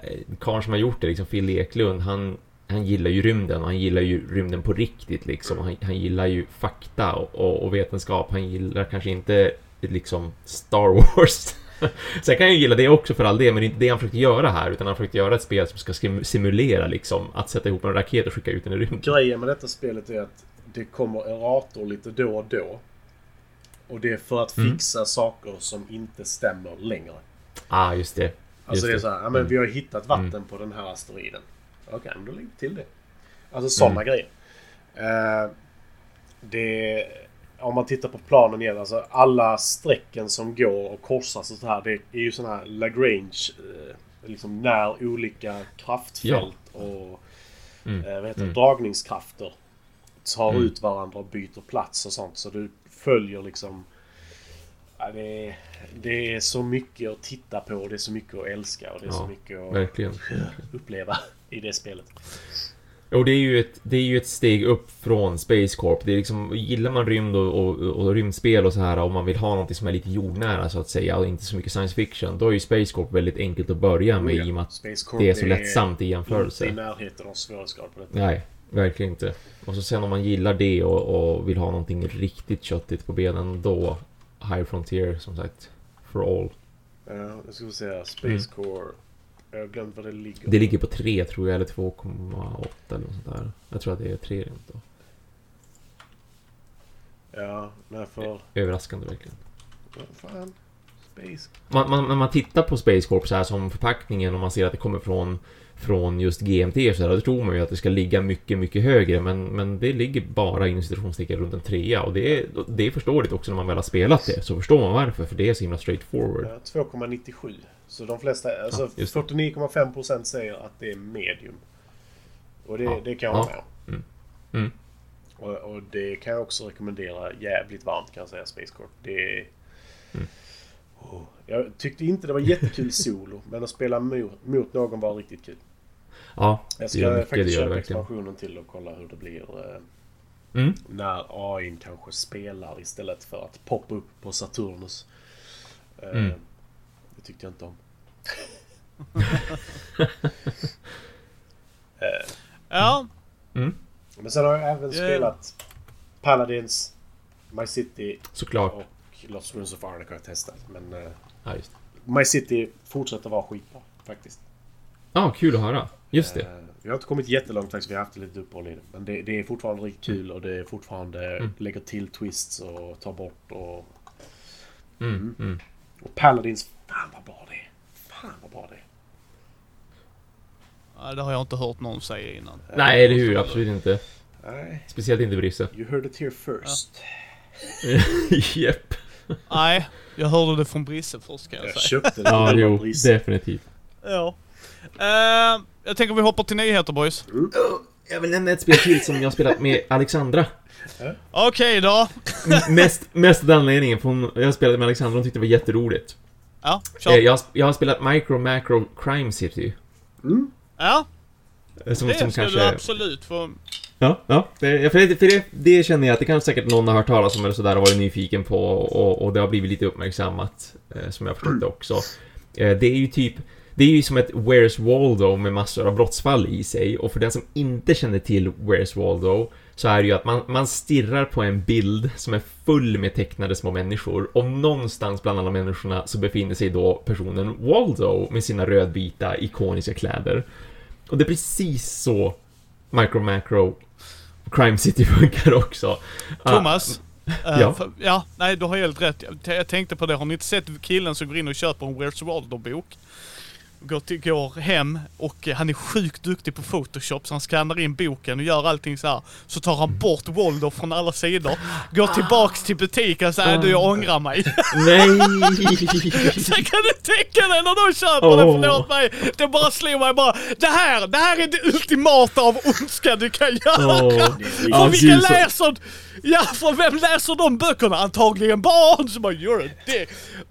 eh, karln som har gjort det, liksom Phil Eklund, han, han gillar ju rymden och han gillar ju rymden på riktigt liksom. Han, han gillar ju fakta och, och, och vetenskap. Han gillar kanske inte liksom Star [laughs] Wars Sen kan jag ju gilla det också för all det, men det är inte det han försökte göra här, utan han försökte göra ett spel som ska sim- simulera liksom att sätta ihop en raket och skicka ut den i rymden. Grejen med detta spelet är att det kommer errator lite då och då. Och det är för att Mm. fixa saker som inte stämmer längre. Ah, just det. Alltså Just det är så här, ja men vi har hittat vatten på den här asteroiden. Okej, men då lägger vi till det. Alltså sådana grejer. Eh, det... Om man tittar på planen igen, alltså alla strecken som går och korsas och så här. Det är ju sådana här Lagrange, eh, liksom när olika kraftfält och Mm. eh, vad heter Mm. dragningskrafter tar Mm. ut varandra och byter plats och sånt. Så du följer liksom... Ja, det, är, det är så mycket att titta på och det är så mycket att älska och det är så Ja, mycket att Verkligen. uppleva i det spelet. Och det är ju ett, det är ju ett steg upp från Space Corp. Det är liksom, gillar man rymd och, och, och rymdspel och så här och man vill ha något som är lite jordnära så att säga och inte så mycket science fiction. Då är ju Space Corp väldigt enkelt att börja med i och med att det är så lättsamt i Inte i jämförelse. närheten av svårighetsgrad på detta. Nej, verkligen inte. Och så sen om man gillar det och, och vill ha någonting riktigt köttigt på benen då High Frontier som sagt. For all. Ja, jag ska säga Space Mm. Core. Jag har glömt vad det ligger. Det ligger på 3 tror jag, eller 2,8 eller något sånt där. Jag tror att det är 3 rent då. Ja, nej för... Överraskande verkligen. Vad fan? Space... Man, man, när man tittar på Space Corp så här som förpackningen och man ser att det kommer från från just GMT så där, då tror man ju att det ska ligga mycket, mycket högre men, men det ligger bara inom citationstecken runt en trea och det är, det är förståeligt också när man väl har spelat det så förstår man varför för det är så himla straightforward. Ja, 2,97. Så de flesta, alltså det. 49,5% säger att det är medium. Och det, Ja. det kan jag hålla med om. Mm. Mm. Och, och det kan jag också rekommendera jävligt varmt kan jag säga, Space Corp. Det är... Mm. Oh, jag tyckte inte det var jättekul [laughs] solo, men att spela mot, mot någon var riktigt kul. Ja, Jag ska mycket, det faktiskt köpa expansionen till och kolla hur det blir eh, Mm. när AI kanske spelar istället för att poppa upp på Saturnus. Eh, Mm. Det tyckte jag inte om. [laughs] Eh, Ja, Mm. Men sen har jag även spelat Paladins, My City Såklart. och Lost Ruins of Arnica har jag testat. Men eh, Ja. My City fortsätter vara skitbra faktiskt. Ja, kul att höra. Just det. Eh, Vi har inte kommit jättelångt faktiskt, vi har haft lite uppehåll i det. Men det, det är fortfarande riktigt kul och det är fortfarande Mm. lägger till twists och tar bort och... Mm. Mm. Och Paladins, fan vad bra det är. Fan vad bra det är. Ja, det har jag inte hört någon säga innan. Nej, eller hur? Absolut inte. Nej, Speciellt inte Brisse. you heard it here first. [laughs] Japp. Nej, jag hörde det från Brisse först kan jag Jag säga. köpte den Ja, jo. Definitivt. Ja. Eh, jag tänker vi hoppar till nyheter boys. Jag vill nämna ett spel till som jag spelat med Alexandra. Okej då. Mest, mest den anledningen, för hon, jag spelade med Alexandra och hon tyckte det var jätteroligt. Ja, Eh, kör. Jag, har- jag har spelat Micro Macro Crime City. Ja, eh, Som, det som ska kanske... du absolut få. Ja, ja. Det, för det, för det, det känner jag att det kanske säkert någon har hört talas om eller sådär och varit nyfiken på och, och det har blivit lite uppmärksammat. Eh, som jag har förstått det också. Eh, det är ju typ... Det är ju som ett Where's Waldo med massor av brottsfall i sig och för den som inte känner till Where's Waldo så är det ju att man, man stirrar på en bild som är full med tecknade små människor och någonstans bland alla människorna så befinner sig då personen Waldo med sina rödvita ikoniska kläder. Och det är precis så Micro Macro Crime City [laughs] funkar också. Ah, Thomas. eh, ja. för, ja, nej du har helt rätt. Jag, jag tänkte på det. Har ni inte sett killen som går in och köper en Where's Waldo-bok? Går, går hem och eh, han är sjukt duktig på Photoshop så han skannar in boken och gör allting så här. Så tar han bort Waldo från alla sidor. Går tillbaks till butiken och säger du jag ångrar mig. [laughs] Nej! [laughs] Sen kan du tänka dig när de köper det, Åh. förlåt mig. Det bara slog mig bara. Det här, det här är det ultimata av ondska du kan göra. Åh. [laughs] För vilka så- läser... Ja, för vem läser de böckerna? Antagligen barn som bara gör det.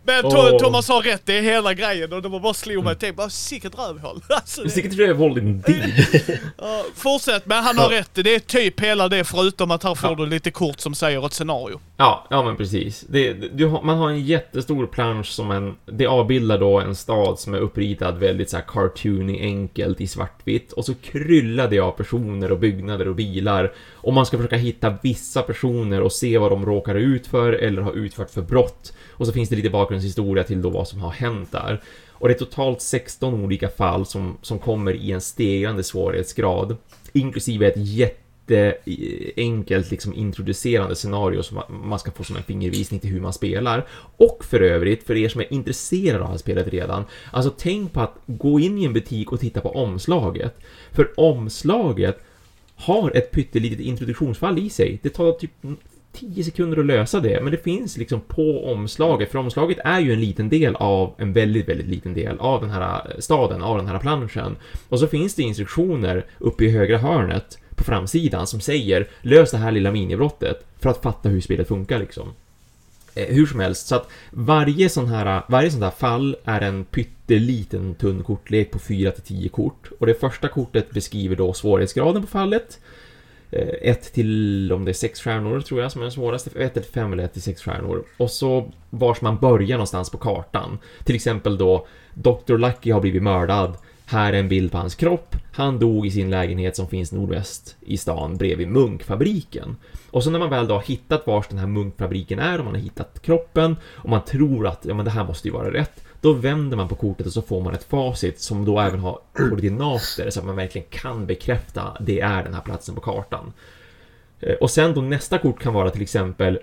Men To- Åh. Thomas har rätt, det är hela grejen och det var bara slog mig till. Bara sicket rövhål. [laughs] Alltså, det, Sicket rövhål indeed. [laughs] ja, fortsätt, men han har Ja. rätt. Det är typ hela det förutom att här får Ja. du lite kort som säger ett scenario. Ja, ja men precis. Det, har, man har en jättestor plansch som en... Det avbildar då en stad som är uppritad väldigt så här cartoony, enkelt i svartvitt. Och så kryllar det av personer och byggnader och bilar. Och man ska försöka hitta vissa personer och se vad de råkar ut för eller har utfört för brott. Och så finns det lite bakgrundshistoria till då vad som har hänt där. Och det är totalt 16 olika fall som, som kommer i en stegrande svårighetsgrad. Inklusive ett jätteenkelt liksom introducerande scenario som man ska få som en fingervisning till hur man spelar. Och för övrigt, för er som är intresserade av det här spelet redan, alltså tänk på att gå in i en butik och titta på omslaget. För omslaget har ett pyttelitet introduktionsfall i sig. Det tar typ tio sekunder att lösa det, men det finns liksom på omslaget, för omslaget är ju en liten del av, en väldigt, väldigt liten del av den här eh, staden, av den här planschen. Och så finns det instruktioner uppe i högra hörnet på framsidan som säger lös det här lilla minibrottet för att fatta hur spelet funkar liksom. Eh, hur som helst, så att varje sån här, varje sån här fall är en pytteliten tunn kortlek på 4 till 10 kort. Och det första kortet beskriver då svårighetsgraden på fallet. Eh, ett till, om det är sex stjärnor tror jag som är den svåraste, ett till fem eller ett till sex stjärnor. Och så vars man börjar någonstans på kartan. Till exempel då, Dr. Lucky har blivit mördad. Här är en bild på hans kropp. Han dog i sin lägenhet som finns nordväst i stan bredvid munkfabriken. Och så när man väl då har hittat vars den här munkfabriken är och man har hittat kroppen och man tror att ja, men det här måste ju vara rätt. Då vänder man på kortet och så får man ett facit som då även har koordinater så att man verkligen kan bekräfta det är den här platsen på kartan. Eh, och sen då nästa kort kan vara till exempel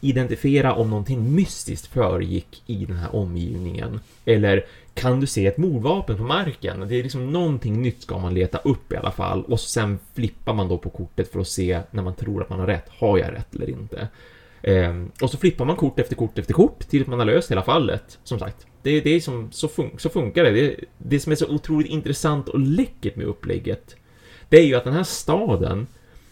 identifiera om någonting mystiskt föregick i den här omgivningen. Eller kan du se ett mordvapen på marken? Det är liksom någonting nytt ska man leta upp i alla fall. Och sen flippar man då på kortet för att se när man tror att man har rätt. Har jag rätt eller inte? Ehm, och så flippar man kort efter kort efter kort tills man har löst hela fallet. Som sagt, det, det är som, så, fun så funkar det. det. Det som är så otroligt intressant och läckert med upplägget, det är ju att den här staden,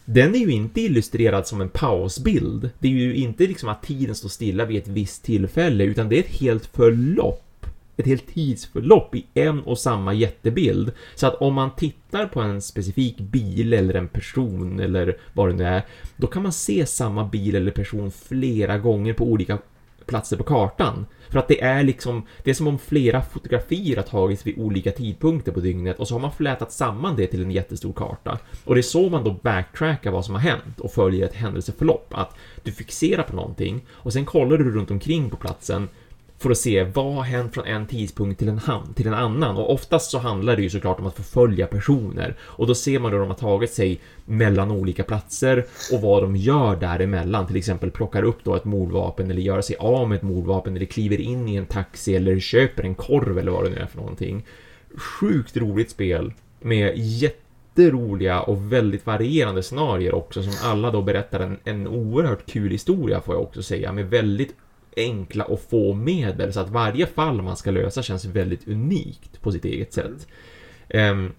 den är ju inte illustrerad som en pausbild. Det är ju inte liksom att tiden står stilla vid ett visst tillfälle, utan det är ett helt förlopp. Ett helt tidsförlopp i en och samma jättebild. Så att om man tittar på en specifik bil eller en person eller vad det nu är, då kan man se samma bil eller person flera gånger på olika platser på kartan. För att det är liksom, det är som om flera fotografier har tagits vid olika tidpunkter på dygnet och så har man flätat samman det till en jättestor karta. Och det är så man då backtrackar vad som har hänt och följer ett händelseförlopp. Att du fixerar på någonting och sen kollar du runt omkring på platsen för att se vad har hänt från en tidpunkt till en, ham- till en annan. Och oftast så handlar det ju såklart om att förfölja personer. Och då ser man hur de har tagit sig mellan olika platser och vad de gör däremellan. Till exempel plockar upp då ett mordvapen eller gör sig av med ett mordvapen eller kliver in i en taxi eller köper en korv eller vad det nu är för någonting. Sjukt roligt spel med jätteroliga och väldigt varierande scenarier också som alla då berättar en, en oerhört kul historia får jag också säga med väldigt enkla och få medel så att varje fall man ska lösa känns väldigt unikt på sitt eget sätt. Ehm,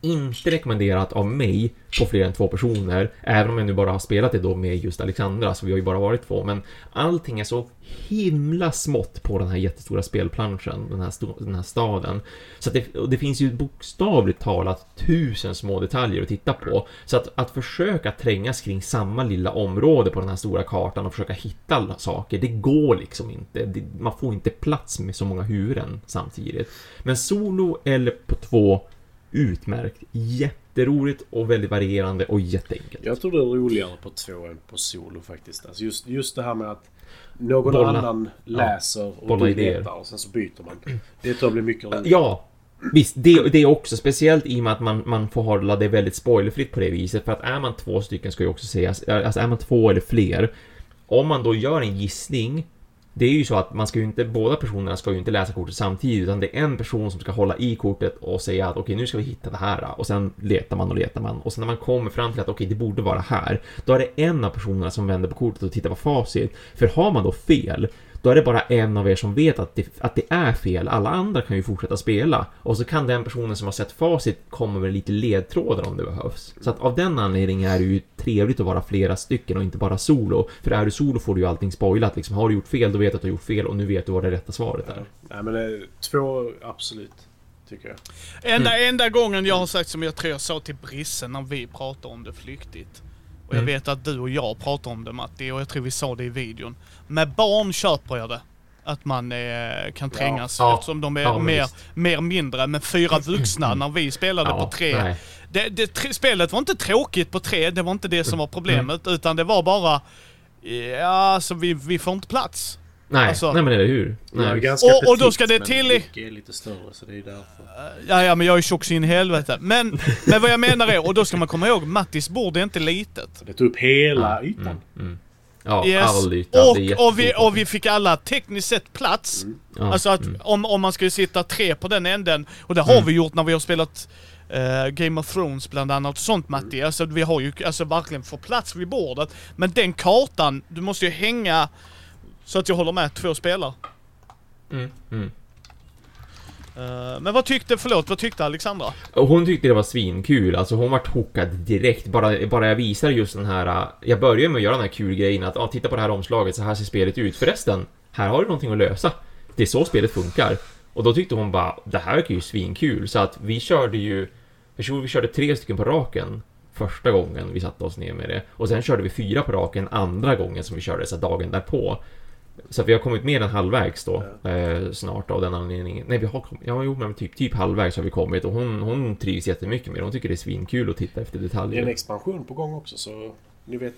inte rekommenderat av mig på fler än två personer, även om jag nu bara har spelat det då med just Alexandra, så vi har ju bara varit två, men allting är så himla smått på den här jättestora spelplanschen, den här, den här staden. Så att det, och det finns ju bokstavligt talat tusen små detaljer att titta på. Så att, att försöka trängas kring samma lilla område på den här stora kartan och försöka hitta alla saker, det går liksom inte. Det, man får inte plats med så många huvuden samtidigt. Men solo eller på två, utmärkt. Jätteroligt och väldigt varierande och jätteenkelt. Jag tror det är roligare på två än på solo faktiskt. Alltså just, just det här med att någon Bolla. annan läser och Bolla du letar och sen så byter man. Det tror jag blir mycket roligare. Ja, visst. Det, det är också speciellt i och med att man, man får hålla det väldigt spoilerfritt på det viset. För att är man två stycken ska ju också sägas, alltså är man två eller fler. Om man då gör en gissning det är ju så att man ska ju inte, båda personerna ska ju inte läsa kortet samtidigt utan det är en person som ska hålla i kortet och säga att okej nu ska vi hitta det här. Och sen letar man och letar man. Och sen när man kommer fram till att okej det borde vara här. Då är det en av personerna som vänder på kortet och tittar på facit. För har man då fel då är det bara en av er som vet att det, att det är fel. Alla andra kan ju fortsätta spela. Och så kan den personen som har sett facit komma med lite ledtrådar om det behövs. Så att av den anledningen är det ju trevligt att vara flera stycken och inte bara solo. För är du solo får du ju allting spoilat. Liksom, har du gjort fel, då vet du att du har gjort fel och nu vet du vad det rätta svaret är. Nej men det, två, absolut. Tycker jag. Enda, enda gången jag har sagt som jag tror jag sa till Brisse när vi pratade om det flyktigt. Och jag Mm. vet att du och jag pratar om det Matti och jag tror vi sa det i videon. Med barn köper jag det. Att man eh, kan trängas Ja. eftersom de är Ja, mer, visst. mer mindre. Men fyra vuxna när vi spelade Ja, på tre. Det, det, spelet var inte tråkigt på tre, det var inte det Mm. som var problemet. Utan det var bara... Ja, alltså vi, vi får inte plats. Nej, Alltså- nej men eller hur? Nej. ganska Och- och då ska det men till- Rick är lite större så det är därför. Ja, ja, men jag är tjock så in i helvete. Men, men vad jag menar är, och då ska man komma ihåg, Mattis bord är inte litet. Det tog upp hela Ja, ytan. Mm, mm. Ja, Yes. all yta. Och, och, vi, och vi fick alla tekniskt sett plats. Ja, Alltså att mm. om, om man skulle sitta tre på den änden, och det har Mm. vi gjort när vi har spelat eh, Game of Thrones bland annat och sånt Matti. Alltså vi har ju alltså verkligen fått plats vid bordet. Men den kartan, du måste ju hänga så att jag håller med två spelare. Mm, mm. Eh, men vad tyckte, förlåt, vad tyckte Alexandra? Hon tyckte det var svinkul, alltså hon vart hookad direkt. Bara, bara jag visar just den här... äh, Jag börjar med att göra den här kul grejen att ah, titta på det här omslaget, så här ser spelet ut. Förresten, här har du någonting att lösa. Det är så spelet funkar. Och då tyckte hon bara, det här verkar ju svinkul. Så att vi körde ju... Jag tror vi körde tre stycken på raken första gången vi satte oss ner med det. Och sen körde vi fyra på raken andra gången som vi körde, så dagen därpå. Så vi har kommit mer än halvvägs då, eh, snart av den anledningen. Nej, vi har kommit, ja, jo, men typ, typ halvvägs har vi kommit och hon, hon trivs jättemycket med det. Hon tycker det är svinkul att titta efter Det är en detaljer. expansion på gång också så ni vet.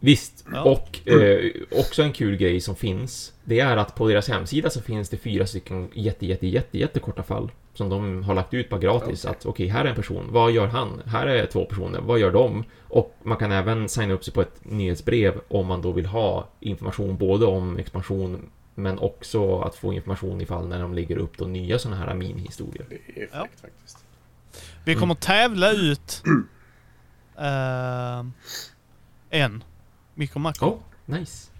Visst, Ja. och eh, också en kul grej som finns, det är att på deras hemsida så finns det fyra stycken jätte, jätte, jätte, jättekorta fall som de har lagt ut bara gratis. Okej. Att okej, här är en person, vad gör han? Här är två personer, vad gör de? Och man kan även signa upp sig på ett nyhetsbrev om man då vill ha information både om expansion men också att få information ifall när de lägger upp då nya sådana här minihistorier. Det är fräckt Ja. faktiskt. Vi kommer tävla ut [clears throat] eh, en Mikro Macro. Oh, nice.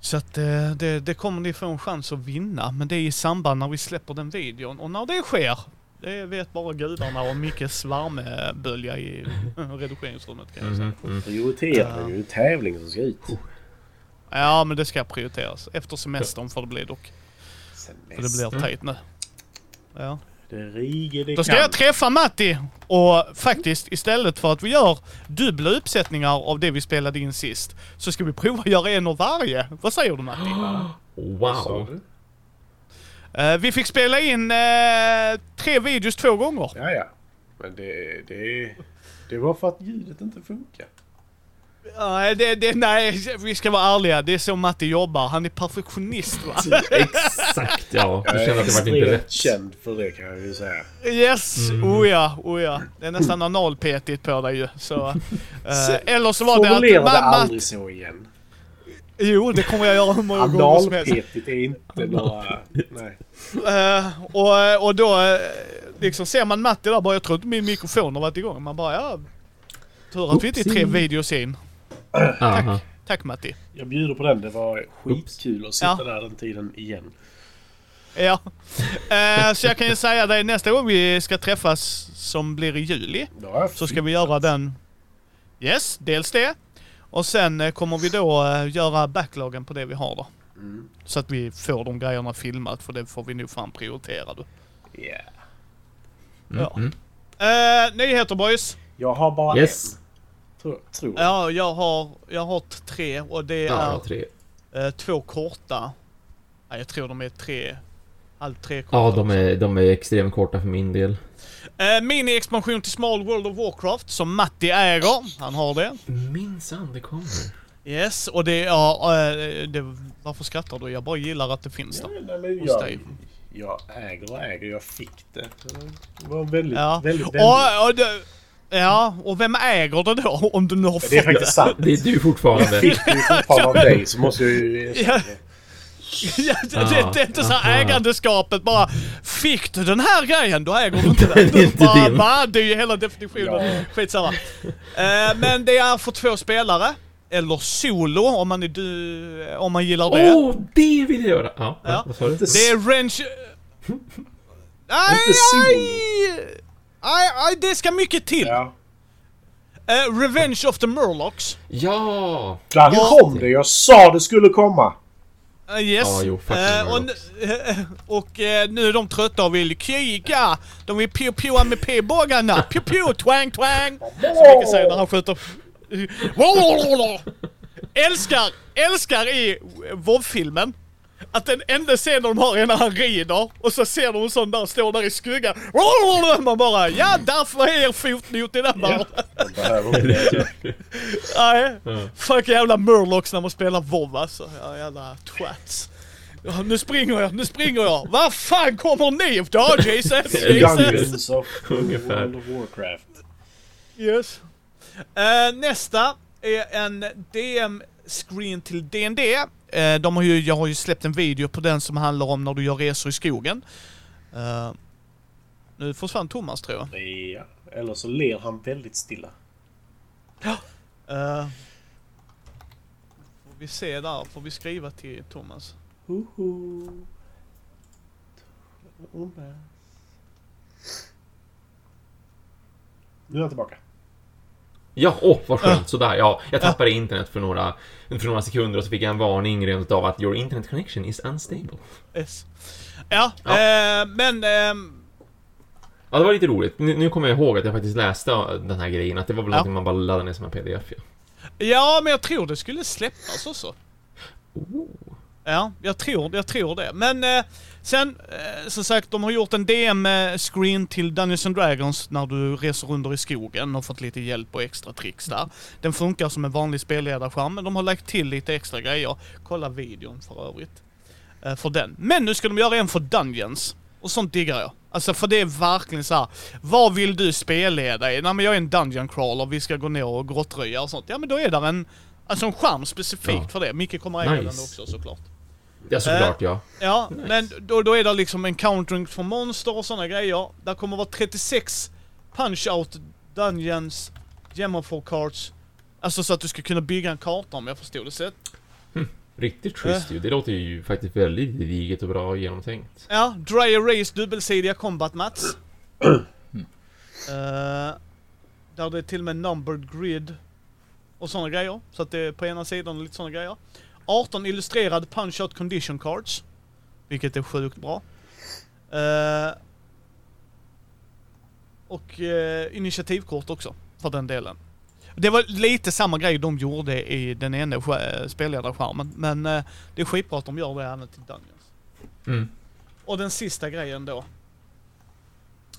Så att eh, det, det kommer ni få en chans att vinna. Men det är i samband när vi släpper den videon. Och när det sker, det vet bara gudarna och Mickes värmebölja i redigeringsrummet kan jag säga. Mhm, mm. Prioritera det är ju tävling som ska ut. Ja men det ska prioriteras. Efter semestern får det bli dock. För det blir Semester. tajt nu. Ja. Det riger det Då ska kan. jag träffa Matti och faktiskt istället för att vi gör dubbla uppsättningar av det vi spelade in sist så ska vi prova att göra en av varje. Vad säger du Matti? [gasps] Wow. Eh, vi fick spela in eh, tre videos två gånger. Ja, ja. Men det, det, det var för att ljudet inte funkar. Nej, det, det, nej, vi ska vara ärliga. Det är så Matti jobbar. Han är perfektionist va? [laughs] Exakt, ja. Du Jag känner att det vart inte rätt. känd för det kan jag ju säga. Yes, Mm. oh ja, oh ja. Det är nästan analpetigt på dig ju. Så, eh, Så- eller så var det Formulera att... det Ma- Ma- aldrig så igen. jo, det kommer jag göra hur många gånger som helst. Analpetigt är inte några... Nej. Eh, och, och då eh, liksom ser man Matti där bara, jag tror inte min mikrofon har varit igång. Man bara, ja... Tur att vi inte är tre videos in. Aha. Tack Matti. Jag bjuder på den. Det var skitkul att sitta Ja. där den tiden igen. Ja. [laughs] Eh, så jag kan ju säga det nästa gång vi ska träffas som blir i juli. Så ska vi göra den... Yes, dels det. Och sen eh, kommer vi då eh, göra backloggen på det vi har då. Mm. Så att vi får de grejerna filmat för det får vi nog fan prioritera då. Yeah. Mm, Ja. mm. Eh, nyheter boys. Jag har bara Yes. en. Tror, tror jag. Ja, jag har, jag har tre och det Ja, är tre. eh, två korta. Ja, jag tror de är tre. Allt tre korta. Ja, de är, de är extremt korta för min del. Eh, Mini-expansion till Small World of Warcraft som Matti äger. Han har det. Minsann, det kommer. Yes, och det. Ja, eh, det, varför skrattar du? Jag bara gillar att det finns Ja, där. nej, men Hos jag, dig. jag äger och äger. Jag fick det. Det var väldigt, Ja. väldigt, väldigt. Och, och det, ja, och vem äger det då? Om du nu har fått Det är faktiskt sant. Det är du fortfarande. Fick du fortfarande av dig så måste jag ju... Ja. Ja, det, det, det är inte så här ägandeskapet bara Fick du den här grejen? Då äger du inte Den [laughs] är den. inte bara, din. Va? Det är ju hela definitionen. Ja. Skitsamma. Eh, men det är för två spelare. Eller solo om man, är du, om man gillar det. Åh, oh, det vill jag göra! Ja, Ja. vad sa du? Det är Wrench... Nej, [laughs] Inte nej, nej, det ska mycket till. Ja. Eh, Revenge of the Murlocs. Ja! Där Ja. kom det! Jag sa det skulle komma! Uh, yes. Ja, jo, Eh, och, nu- och nu är de trötta och vill kriga. De vill pio-pioa med p-bågarna. Pio-pio, twang, twang. Som Micke säger när han skjuter. älskar, älskar i WoW-filmen. Att den enda scenen de har är när han rider och så ser de en sån där stå där i skuggan. [laughs] Man bara ja, därför är er fotnot i den det. [laughs] Nej. Fuck jävla murlocs när man spelar WoW alltså. Ja, jävla twats. Ja, nu springer jag, nu springer jag. Vad fan kommer ni då [laughs] Jesus? Jesus? Ungefär. World of Warcraft. Yes. Eh, nästa är en DM-screen till DND. Uh, de har ju, jag har ju släppt en video på den som handlar om när du gör resor i skogen. Eh, nu försvann Thomas tror jag. Ja. Eller så ler han väldigt stilla. Eh, får vi se där, får vi skriva till Thomas. Hoho. Thomas. Nu är jag tillbaka. Ja, åh vad skönt, sådär. Ja, jag tappade internet för några, för några sekunder och så fick jag en varning rent av att your internet connection is unstable. S. Ja, Ja. eh, men... ehm, Ja, det var lite roligt. Nu, nu kommer jag ihåg att jag faktiskt läste den här grejen, att det var väl Ja. någonting man bara laddade ner som en pdf ja. ja, men jag tror det skulle släppas också. Oh. Ja, jag tror, jag tror det. Men eh, sen, eh, som sagt, de har gjort en DM-screen till Dungeons and Dragons när du reser runt i skogen och fått lite hjälp och extra tricks där. Den funkar som en vanlig spelledarskärm, men de har lagt till lite extra grejer. Kolla videon för övrigt. Eh, för den. Men nu ska de göra en för Dungeons. Och sånt diggar jag. Alltså för det är verkligen så här. vad vill du spelleda i? Nej men jag är en Dungeon crawler, vi ska gå ner och grottröja och sånt. Ja men då är där en, alltså en skärm specifikt Ja. för det. Micke kommer äga den Nice. också såklart. Ja, såklart ja. Ja, [laughs] Nice. men då, då är det liksom encountering för monster och sådana grejer. Där kommer vara 36 punch-out dungeons, Gemofall cards. Alltså så att du ska kunna bygga en karta om jag förstod det sett. Riktigt schysst ju. Det låter ju faktiskt väldigt gediget och bra genomtänkt. Ja, dry erase dubbelsidiga combat mats. [clears throat] Eh, där det är till och med numbered grid och sådana grejer. Så att det är på ena sidan och lite sådana grejer. 18 illustrerade punch-out condition cards. Vilket är sjukt bra. Eh, och uh, initiativkort också, för den delen. Det var lite samma grej de gjorde i den ena uh, spelledarskärmen, men eh, det är skitbra att de gör det även till Dungeons. Mm. Och den sista grejen då.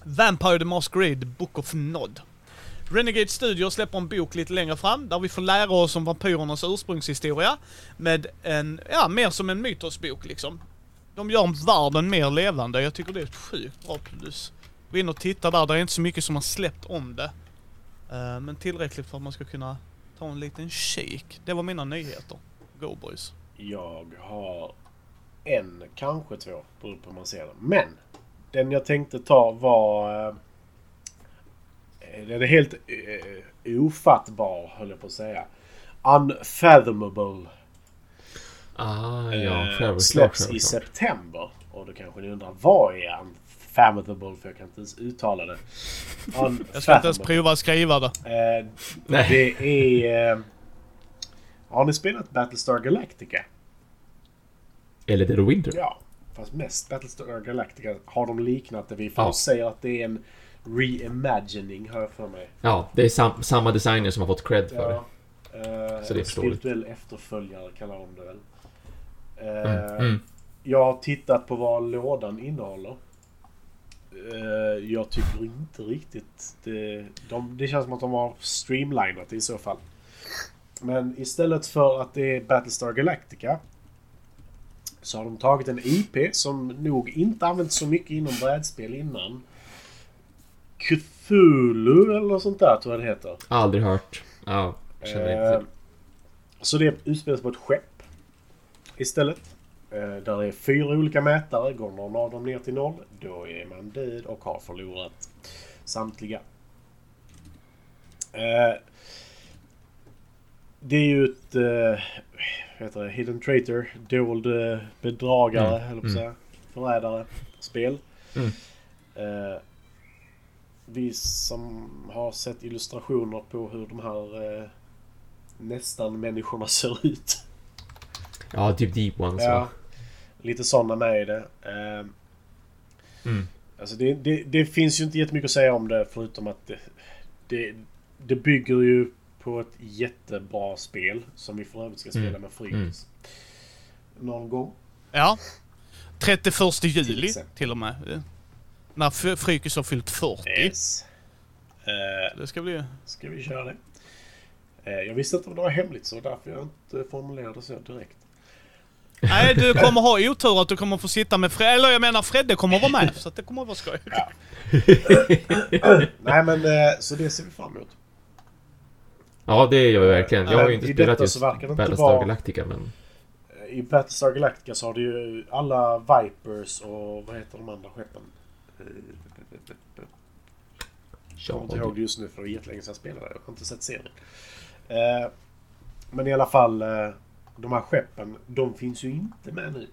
Vampire the Masquerade Book of Nod. Renegade Studios släpper en bok lite längre fram där vi får lära oss om vampyrernas ursprungshistoria. Med en, ja, mer som en mytosbok liksom. De gör världen mer levande. Jag tycker det är ett sjukt bra plus. Gå in och titta där, det är inte så mycket som har släppt om det. Eh, men tillräckligt för att man ska kunna ta en liten kik. Det var mina nyheter. Go boys. Jag har en, kanske två, beroende på hur man ser det. Men den jag tänkte ta var... Eh, Eh, den är helt eh, ofattbar, höll jag på att säga. Unfathomable. Ah, ja. Självklart, släpps i september. Och då kanske ni undrar, vad är Unfathomable? För jag kan inte ens uttala det. [laughs] Jag ska inte ens prova att skriva det. Nej. det är... Eh, har ni spelat Battlestar Galactica? Eller The Winter. Ja, fast mest Battlestar Galactica har de liknat det vid. För Ja. de säger att det är en reimagining, har jag för mig. Ja, det är sam samma designer som har fått cred för det. Ja. Eh, Så det är förståeligt. spirituell efterföljare kallar de det väl. Mm. Eh, Mm. Jag har tittat på vad lådan innehåller. Eh, jag tycker inte riktigt det, de, det känns som att de har streamlinat det i så fall. Men istället för att det är Battlestar Galactica så har de tagit en IP som nog inte använts så mycket inom brädspel innan. Cthulhu eller något sånt där tror jag det heter. Aldrig hört. Ja, känner inte Eh, till. så det utspelar sig på ett skepp istället. Eh, där är fyra olika mätare. Går någon av dem ner till noll, då är man död och har förlorat samtliga. Eh, det är ju ett eh, vad heter det, hidden traitor, dold eh, bedragare, Mm, eller på att säga, förrädare, spel. Mm. Vi som har sett illustrationer på hur de här eh, nästan människorna [laughs] ser ut. Ja, typ Deep Ones Ja. va? Lite sådana med i det. Eh, Mm. Alltså det, det, det finns ju inte jättemycket att säga om det förutom att det, det, det bygger ju på ett jättebra spel som vi för övrigt ska spela Mm. med Frykis. Någon gång. Ja. 31 juli exempel. till och med. Eh, När Frykis har fyllt 40. Yes. Eh, Det ska bli... ska vi köra det? Eh, jag visste inte om det var hemligt så därför jag inte formulerade så direkt. Nej, du [laughs] kommer ha otur att du kommer få sitta med Fredde. Eller jag menar Fredde kommer vara med. Så att det kommer vara skoj. [laughs] Nej men eh, så det ser vi fram emot. Ja, det gör vi verkligen. Jag har ju inte I spelat just det Battlestar vara- Galactica, men... Eh, I Battlestar Galactica så har du ju alla Vipers och vad heter de andra skeppen? Jag kommer inte ihåg just nu för det var jättelänge sedan jag spelade. Jag har inte sett serien. Eh, men i alla fall, eh, de här skeppen, de finns ju inte med nu.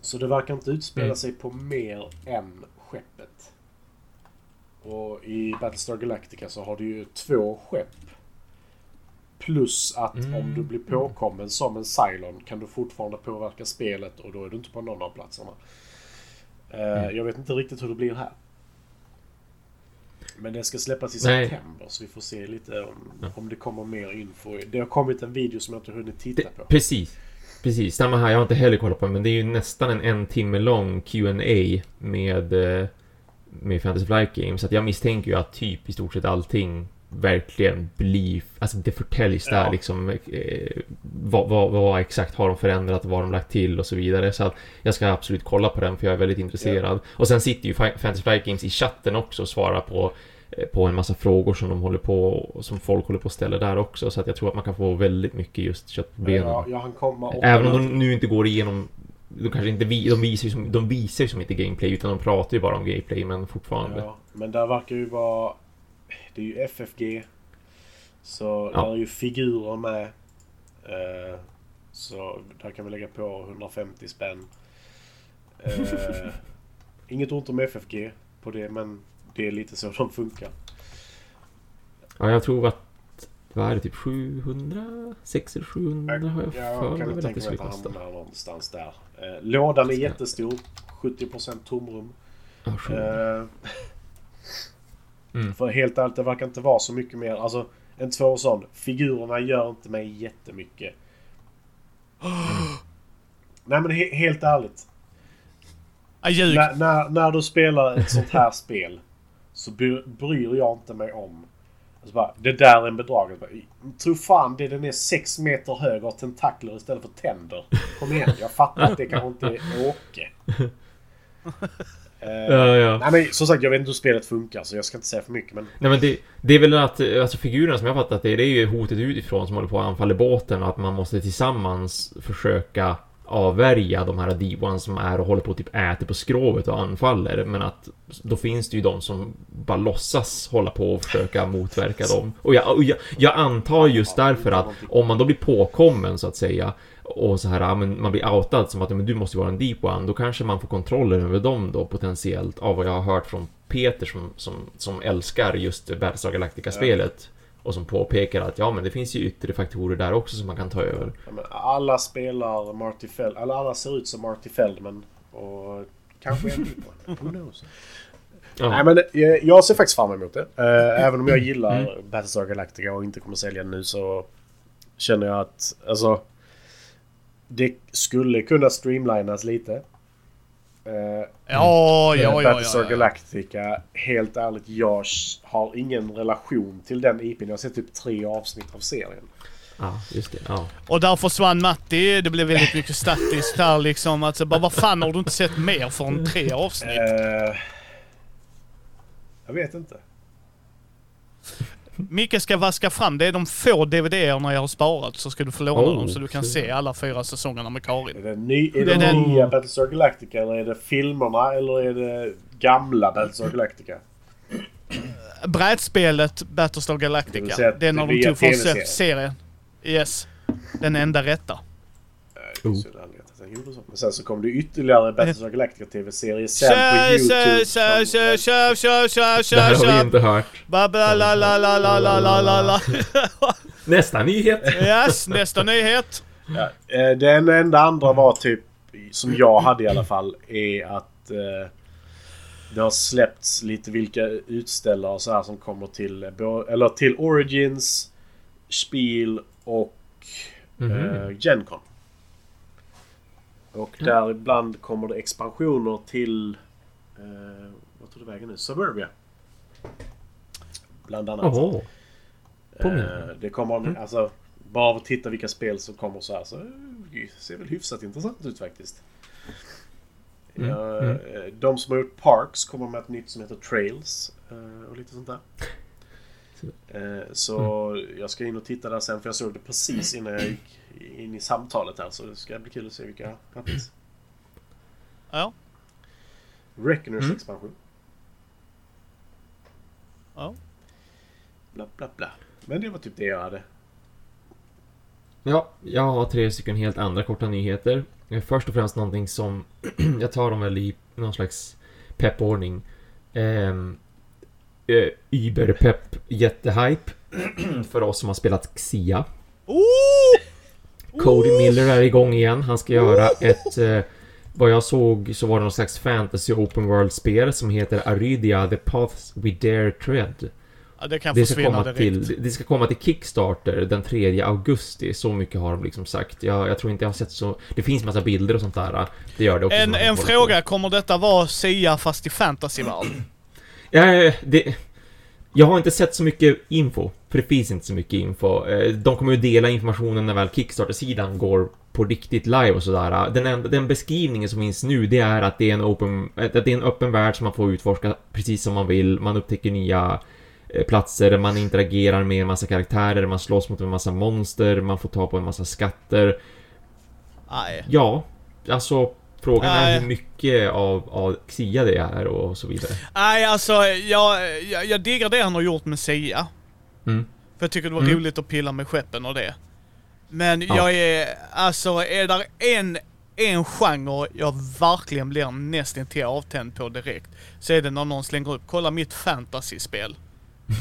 Så det verkar inte utspela Mm. sig på mer än skeppet. Och i Battlestar Galactica så har du ju två skepp. Plus att Mm. om du blir påkommen som en Cylon kan du fortfarande påverka spelet och då är du inte på någon av platserna. Eh, Mm. Jag vet inte riktigt hur det blir här. Men det ska släppas i Nej. september så vi får se lite om, Ja. om det kommer mer info. Det har kommit en video som jag inte hunnit titta på. precis. Precis, samma här. Jag har inte heller kollat på men det är ju nästan en en timme lång Q&A med, eh, med Fantasy Flight Games. Så att jag misstänker ju att typ i stort sett allting verkligen blir... Alltså det förtäljs där Ja. liksom. Eh, vad, vad, vad exakt har de förändrat, vad har de lagt till och så vidare. Så att jag ska absolut kolla på den för jag är väldigt intresserad. Och sen sitter ju Fantasy Games i chatten också och svarar på eh, på en massa frågor som de håller på som folk håller på att ställa där också så att jag tror att man kan få väldigt mycket just kött på benen. Ja, åtta Även om de nu inte går igenom de kanske inte vi, de visar ju som, de visar som inte gameplay utan de pratar ju bara om gameplay men fortfarande. Ja, men där verkar ju vara... Det är ju FFG. Så Ja. där är ju figurer med. Eh, så där kan vi lägga på 150 spänn. Eh, [laughs] inget ont om FFG på det men det är lite så de funkar. Ja, jag tror att vad är det, typ 700? 600 700 har jag Jag för kan mig att det tänka mig att det hamnar någonstans där. Eh, lådan är jättestor. 70% tomrum. Ja, 700. Eh, [laughs] Mm. För helt ärligt, det verkar inte vara så mycket mer. Alltså, en två sån. Figurerna gör inte mig jättemycket. [gasps] Nej men he- helt ärligt. Ljug. När, när, när du spelar ett sånt här [laughs] spel så bry- bryr jag inte mig om. Alltså bara, det där är en bedragare. Tro fan det, den är sex meter hög och har tentakler istället för tänder. Kom igen, jag fattar att det kanske inte är Åke. [laughs] Eh, Ja, ja. Nej men som sagt, jag vet inte hur spelet funkar så jag ska inte säga för mycket men... Nej men det, det är väl att, alltså figurerna som jag fattat det, det är ju hotet utifrån som håller på att anfalla båten och att man måste tillsammans försöka avvärja de här D1 som är och håller på att typ äter på skrovet och anfaller men att då finns det ju de som bara låtsas hålla på och försöka motverka dem. Och jag, och jag, jag antar just därför att om man då blir påkommen så att säga och så här, ja, men man blir outad som att men du måste vara en deep one, då kanske man får kontrollen över dem då potentiellt av vad jag har hört från Peter som, som, som älskar just Battlestar Galactica-spelet och som påpekar att ja, men det finns ju yttre faktorer där också som man kan ta över. Ja, alla spelar Marty Feld, eller alla ser ut som Marty Feldman. Och kanske en till på Who knows? [laughs] Ja. Nej men eh, jag ser faktiskt fram emot det. Eh, Även om jag gillar Mm. Battlestar Galactica och inte kommer sälja den nu så känner jag att alltså det skulle kunna streamlinas lite. Eh, Ja, ja, ja, ja, ja. Galactica, helt ärligt, jag har ingen relation till den IPn. Jag har sett typ tre avsnitt av serien. Ja, just det. Ja. Och där försvann Matti. Det blev väldigt mycket statiskt där liksom. Alltså, bara, vad fan har du inte sett mer från tre avsnitt? Eh, jag vet inte. Micke ska vaska fram. Det är de få DVD-erna jag har sparat så ska du få låna Oh, dem så du kan se alla fyra säsongerna med Är Karin. det, ny, är Det det, är den- nya Battlestar Galactica eller är det filmerna eller är det gamla Battlestar Galactica? Brädspelet Battlestar Det Galactica. säga att Den har det de är tog från serien. Yes. Den enda rätta. Oh gjorde så. Men sen så kom det ytterligare Battlestar Galactica TV-serie sen på YouTube. Kör, kör, kör, kör, kör, kör, Det här har vi inte hört. Nästa nyhet. Yes, nästa nyhet. Eh, den enda andra var typ, som jag hade i alla fall, är att eh, det har släppts lite vilka utställare och så här som kommer till, eh, eller till Origins, Spiel och mm -hmm. eh, mhm. Gencon. Och Ja. där ibland kommer det expansioner till... Eh, vad tog det vägen nu? Suburbia. Bland annat. Påminner Eh, det kommer, Mm. alltså, bara av att titta vilka spel som kommer så här så eh, det ser väl hyfsat intressant ut faktiskt. Mm, Ja, mm. eh, De som har gjort Parks kommer med ett nytt som heter Trails eh, och lite sånt där. Eh, Så Mm. jag ska in och titta där sen för jag såg det precis innan jag gick in i samtalet här så det ska bli kul att se vilka grattis. Ja. Reckoners Mm. expansion. Ja. Bla bla bla. Men det var typ det jag hade. Ja, jag har tre stycken helt andra korta nyheter. Eh, Först och främst någonting som [clears throat] jag tar dem väl i någon slags peppordning. Um, uh, Überpepp jättehype [clears throat] för oss som har spelat Xia. Oh! Cody Miller är igång igen. Han ska göra ett... eh, vad jag såg så var det någon slags fantasy open world-spel som heter Arydia The Paths We Dare Tread. Ja, det kan Det ska, komma direkt. till, det ska komma till Kickstarter den 3 augusti. Så mycket har de liksom sagt. Jag, jag tror inte jag har sett så... Det finns massa bilder och sånt där. Det gör det också. En, en fråga, kommer detta vara Sia fast i fantasyvärld? på. Ja, det... Jag har inte sett så mycket info. För det finns inte så mycket info. Eh, De kommer ju dela informationen när väl Kickstarter-sidan går på riktigt live och sådär. Den, enda, den beskrivningen som finns nu, det är att det är en open... Att det är en öppen värld som man får utforska precis som man vill. Man upptäcker nya eh, platser, man interagerar med en massa karaktärer, man slåss mot en massa monster, man får ta på en massa skatter. Nej. Ja, alltså frågan Nej. är hur mycket av, av Xia det är och så vidare. Nej, alltså jag, jag, jag diggar det han har gjort med Sia. Mm. För jag tycker det var Mm. roligt att pilla med skeppen och det. Men Ja. jag är, alltså är där en, en genre jag verkligen blir nästintill avtänd på direkt. Så är det när någon slänger upp, kolla mitt fantasyspel.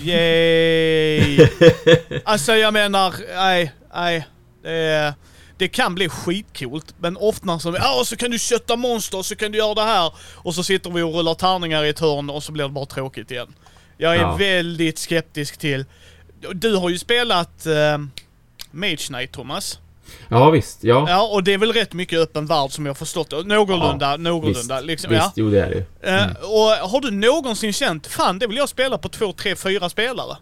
Yay! [laughs] alltså jag menar, nej, nej. Det, det kan bli skitcoolt, men ofta som ja så kan du kötta monster, så kan du göra det här. Och så sitter vi och rullar tärningar i ett hörn och så blir det bara tråkigt igen. Jag är Ja. väldigt skeptisk till... Du har ju spelat uh, Mage Knight, Thomas. Ja, visst. Ja. Ja, och det är väl rätt mycket öppen värld som jag förstått det. Någorlunda, någorlunda. visst, liksom, visst, ja. jo det är det. Eh, Mm. och har du någonsin känt, fan det vill jag spela på två, tre, fyra spelare?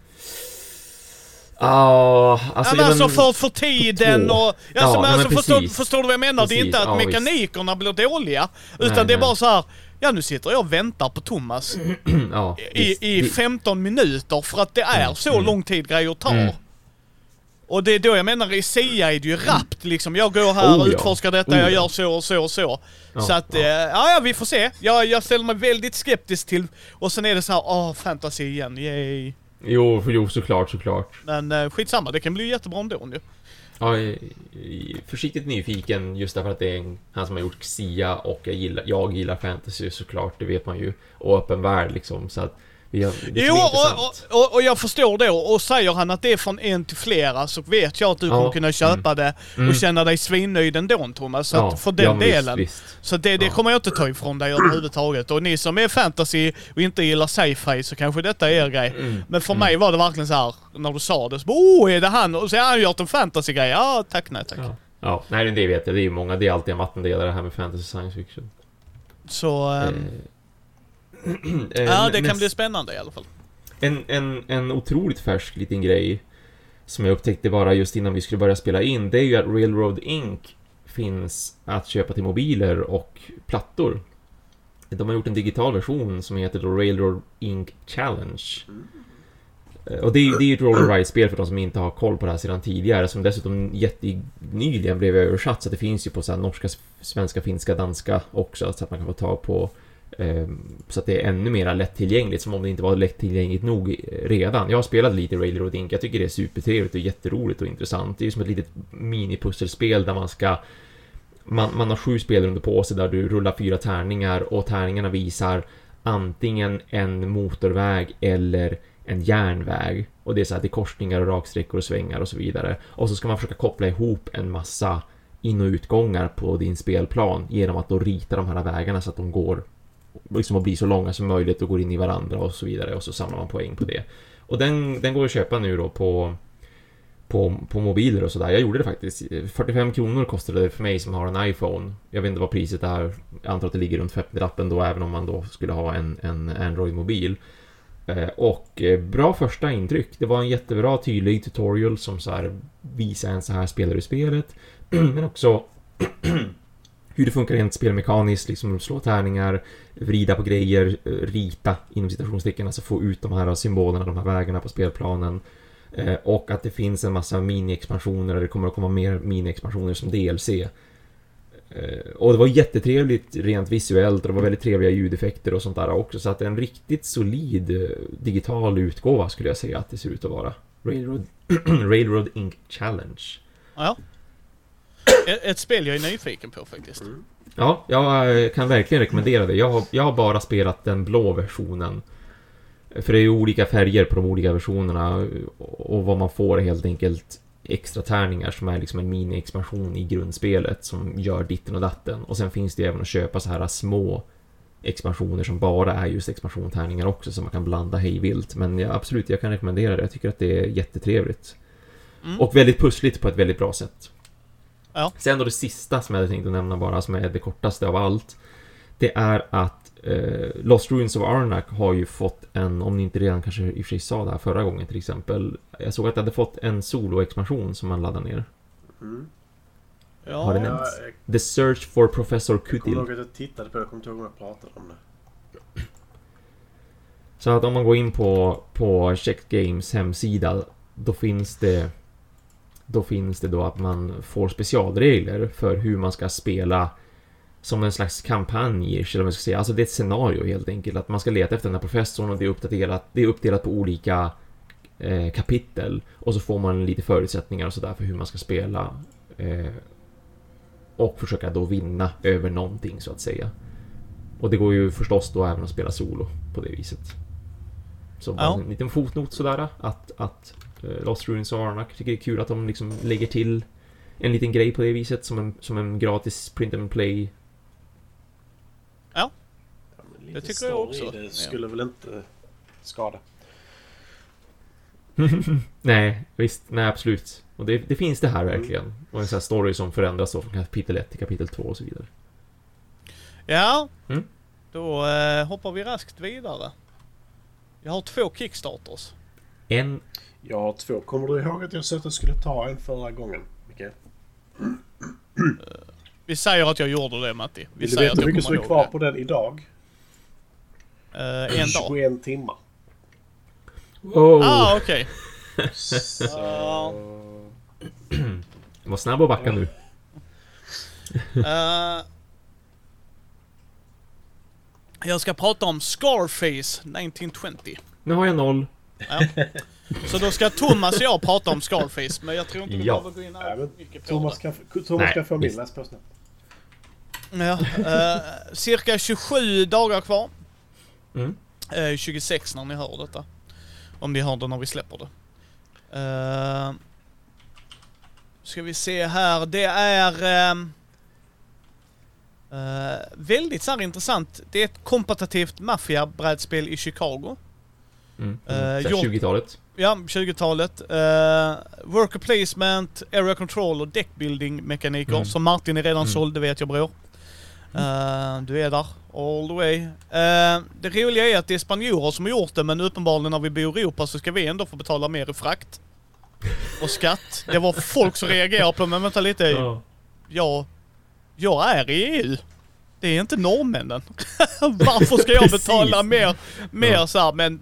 Ja, alltså... ja, men ja, alltså för, för tiden två. och... Alltså, Ja, men alltså förstår, precis. förstår du vad jag menar? det är Precis, inte att ja, visst. mekanikerna blir dåliga. Utan Nej, det är nej. bara så här. Ja nu sitter jag och väntar på Thomas [clears throat] ja, visst. i, i Det- 15 minuter för att det är Mm, så mm. lång tid grejer tar. Mm. Och det är då jag menar i SIA är det ju rappt liksom. Jag går här Oh och ja. utforskar detta, Oh jag ja. gör så och så och så. Ja, så att, ja. ja. ja, ja vi får se. Jag, jag ställer mig väldigt skeptisk till, och sen är det så här, åh fantasy igen, yay. Jo, jo, såklart, såklart. Men eh, skitsamma, det kan bli jättebra ändå nu. Ja, försiktigt nyfiken just därför att det är en, han som har gjort Xia och jag gillar, jag gillar fantasy såklart, det vet man ju. Och öppen värld liksom, så att det Jo, och, och, och, jag förstår det. Och säger han att det är från en till flera så vet jag att du Ja, kommer kunna köpa det Mm. och känna dig svinnöjd ändå Thomas. Så att för den ja, men visst, delen. Visst, Så det, det Ja. kommer jag inte ta ifrån dig överhuvudtaget. Och ni som är fantasy och inte gillar sci-fi så kanske detta är er grej. Mm. Men för Mm. mig var det verkligen så här när du sa det så oh är det han? Och så har han gjort en fantasy-grej. Ja, tack nej tack. Ja. ja, nej det vet jag, det är ju många, det är alltid en vattendelare det här med fantasy science fiction. Så, Eh, [clears throat] ja eh, det kan bli spännande i alla fall. En, en, en otroligt färsk liten grej som jag upptäckte bara just innan vi skulle börja spela in, det är ju att Railroad Inc. finns att köpa till mobiler och plattor. De har gjort en digital version som heter då Railroad Inc. Challenge. Eh, Och det är, det är ju ett roll and ride-spel för de som inte har koll på det här sedan tidigare, som dessutom jättenyligen blev översatt, så det finns ju på så norska, svenska, finska, danska också, så att man kan få tag på Ehm, så att det är ännu mer lättillgängligt, som om det inte var lättillgängligt nog redan. Jag har spelat lite Railroad Inc. Jag tycker det är supertrevligt och jätteroligt och intressant. Det är ju som ett litet minipusselspel där man ska... Man, man har sju spelrundor på sig där du rullar fyra tärningar och tärningarna visar antingen en motorväg eller en järnväg. Och det är så här, det är korsningar och raksträckor och svängar och så vidare. Och så ska man försöka koppla ihop en massa in och utgångar på din spelplan genom att då rita de här vägarna så att de går liksom att bli så långa som möjligt och går in i varandra och så vidare och så samlar man poäng på det. Och den, den går att köpa nu då på på, på mobiler och sådär. Jag gjorde det faktiskt. 45 kronor kostade det för mig som har en iPhone. Jag vet inte vad priset är. Jag antar att det ligger runt 50-lappen då, även om man då skulle ha en, en Android-mobil. Eh, och eh, bra första intryck. Det var en jättebra tydlig tutorial som så här visar en så här spelar du spelet. [clears throat] Men också [clears throat] hur det funkar rent spelmekaniskt, liksom slå tärningar, vrida på grejer, eh, rita inom citationstecken, alltså få ut de här symbolerna, de här vägarna på spelplanen. Eh, och att det finns en massa mini-expansioner, eller det kommer att komma mer mini-expansioner som DLC. Eh, och det var jättetrevligt rent visuellt och det var väldigt trevliga ljudeffekter och sånt där också. Så att en riktigt solid digital utgåva skulle jag säga att det ser ut att vara. Railroad, [clears throat] Railroad Inc Challenge. Ja. Ett, ett spel jag är nyfiken på faktiskt. Ja, jag kan verkligen rekommendera det. Jag har, jag har bara spelat den blå versionen. För det är ju olika färger på de olika versionerna och vad man får är helt enkelt extra tärningar som är liksom en mini-expansion i grundspelet som gör ditten och datten. Och sen finns det ju även att köpa så här små expansioner som bara är just expansiontärningar också som man kan blanda hejvilt. Men ja, absolut, jag kan rekommendera det. Jag tycker att det är jättetrevligt. Mm. Och väldigt pussligt på ett väldigt bra sätt. Ja. Sen då det sista som jag hade tänkt att nämna bara, som är det kortaste av allt. Det är att eh, Lost Ruins of Arnak har ju fått en, om ni inte redan kanske i och för sig sa det här förra gången till exempel. Jag såg att det hade fått en solo-expansion som man laddar ner. Mm. Ja. Har det nämnts? jag The Search for Professor kommer Kutil. ihåg att jag tittade på det, jag kommer inte ihåg om jag pratade om det. Så att om man går in på, på Check Games hemsida, då finns det då finns det då att man får specialregler för hur man ska spela som en slags kampanj, eller man ska säga. Alltså det är ett scenario helt enkelt. Att man ska leta efter den här professorn och det är uppdelat, det är uppdelat på olika eh, kapitel. Och så får man lite förutsättningar och sådär för hur man ska spela. Eh, och försöka då vinna över någonting så att säga. Och det går ju förstås då även att spela solo på det viset. Så bara Ja. en liten fotnot sådär att, att Lost Ruins och Arnak tycker det är kul att de liksom lägger till en liten grej på det viset som en, som en gratis print and play. Ja, Det tycker jag också. Det Ja. skulle väl inte skada. [laughs] nej, visst, nej absolut. Och det, det finns det här verkligen. Och en sån här story som förändras då från kapitel 1 till kapitel 2 och så vidare. Ja. Mm. Då eh, hoppar vi raskt vidare. Jag har två Kickstarters. En, Jag har två. Kommer du ihåg att jag sa att jag skulle ta en förra gången? Micke? [clears throat] Vi säger att jag gjorde det Matti. Vi Vill du säger veta att hur jag mycket som är kvar det. på den idag? Eh, en dag. 21 timmar. oh, Ah, okej. Så... [laughs] var snabb att backa nu. Eh, jag ska prata om Scarface 1920. Nu har jag noll. Ja. Så då ska Thomas och jag prata om Scarface, men jag tror inte vi Ja. behöver gå in här men mycket på Thomas det. kan, Thomas Nej, kan få min. visst. Läs på snabbt. Ja, eh, cirka 27 dagar kvar. Mm. Eh, 26 när ni hör detta. Om ni hör det när vi släpper det. Eh, ska vi se här. Det är ehm, eh, väldigt så här intressant. Det är ett kompetitivt maffiabrädspel i Chicago. Mm. Eh, Mm. gjort- 20-talet. Ja, 20-talet. Uh, worker placement, area control och deckbuilding mekaniker. Mm. Som Martin är redan Mm. såld, det vet jag bror. Eh, du är där, all the way. Eh, det roliga är att det är spanjorer som har gjort det, men uppenbarligen när vi bor i Europa så ska vi ändå få betala mer i frakt. Och skatt. Det var folk som reagerade på, men vänta lite. Ja. Jag, jag är i EU. Det är inte norrmännen. [laughs] Varför ska jag betala mer, mer Ja. så här, men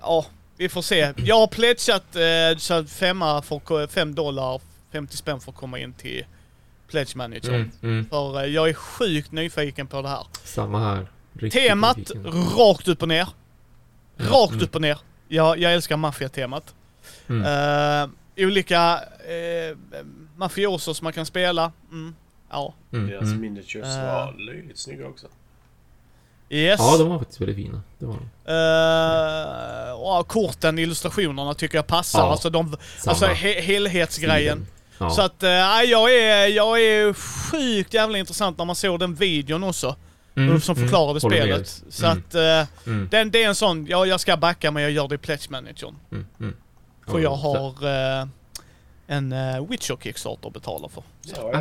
ja, vi får se. Jag har pledgat eh, så femma för, ko- fem dollar, 50 spänn för att komma in till Pledge Manager. Mm, mm. För eh, jag är sjukt nyfiken på det här. Samma här. Riktigt Temat, nyfiken. rakt upp och ner. Rakt Mm. upp och ner. Jag, jag älskar maffiatemat. Mm. Uh, olika uh, mafiosos som man kan spela. Mm. Ja. Mm, Deras mm. miniatures Eh. var löjligt snygga också. Yes. Ja, de var faktiskt väldigt fina. Det var de. Och korten, illustrationerna tycker jag passar. Ja, alltså de, samma. alltså he helhetsgrejen. Ja. Så att, uh, jag, är, jag är sjukt jävla intressant när man såg den videon också. Mm, som mm, förklarade med. spelet. Så Mm, att, eh, mm, den, det är en sån, ja jag ska backa men jag gör det i Pledge Managern. mm, mm. För Ja, jag har eh, en uh, Witcher Kickstarter att betala för. Så. Ja, Ah,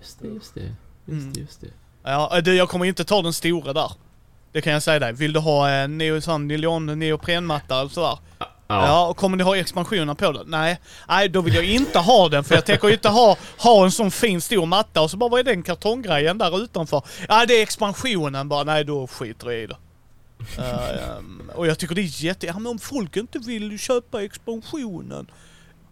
just det, just det. Just Mm. det, just det. Ja, du, jag kommer inte ta den stora där. Det kan jag säga dig. Vill du ha en sån nylon neoprenmatta eller sådär? Ja. Ja. och kommer ni ha expansioner på den? Nej. Nej, då vill jag inte ha den för jag tänker inte ha, ha en sån fin stor matta och så bara vad är den kartonggrejen där utanför? Ja, det är expansionen bara. Nej, då skiter jag i det. Um, [laughs] och jag tycker det är jätte... Ja, men om folk inte vill köpa expansionen.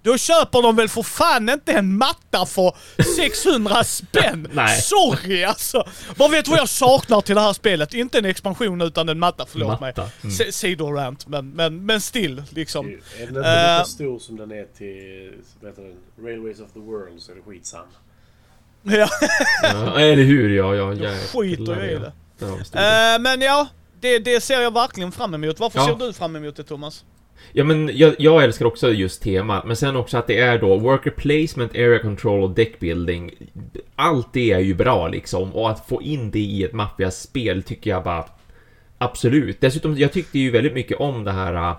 Då köper de väl för fan inte en matta för 600 spänn! [laughs] Nej. Sorry alltså! Vad vet du vad jag saknar till det här spelet? Inte en expansion utan en matta, förlåt mig. Matta. Mm. S- Sidorant, men, men, men still liksom. Är den inte Eh. lika stor som den är till vad heter den? Railways of the World så är det skitsamma. [laughs] Ja, Ja, eller hur? Ja, ja, då skiter jag i ja. det. Studion. Eh, men ja, det, det ser jag verkligen fram emot. Varför Ja. ser du fram emot det Thomas? Ja men jag, jag älskar också just temat, men sen också att det är då worker placement, area control och deck building. Allt det är ju bra liksom, och att få in det i ett maffiaspel tycker jag bara Absolut. Dessutom, jag tyckte ju väldigt mycket om det här äh,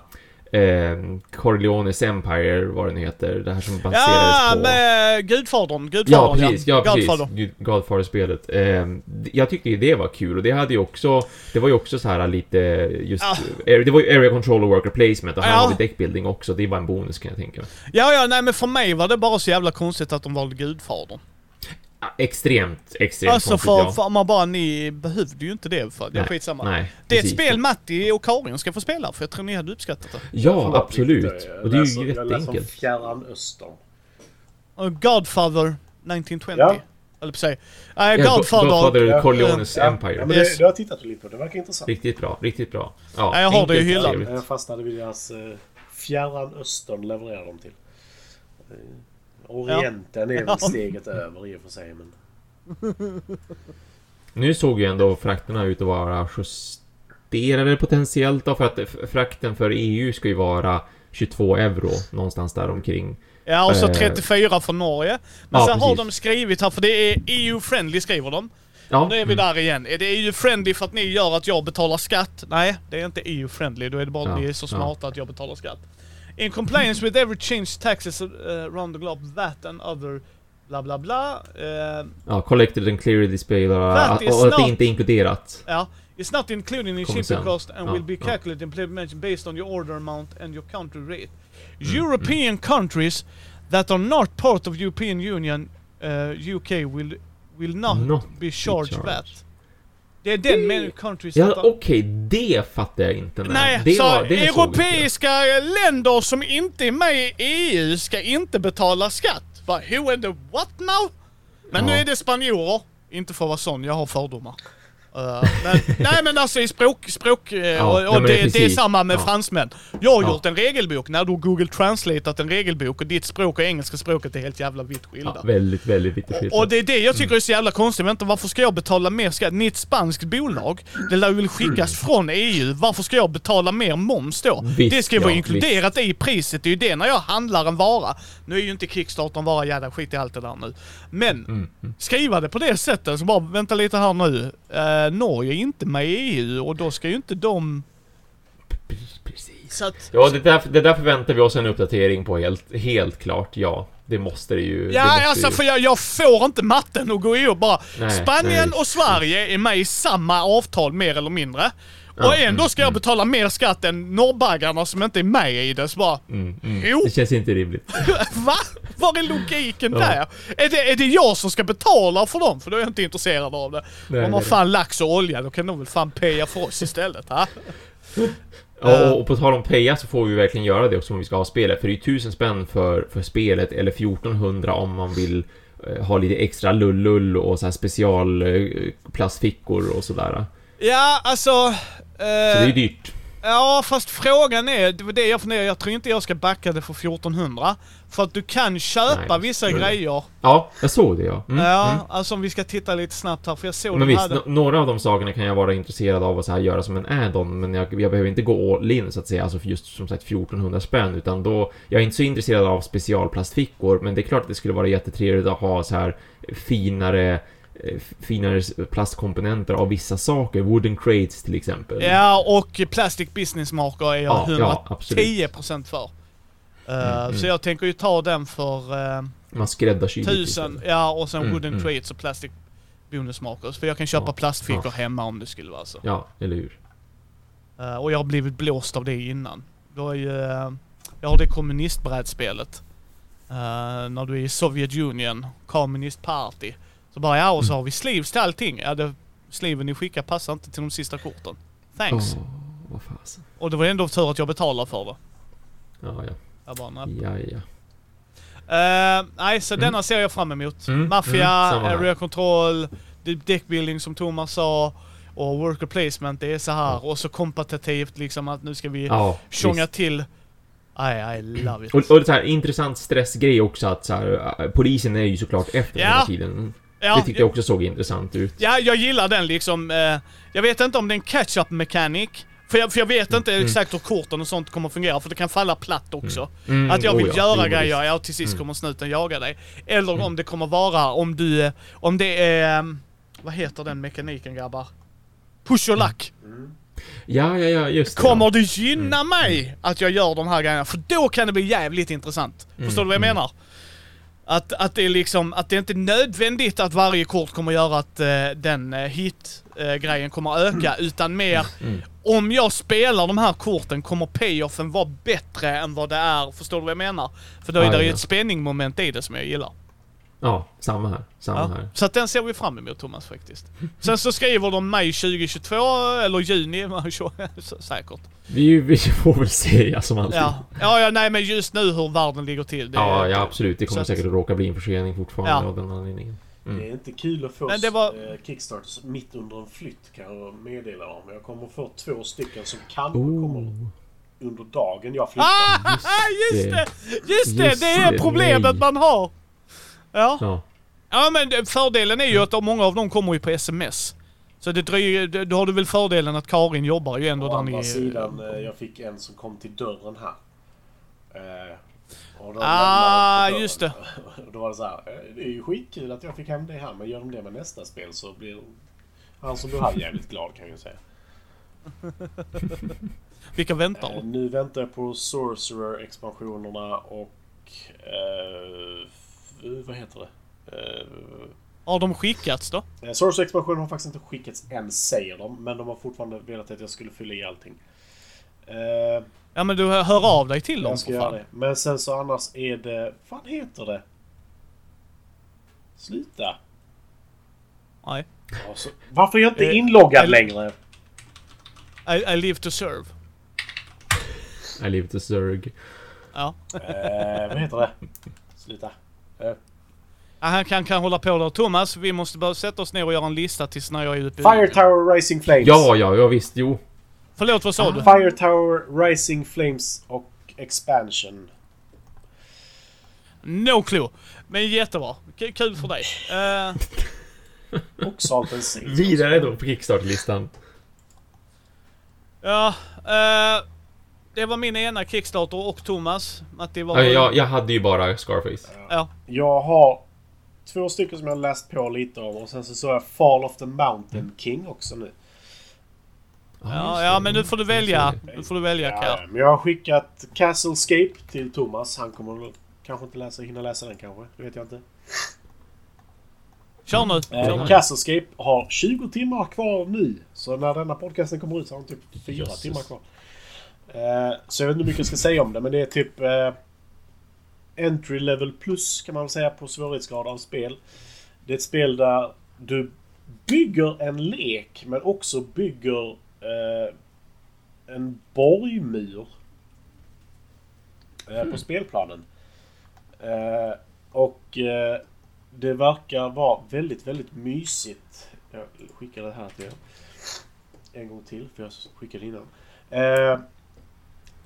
eh, Corleones Empire, vad den heter, det här som baserades Ja, på... med Gudfadern. Ja, Gudfadern precis. Ja, precis. Godfather. Godfather-spelet. Eh, jag tyckte ju det var kul och det hade ju också... Det var ju också så här lite just... Ah. Det var ju area control och worker placement och här Ja. har vi deckbuilding också. Det var en bonus kan jag tänka mig. Ja, ja, nej men för mig var det bara så jävla konstigt att de valde Gudfadern. Extremt, extremt Alltså konstigt, för, ja. för man bara, ni behövde ju inte det för, ja Nej, skitsamma. Nej, Det är ett spel Matti och Karin ska få spela för jag tror ni hade uppskattat det. Ja, Förlåt, absolut. Jag Och det är läser- ju Jag läser jätteenkelt. Fjärran Östern. Godfather 1920. Ja. Eller på sig. Nej, Ja, Godfather. Godfather Ja, Corleones Ja, Empire. Ja, men Yes. det, det har jag tittat lite på. Det verkar intressant. Riktigt bra, riktigt bra. Ja, Ja, jag har det i hyllan. Jag fastnade vid deras eh, Fjärran Östern levererar de till. Eh, Orienten är Ja. väl steget över i och för sig. Men... [laughs] Nu såg ju ändå frakterna ut att vara justerade potentiellt då, för att frakten för EU ska ju vara 22 euro någonstans där omkring. Ja, och så Eh. 34 från Norge. Men Ja, sen har precis. de skrivit här, för det är EU-friendly skriver de. Ja, Nu är vi mm. där igen. Är det EU-friendly för att ni gör att jag betalar skatt? Nej, det är inte EU-friendly. Då är det bara att Ja, ni är så ja. smarta att jag betalar skatt. In compliance with every change taxes uh, around the globe, VAT and other bla bla bla. Eh, Ja, collected and clearly displayed och, That och att det inte är inkluderat. ja. It's not including in shipping sen. cost and Ja, will be ja. calculated and implemented based on your order amount and your country rate. Mm, European countries that are not part of European Union, uh, UK will will not, Not be charged charged. VAT. Det är den many countries Ja, okej, det fattar jag inte. Nej, det så var- det europeiska länder som inte är med i EU ska inte betala skatt. Bara, who in the what now? Men nu Ja. är det spanjorer. Inte för att vara sån, jag har fördomar. Uh, men, nej men alltså i språk, språk uh, Ja, och, och det, det är samma med Ja. fransmän. Jag har Ja. gjort en regelbok, när du Google Translateat en regelbok och ditt språk och engelska språket är helt jävla vitt skilda. Väldigt, väldigt vitt Och, och det är det jag tycker är så jävla konstigt. Vänta, varför ska jag betala mer skatt? Ni är ett spanskt bolag. Det lär väl skickas från EU. Varför ska jag betala mer moms då? Visst, det ska ju vara inkluderat i priset. Det är ju det när jag handlar en vara. Nu är ju inte Kickstarter en vara, jävla skit i allt det där nu. Men Mm, mm. skriva det på det sättet, så bara vänta lite här nu. Eh, Norge är inte med i EU och då ska ju inte de... Precis. Att, Ja, det där, det där förväntar vi oss en uppdatering på helt, helt klart, ja. Det måste det ju. det Ja, måste alltså ju. för jag, jag får inte matten att gå ihop bara. Nej, Spanien nej. och Sverige är med i samma avtal mer eller mindre. Och ändå ska jag mm. betala mer skatt än norrbaggarna som inte är med i det. Så bara, Mm, mm. Jo. Det känns inte rimligt. [laughs] va? Var är logiken där? Är det, är det jag som ska betala för dem? För då är jag inte intresserad av det. Nej, Om man nej, fan lax och olja, då kan de väl fan peja för oss istället. Ha? Ja, och, och på tal om peja så får vi verkligen göra det också om vi ska ha spelet. För det är ju 1000 spänn för, för spelet, eller 1400 om man vill eh, ha lite extra lullull och så här special eh, plastfickor och sådär. Ja, alltså... Så det är Eh, dyrt. Ja, fast frågan är, det var det jag funderar, jag tror inte jag ska backa det för 1400. För att du kan köpa Nej, vissa det- grejer. Ja, jag såg det ja. Mm, ja, mm. alltså om vi ska titta lite snabbt här, för jag såg Men visst, hade... några av de sakerna kan jag vara intresserad av att så här göra som en add-on, men jag, jag behöver inte gå all in så att säga, alltså för just som sagt 1400 spänn, utan då, jag är inte så intresserad av specialplastfickor, men det är klart att det skulle vara jättetrevligt att ha så här finare finare s- plastkomponenter av vissa saker, wooden crates till exempel. Ja, och Plastic Business Marker är jag Ja, ja, absolut. 110% för. Uh, Mm, mm. Så jag tänker ju ta den för uh, Man skräddarsyr tusen, ja och sen Mm, wooden mm. crates och plastic bonus markers. För jag kan köpa Ja, plastfickor ja. hemma om det skulle vara så. Ja, eller hur? Eh, och jag har blivit blåst av det innan. Då är ju, eh, jag har det kommunistbrädspelet. Uh, när du är i Sovjetunionen, Communist Party. Så bara ja, och så Mm. har vi sleeves till allting. Ja, det, sleeven ni skickar passar inte till de sista korten. Thanks. Åh, vad fasen. Och det var ändå tur att jag betalade för det. Ja, ja. Jag bara, nej. Ja, ja. Eh, nej, så Mm. denna ser jag fram emot. Mm, Mafia, mm, area control, de- deckbuilding som Thomas sa. Och worker placement, det är så här. Och så kompetitivt liksom att nu ska vi Ja, tjonga till. I, I love it. Och, och det är här, intressant stressgrej också att så här, äh, polisen är ju såklart efter Ja. hela tiden. Ja, det tyckte jag också såg intressant ut. ja, jag gillar den liksom. eh, jag vet inte om det är en catch-up mechanic. För jag, för jag vet inte Mm. exakt hur korten och sånt kommer fungera, för det kan falla platt också. Mm, Att jag oh vill ja, göra grejer, ja till sist Mm. kommer snuten jaga dig. Eller om det kommer vara, om du, eh, om det är, eh, vad heter den mekaniken grabbar? Push your luck. Ja, ja, ja, just det. Kommer det gynna mig att jag gör de här grejerna? För då kan det bli jävligt intressant. Mm, Förstår du vad jag mm. menar? Att, att det är liksom, att det inte är nödvändigt att varje kort kommer göra att eh, den eh, hit-grejen kommer öka, utan mer Mm. om jag spelar de här korten kommer payoffen vara bättre än vad det är. Förstår du vad jag menar? För då är det ju ett spänningsmoment i det som jag gillar. Ja, samma här. Samma Ja. här. Så att den ser vi fram emot Thomas faktiskt. Sen så skriver de maj 2022, eller juni, [laughs] säkert. Vi, vi får väl se, ja, som alltid. Ja. ja, ja, nej men just nu hur världen ligger till. Det, ja, ja, absolut. Det kommer så att- säkert att råka bli en försening fortfarande Ja. av den anledningen. Det är Mm. inte kul att få Men det var- eh, Kickstarters mitt under en flytt kan jag meddela om. Jag kommer få två stycken som kanske Oh. kommer under dagen jag flyttar. Ah, [laughs] just det! Just det, Just det är det, problemet nej. man har. Ja. Ja. ja, men det- fördelen är ju att många av dem kommer ju på sms. Så det dröjer, det- då har du väl fördelen att Karin jobbar ju ändå Å där andra ni... sidan, eh, jag fick en som kom till dörren här. Eh, och då Ah, just dörren. Och [laughs] Då var det så här, eh, det är ju skitkul att jag fick hem det här, men gör de det med nästa spel så blir han som du här jävligt glad kan jag säga. [laughs] Vilka väntar Eh, nu väntar jag på Sorcerer-expansionerna och... Eh, vad heter det? Eh, Har de skickats då? Eh, Source-expansionen har faktiskt inte skickats än, säger de. Men de har fortfarande velat att jag skulle fylla i allting. Eh, Ja men du hör av dig till dem jag ska för göra fan. det. Men sen så annars är det... Vad heter det? Sluta! Nej. Alltså, varför är jag inte Eh, inloggad el- längre? I, I live to serve. I live to Zerg. Ja. Eh, vad heter det? Sluta. Ja, Han kan, kan hålla på där. Thomas, vi måste bara sätta oss ner och göra en lista tills när jag är i Fire. Tower Rising Flames. Ja, ja, ja visst, jo. Förlåt, vad sa du? Fire Tower Rising Flames och Expansion. No clue. Men jättebra. K- kul för dig. [laughs] Eh, Och Salt. Vidare då på Kickstarter-listan. ja, eh, det var min ena Kickstarter och Thomas. Matti var... Ja, jag, jag hade ju bara Scarface. Ja. Jag har två stycken som jag har läst på lite om och sen så såg jag Fall of the Mountain King också nu. Ja, ja, men nu får du välja. Nu får du välja, Ja, men jag har skickat Castlescape till Thomas. Han kommer kanske inte läsa, hinna läsa den kanske. Det vet jag inte. Kör nu. Eh, Kör nu. Castlescape har 20 timmar kvar nu. Så när denna podcasten kommer ut så har han typ 4 Jösses. timmar kvar. Eh, så jag vet inte hur mycket jag ska säga om det men det är typ eh, Entry level plus kan man väl säga på svårighetsgrad av spel. Det är ett spel där du bygger en lek men också bygger eh, en borgmur eh, på spelplanen. Eh, och eh, det verkar vara väldigt, väldigt mysigt. Jag skickar det här till er. En gång till, för jag skickade innan.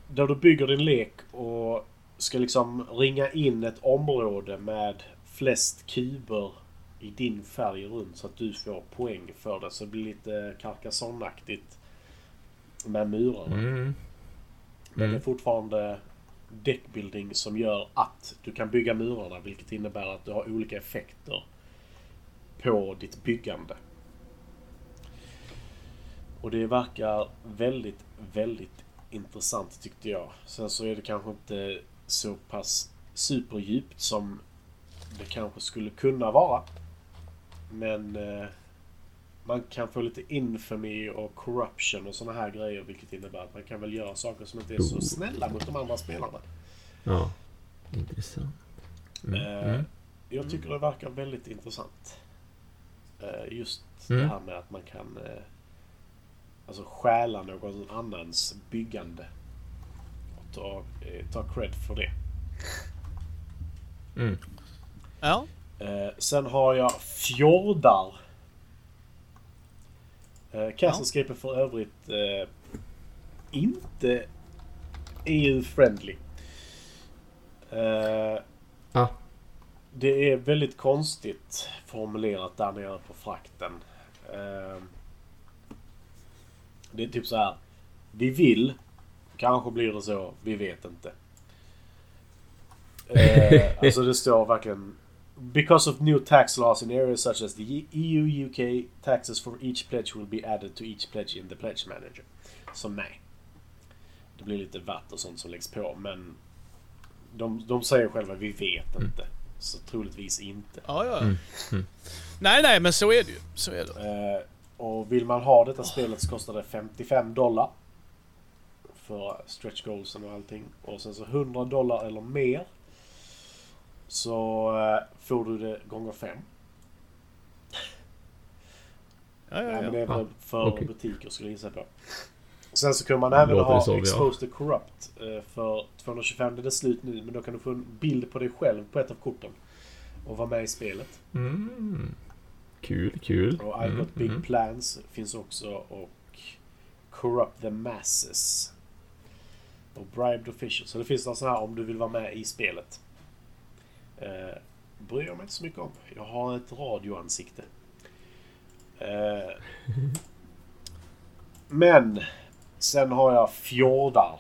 Där du bygger din lek och ska liksom ringa in ett område med flest kuber i din färg runt så att du får poäng för det. Så det blir lite Carcassonne-aktigt med murar. Mm. Men det är Mm. fortfarande deckbuilding som gör att du kan bygga murarna vilket innebär att du har olika effekter på ditt byggande. Och det verkar väldigt, väldigt intressant tyckte jag. Sen så är det kanske inte så pass superdjupt som det kanske skulle kunna vara. Men eh, man kan få lite infamy och corruption och såna här grejer vilket innebär att man kan väl göra saker som inte är så Oh. snälla mot de andra spelarna. Ja. Intressant. Mm. Eh, Mm. Jag tycker det verkar väldigt intressant. Eh, Just Mm. det här med att man kan eh, alltså stjäla någon annans byggande. Och ta, eh, ta cred för det. Mm. Ja. Eh, Sen har jag fjordar. Eh, Castlescape är för övrigt eh, inte EU-friendly. Eh, Ah. Det är väldigt konstigt formulerat där nere på frakten. Eh, det är typ så här. Vi vill. Kanske blir det så. Vi vet inte. Eh, [laughs] alltså det står verkligen Because of new tax laws in areas such as the EU, UK, taxes for each pledge will be added to each pledge in the pledge manager. Så nej. Det blir lite vatt och sånt som läggs på men de, de säger själva vi vet inte. Så troligtvis inte. Ja, ja. Mm. Mm. Nej, nej, men så är det ju. Så är det. Eh, och vill man ha detta spelet så kostar det 55 dollar. För stretch goalsen och allting. Och sen så 100 dollar eller mer. Så eh, får du det gånger fem. Ja, Ja, ja, men det är väl Ah, för okej. butiker skulle jag gissa på. Sen så kan man även ha det som, ja. Exposed to Corrupt eh, för 225. Det är slut nu men då kan du få en bild på dig själv på ett av korten. Och vara med i spelet. Mm. Kul, kul. Och I've Mm, got big mm. plans finns också och Corrupt the Masses. Och Bribed Officials. Så det finns några sådana här om du vill vara med i spelet. Eh, bryr jag mig inte så mycket om. Jag har ett radioansikte. Eh, [laughs] men sen har jag fjordar.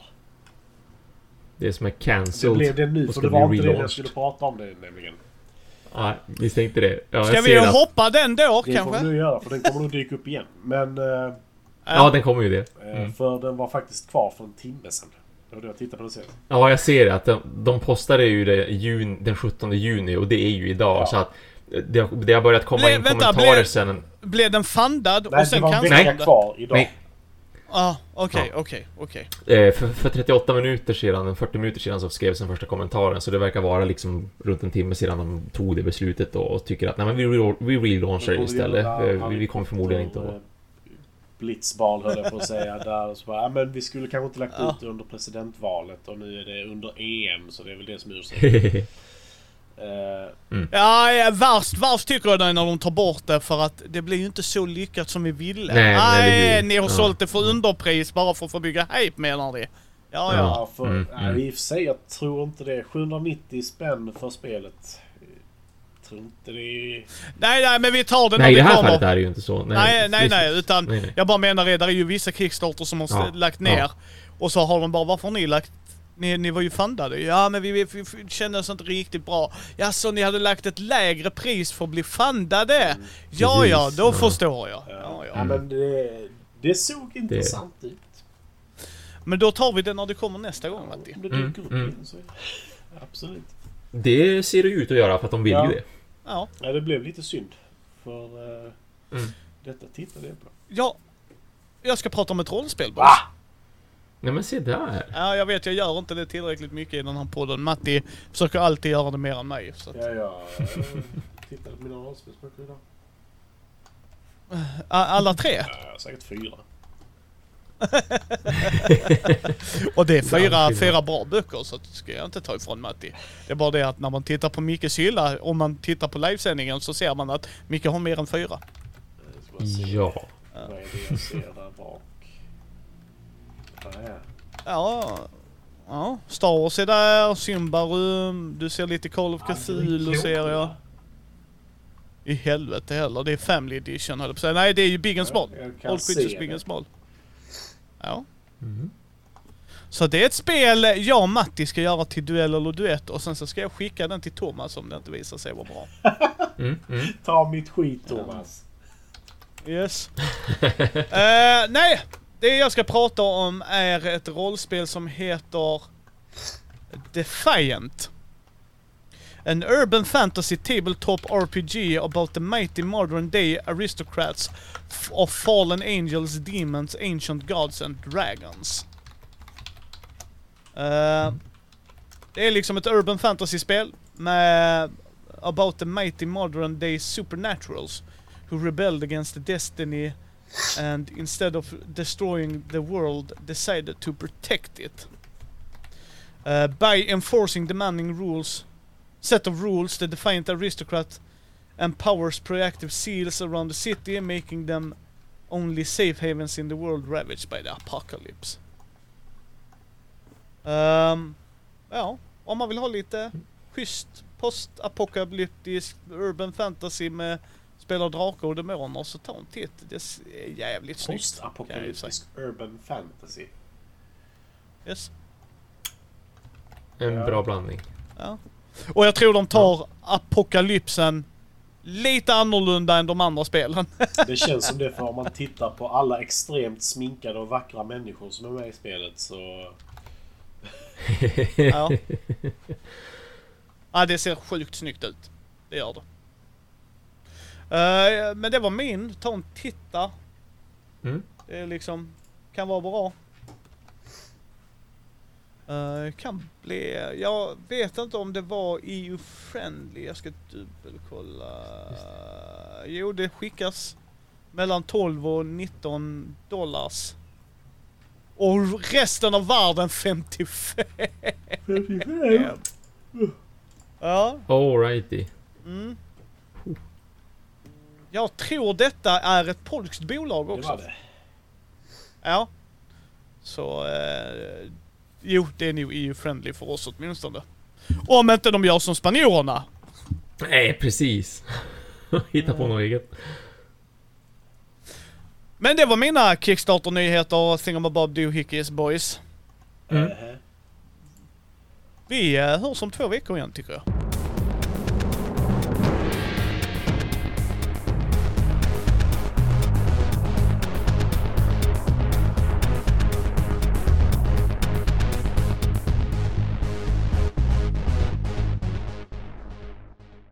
Det som är Det cancelled. blev det nu för det var inte det jag skulle prata om det nämligen. Nej, misstänkte det. Ja, Ska jag vi att... hoppa den då Det får vi kanske? nu göra för den kommer nog dyka upp igen. Men eh, Ja, den kommer ju det. Mm. för den var faktiskt kvar för en timme sedan. Det var då jag tittade på det senast. Ja, jag ser det. Att de, de postade ju det jun, den 17 juni och det är ju idag. Ja. Så att det, har- det har börjat komma Blev- in vänta, kommentarer blev- sen. Blev den fundad Nej, och sen det var en vecka det? kvar idag. Nej. Ah, okej, Ja. okej, okej. Eh, för, för 38 minuter sedan, 40 minuter sedan så skrevs den första kommentaren. Så det verkar vara liksom runt en timme sedan de tog det beslutet då och tycker att nej men vi, re- vi relaunchar det istället. Eh, Vi, vi kommer förmodligen inte att... Blitzbal höll jag på att säga där. Och så bara, ja, men vi skulle kanske inte lagt ut det under presidentvalet och nu är det under EM så det är väl det som är ursäkten. [laughs] Eh, Ja, ja, värst, värst tycker jag det är när de tar bort det för att det blir ju inte så lyckat som vi ville. Nej, Nej, hur? ni har Ja. sålt det för underpris bara för att få bygga hype menar de. Ja, ja. ja, för, Mm, nej, mm. I och för sig, jag tror inte det. 790 spänn för spelet. Jag tror inte det är... Nej, nej, men vi tar det när Nej, i vi det här kommer. fallet är det ju inte så. Nej, nej, visst. nej, utan Nej, nej. jag bara menar det, där är ju vissa Kickstarter som har Ja, lagt ner. ja. Och så har de bara, varför har ni lagt ni, ni var ju fundade. Ja men vi, vi, vi, kände oss inte riktigt bra. Ja så ni hade lagt ett lägre pris för att bli fundade? Ja Precis, ja, då ja. förstår jag. Ja, Ja, ja. ja, men det, det såg intressant ut. Men då tar vi det när det kommer nästa gång Matti. Om det Mm, mm. Absolut. Det ser det ut att göra för att de vill Ja. ju det. Ja. Ja, det blev lite synd. För eh, Mm. detta tittade jag på. ja. Jag ska prata om ett rollspel boys. Va? Nej men se där. Ja jag vet, jag gör inte det tillräckligt mycket i den här podden. Matti försöker alltid göra det mer än mig. Så att, Ja, jag eh, tittade på mina rollspelsböcker idag. Alla tre. Ja, säkert fyra. [laughs] Och det är fyra, fyra bra böcker så det ska jag inte ta ifrån Matti. Det är bara det att när man tittar på Mickes hylla, om man tittar på livesändningen så ser man att Micke har mer än fyra. Jag Ja. Vad är det jag ser där bak? Ja, ja. Ja, ja. Star Wars är där, Symbarum, du ser lite Call of Ja, Cthulhu är ser jag. I helvete heller, det är Family Edition höll jag. Nej, det är ju Big and Small. Se Creatures. Big and Small. Ja. Mm. Så det är ett spel jag och Matti ska göra till duell eller duett och sen så ska jag skicka den till Thomas om det inte visar sig vara bra. [laughs] Mm. Mm. Ta mitt skit Thomas. Yes. [laughs] Eh, nej, det jag ska prata om är ett rollspel som heter Defiant. An urban fantasy tabletop RPG about the mighty modern day aristocrats of fallen angels, demons, ancient gods and dragons. Uh, det är liksom ett urban fantasy-spel med about the mighty modern day supernaturals who rebelled against the destiny and instead of destroying the world decided to protect it. Uh, by enforcing demanding rules, set of rules, the defiant aristocrat empowers proactive seals around the city, making them only safe havens in the world ravaged by the apocalypse. Um, ja, om man vill ha lite schysst postapokalyptisk urban fantasy med spela drakar och demoner så ta en titt. Det är jävligt snyggt. Postapokalyptisk urban fantasy. Yes. En Ja. bra blandning. Ja. Och jag tror de tar apokalypsen lite annorlunda än de andra spelen. [laughs] Det känns som det för om man tittar på alla extremt sminkade och vackra människor som är med i spelet så... [laughs] ja. ja, det ser sjukt snyggt ut. Det gör det. Eh, men det var min. Ta en titta. Mm. Det är liksom, kan vara bra. Eh, kan bli, jag vet inte om det var EU-friendly, jag ska dubbelkolla. Jo, det skickas mellan 12 och 19 dollars. Och resten av världen 55. Ja, Alrighty. mm. Jag tror detta är ett polskt bolag Det också. var det. Ja. Så, eh, jo det är nog EU-friendly för oss åtminstone. Om inte de gör som spanjorerna. Nej, precis. [laughs] Hitta på något eget. Men det var mina Kickstarter-nyheter, Thingamabob Doohickeys boys. Mm. Vi eh, hörs om två veckor igen tycker jag.